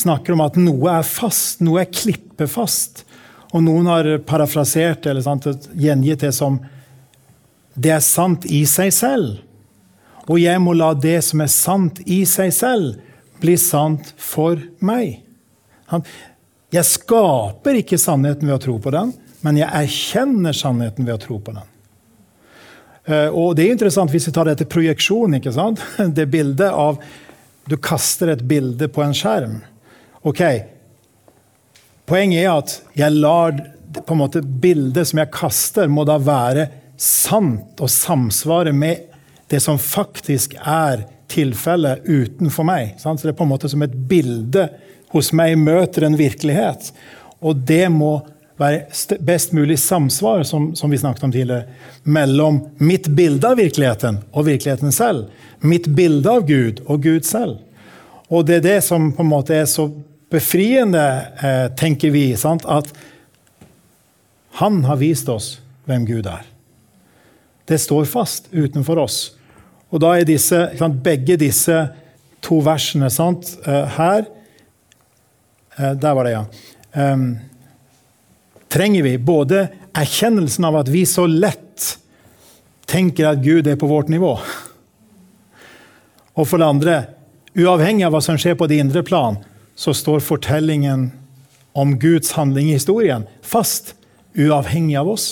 snakker om at noe er fast, noe er klippefast. Og noen har parafrasert eller sant, gjengitt det som det er sant i seg selv. Og jeg må la det som er sant i seg selv, bli sant for meg. Jeg skaper ikke sannheten ved å tro på den, men jeg erkjenner sannheten ved å tro på den. Eh, og det er interessant hvis vi tar det til projeksjon. ikke sant? Det bildet av Du kaster et bilde på en skjerm. Ok, Poenget er at jeg lar på en måte bildet som jeg kaster, må da være sant og samsvare med det som faktisk er tilfellet utenfor meg. Så det er på en måte som et bilde hos meg møter en virkelighet. Og det må være best mulig samsvar, som, som, vi snakket om tidligere, mellom mitt bilde av virkeligheten og virkeligheten selv. Mitt bilde av Gud og Gud selv. Og det er det som på en måte er så befriende, eh, tenker vi, sant? at han har vist oss hvem Gud er. Det står fast utenfor oss. Og da er disse, sant, begge disse to versene sant? Eh, her eh, Der var det, ja. Um, trenger vi både erkjennelsen av at vi så lett tenker at Gud er på vårt nivå. Og for det andre, uavhengig av hva som skjer på det indre plan, så står fortellingen om Guds handling i historien fast, uavhengig av oss.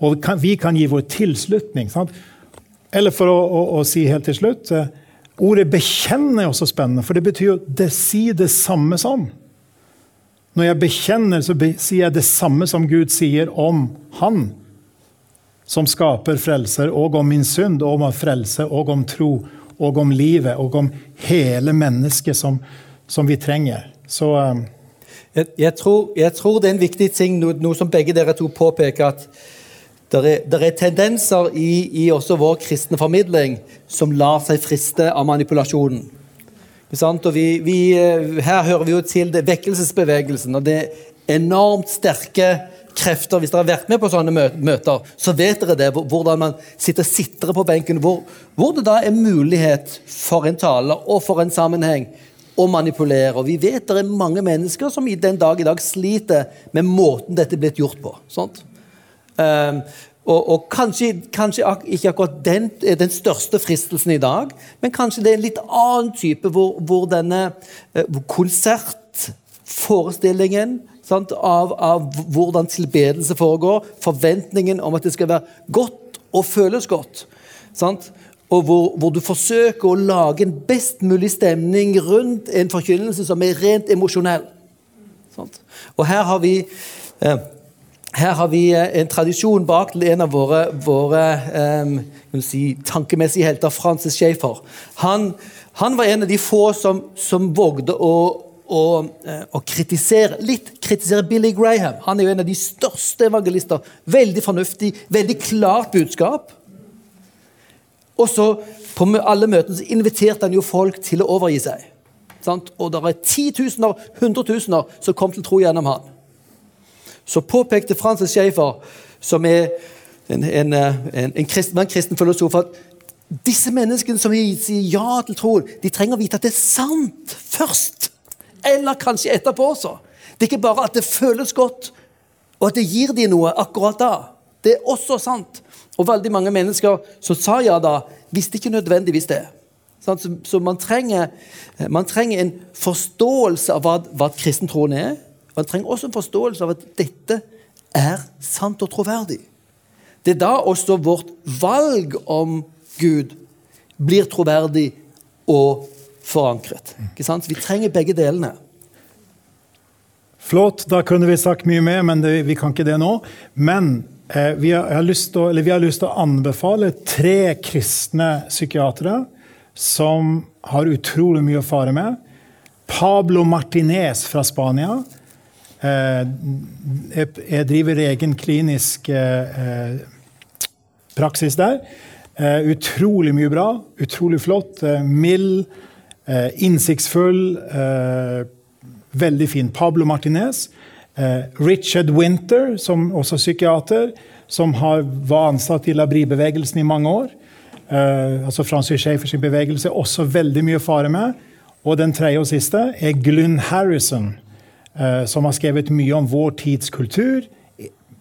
Og vi kan gi vår tilslutning. Sant? Eller for å, å, å, si helt til slutt eh, Ordet 'bekjenne' er også spennende, for det betyr jo det sier det samme som. Når jeg bekjenner, så sier jeg det samme som Gud sier om Han, som skaper frelser, og om min synd, og om frelse, og om tro, og om livet, og om hele mennesket som, som vi trenger. Så um... jeg, jeg, tror, jeg, tror, det er en viktig ting, noe, noe som begge dere to påpeker, at det er, er, tendenser i, i, også vår kristne formidling som lar seg friste av manipulasjonen. Vi, vi, eh, her hører vi jo til det, vekkelsesbevegelsen, og det er enormt sterke krefter. Hvis dere har vært med på sånne møter, så vet dere det. Hvordan man sitter sitter på benken. Hvor, hvor, det da er mulighet for en tale og for en sammenheng å manipulere. Og vi vet det er mange mennesker som i den dag i dag sliter med måten dette er blitt gjort på. Sant? Um, og, og kanskje, kanskje, ikke akkurat den er den største fristelsen i dag, men kanskje det er en litt annen type hvor, hvor denne hvor konsertforestillingen sant, av, av, hvordan tilbedelse foregår, forventningen om at det skal være godt og føles godt. Sant? Og hvor, hvor, du forsøker å lage en best mulig stemning rundt en forkynnelse som er rent emosjonell. Og her har vi eh, her har vi eh, en tradisjon bak til en av våre, våre um, si, tankemessige helter, Francis Schaefer. Han, han, var en av de få som, som vågde å, å, eh, å, kritisere litt kritisere Billy Graham. Han er jo en av de største evangelister. Veldig fornuftig, veldig klart budskap. Og så På alle møtene så inviterte han jo folk til å overgi seg. Sant? Og det er titusener, hundretusener som kom til tro gjennom han så påpekte Francis Schaefer, som er en, en, en, en kristen, kristen filosof, at disse menneskene som sier ja til troen, de trenger å vite at det er sant først. Eller kanskje etterpå også. Det er ikke bare at det føles godt, og at det gir dem noe akkurat da. Det er også sant. Og veldig mange mennesker som sa ja da, visste ikke nødvendigvis det. Så, så man, trenger, man, trenger, en forståelse av hva, hva kristentroen er. Man trenger også en forståelse av at dette er sant og troverdig. Det er da også vårt valg om Gud blir troverdig og forankret. Vi trenger begge delene. Flott. Da kunne vi sagt mye mer, men det, vi kan ikke det nå. Men eh, vi, har, lyst til å anbefale tre kristne psykiatere som har utrolig mye å fare med. Pablo Martinez fra Spania jeg driver egen klinisk eh, praksis der. Eh, utrolig mye bra. Utrolig flott. Mild, innsiktsfull. Veldig fin. Pablo Martinez. Richard Winter, som også psykiater, som har, var ansatt i Labri-bevegelsen i mange år. altså Francis Schaeffers bevegelse. Også veldig mye å fare med. Og den tredje og siste er Glynn Harrison Eh, som har skrevet mye om vår tids kultur,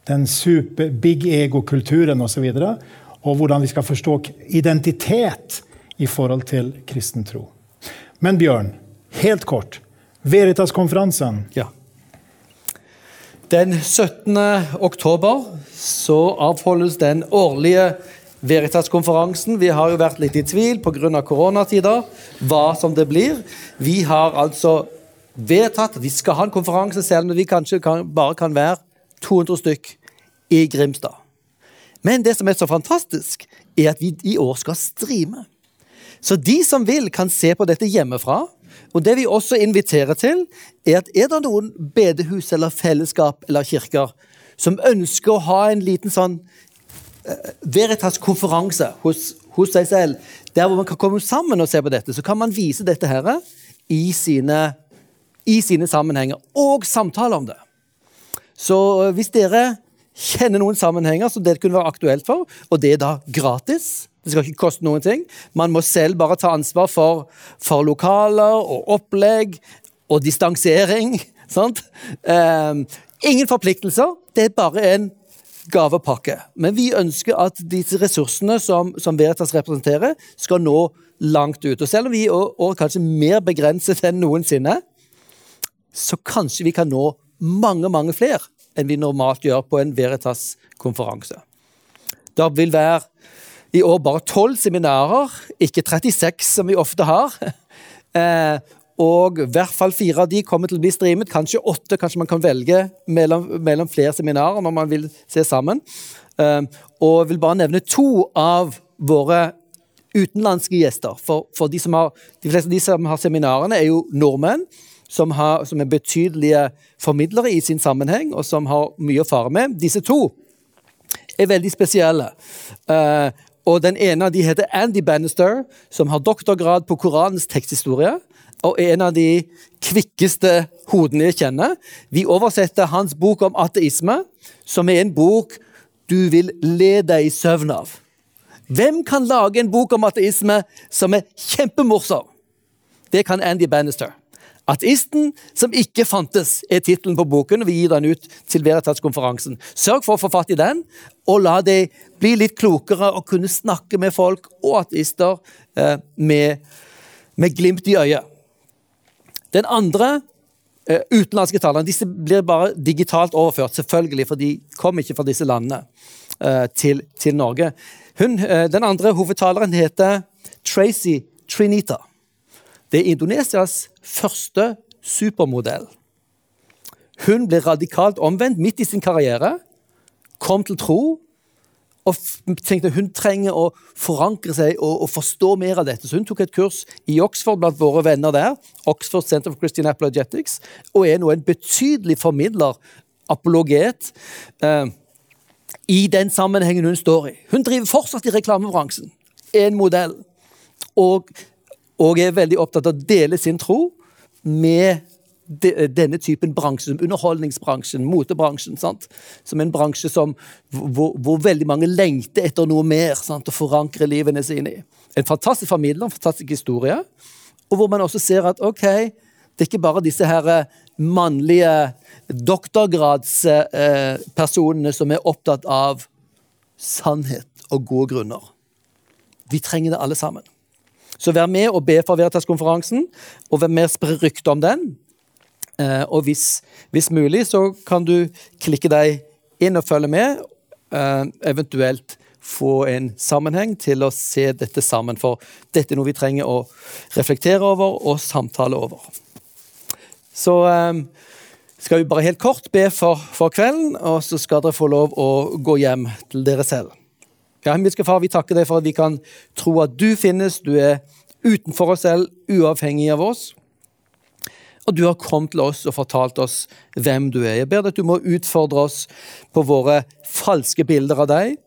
den super big ego-kulturen osv. Og, og hvordan vi skal forstå identitet i forhold til kristen tro. Men Bjørn, helt kort. Veritas-konferansen. Ja. Den 17. oktober så avholdes den årlige Veritas-konferansen. Vi har jo vært litt i tvil pga. koronatider hva som det blir. Vi har altså vedtatt at vi skal ha en konferanse, selv om vi kanskje kan, bare kan være 200 stykk i Grimstad. Men det som er så fantastisk, er at vi i år skal streame. Så de som vil, kan se på dette hjemmefra. Og det vi også inviterer til, er at er det noen bedehus eller fellesskap eller kirker som ønsker å ha en liten sånn uh, Veritas-konferanse hos, hos, seg selv, der hvor man kan komme sammen og se på dette, så kan man vise dette her i sine, i sine sammenhenger, og samtale om det. Så uh, hvis dere kjenner noen sammenhenger som det kunne være aktuelt for, og det er da gratis det skal ikke koste noen ting. Man må selv bare ta ansvar for, for lokaler og opplegg og distansering. Sant? Um, ingen forpliktelser. Det er bare en gavepakke. Men vi ønsker at disse ressursene som, som Veritas representerer, skal nå langt ut. Og selv om vi er kanskje mer begrenset enn noensinne, så kanskje vi kan nå mange, mange flere enn vi normalt gjør på en Veritas-konferanse. Det vil være i år bare tolv seminarer, ikke 36 som vi ofte har. Eh, og i hvert fall fire av de kommer til å bli streamet. Kanskje åtte, kanskje man kan velge mellom, mellom flere seminarer når man vil se sammen. Eh, og jeg vil bare nevne to av våre utenlandske gjester. For, for de, har, de, fleste av de som har seminarene, er jo nordmenn. Som, har, som er betydelige formidlere i sin sammenheng, og som har mye å fare med. Disse to er veldig spesielle. Uh, og Den ene av de heter Andy Bannister, som har doktorgrad på Koranens teksthistorie. Og er en av de kvikkeste hodene jeg kjenner. Vi oversetter hans bok om ateisme, som er en bok du vil le deg i søvn av. Hvem kan lage en bok om ateisme som er kjempemorsom? Det kan Andy Bannister. Ateisten som ikke fantes, er tittelen på boken. og Vi gir den ut til Veritas-konferansen. Sørg for å få fatt i den, og la deg bli litt klokere og kunne snakke med folk og ateister eh, med, med, glimt i øyet. Den andre eh, utenlandske talerne disse blir bare digitalt overført, selvfølgelig, for de kom ikke fra disse landene eh, til, til, Norge. Hun, eh, den andre hovedtaleren heter Tracy Trinita. Det er Indonesias første supermodell. Hun ble radikalt omvendt midt i sin karriere, kom til tro og tenkte hun trenger å forankre seg og, og, forstå mer av dette. Så hun tok et kurs i Oxford blant våre venner der, Oxford Center for Christian Apologetics, og er nå en betydelig formidler, apologet, eh, i den sammenhengen hun står i. Hun driver fortsatt i reklamebransjen. En modell. Og og er veldig opptatt av å dele sin tro med de, denne typen bransje, som underholdningsbransjen, motebransjen. Sant? Som en bransje som, hvor, hvor, veldig mange lengter etter noe mer sant? å forankre livene sine i. En fantastisk familie, en fantastisk historie, og hvor man også ser at ok, det er ikke bare disse her eh, mannlige doktorgradspersonene som er opptatt av sannhet og gode grunner. Vi trenger det alle sammen. Så vær med og be for Veritas-konferansen, og vær med og spre rykte om den. Eh, og hvis, hvis, mulig, så kan du klikke deg inn og følge med. Eh, eventuelt få en sammenheng til å se dette sammen, for dette er noe vi trenger å reflektere over og samtale over. Så eh, skal vi bare helt kort be for, for kvelden, og så skal dere få lov å gå hjem til dere selv. Ja, himmelske Far, vi takker deg for at vi kan tro at du finnes. Du er utenfor oss selv, uavhengig av oss. Og du har kommet til oss og fortalt oss hvem du er. Jeg ber deg at du må utfordre oss på våre falske bilder av deg,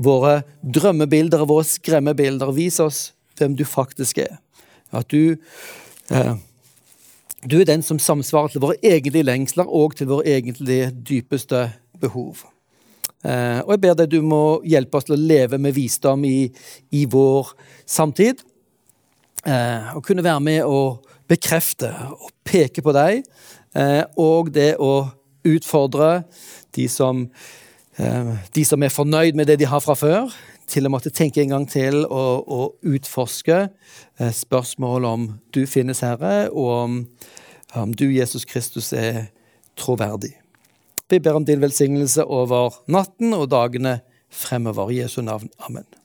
våre drømmebilder og våre skremmebilder. Vis oss hvem du faktisk er. At du, eh, du er den som samsvarer til våre egentlige lengsler og til våre egentlige dypeste behov. Eh, og jeg ber deg du må hjelpe oss til å leve med visdom i, i vår samtid. Eh, og kunne være med å bekrefte og peke på deg. Eh, og det å utfordre de som, de som er fornøyd med det de har fra før. til å måtte tenke en gang til og, og utforske spørsmål om du finnes, Herre, og om, om du, Jesus Kristus, er troverdig. Vi ber om din velsignelse over natten og dagene fremover. I Jesu navn. Amen.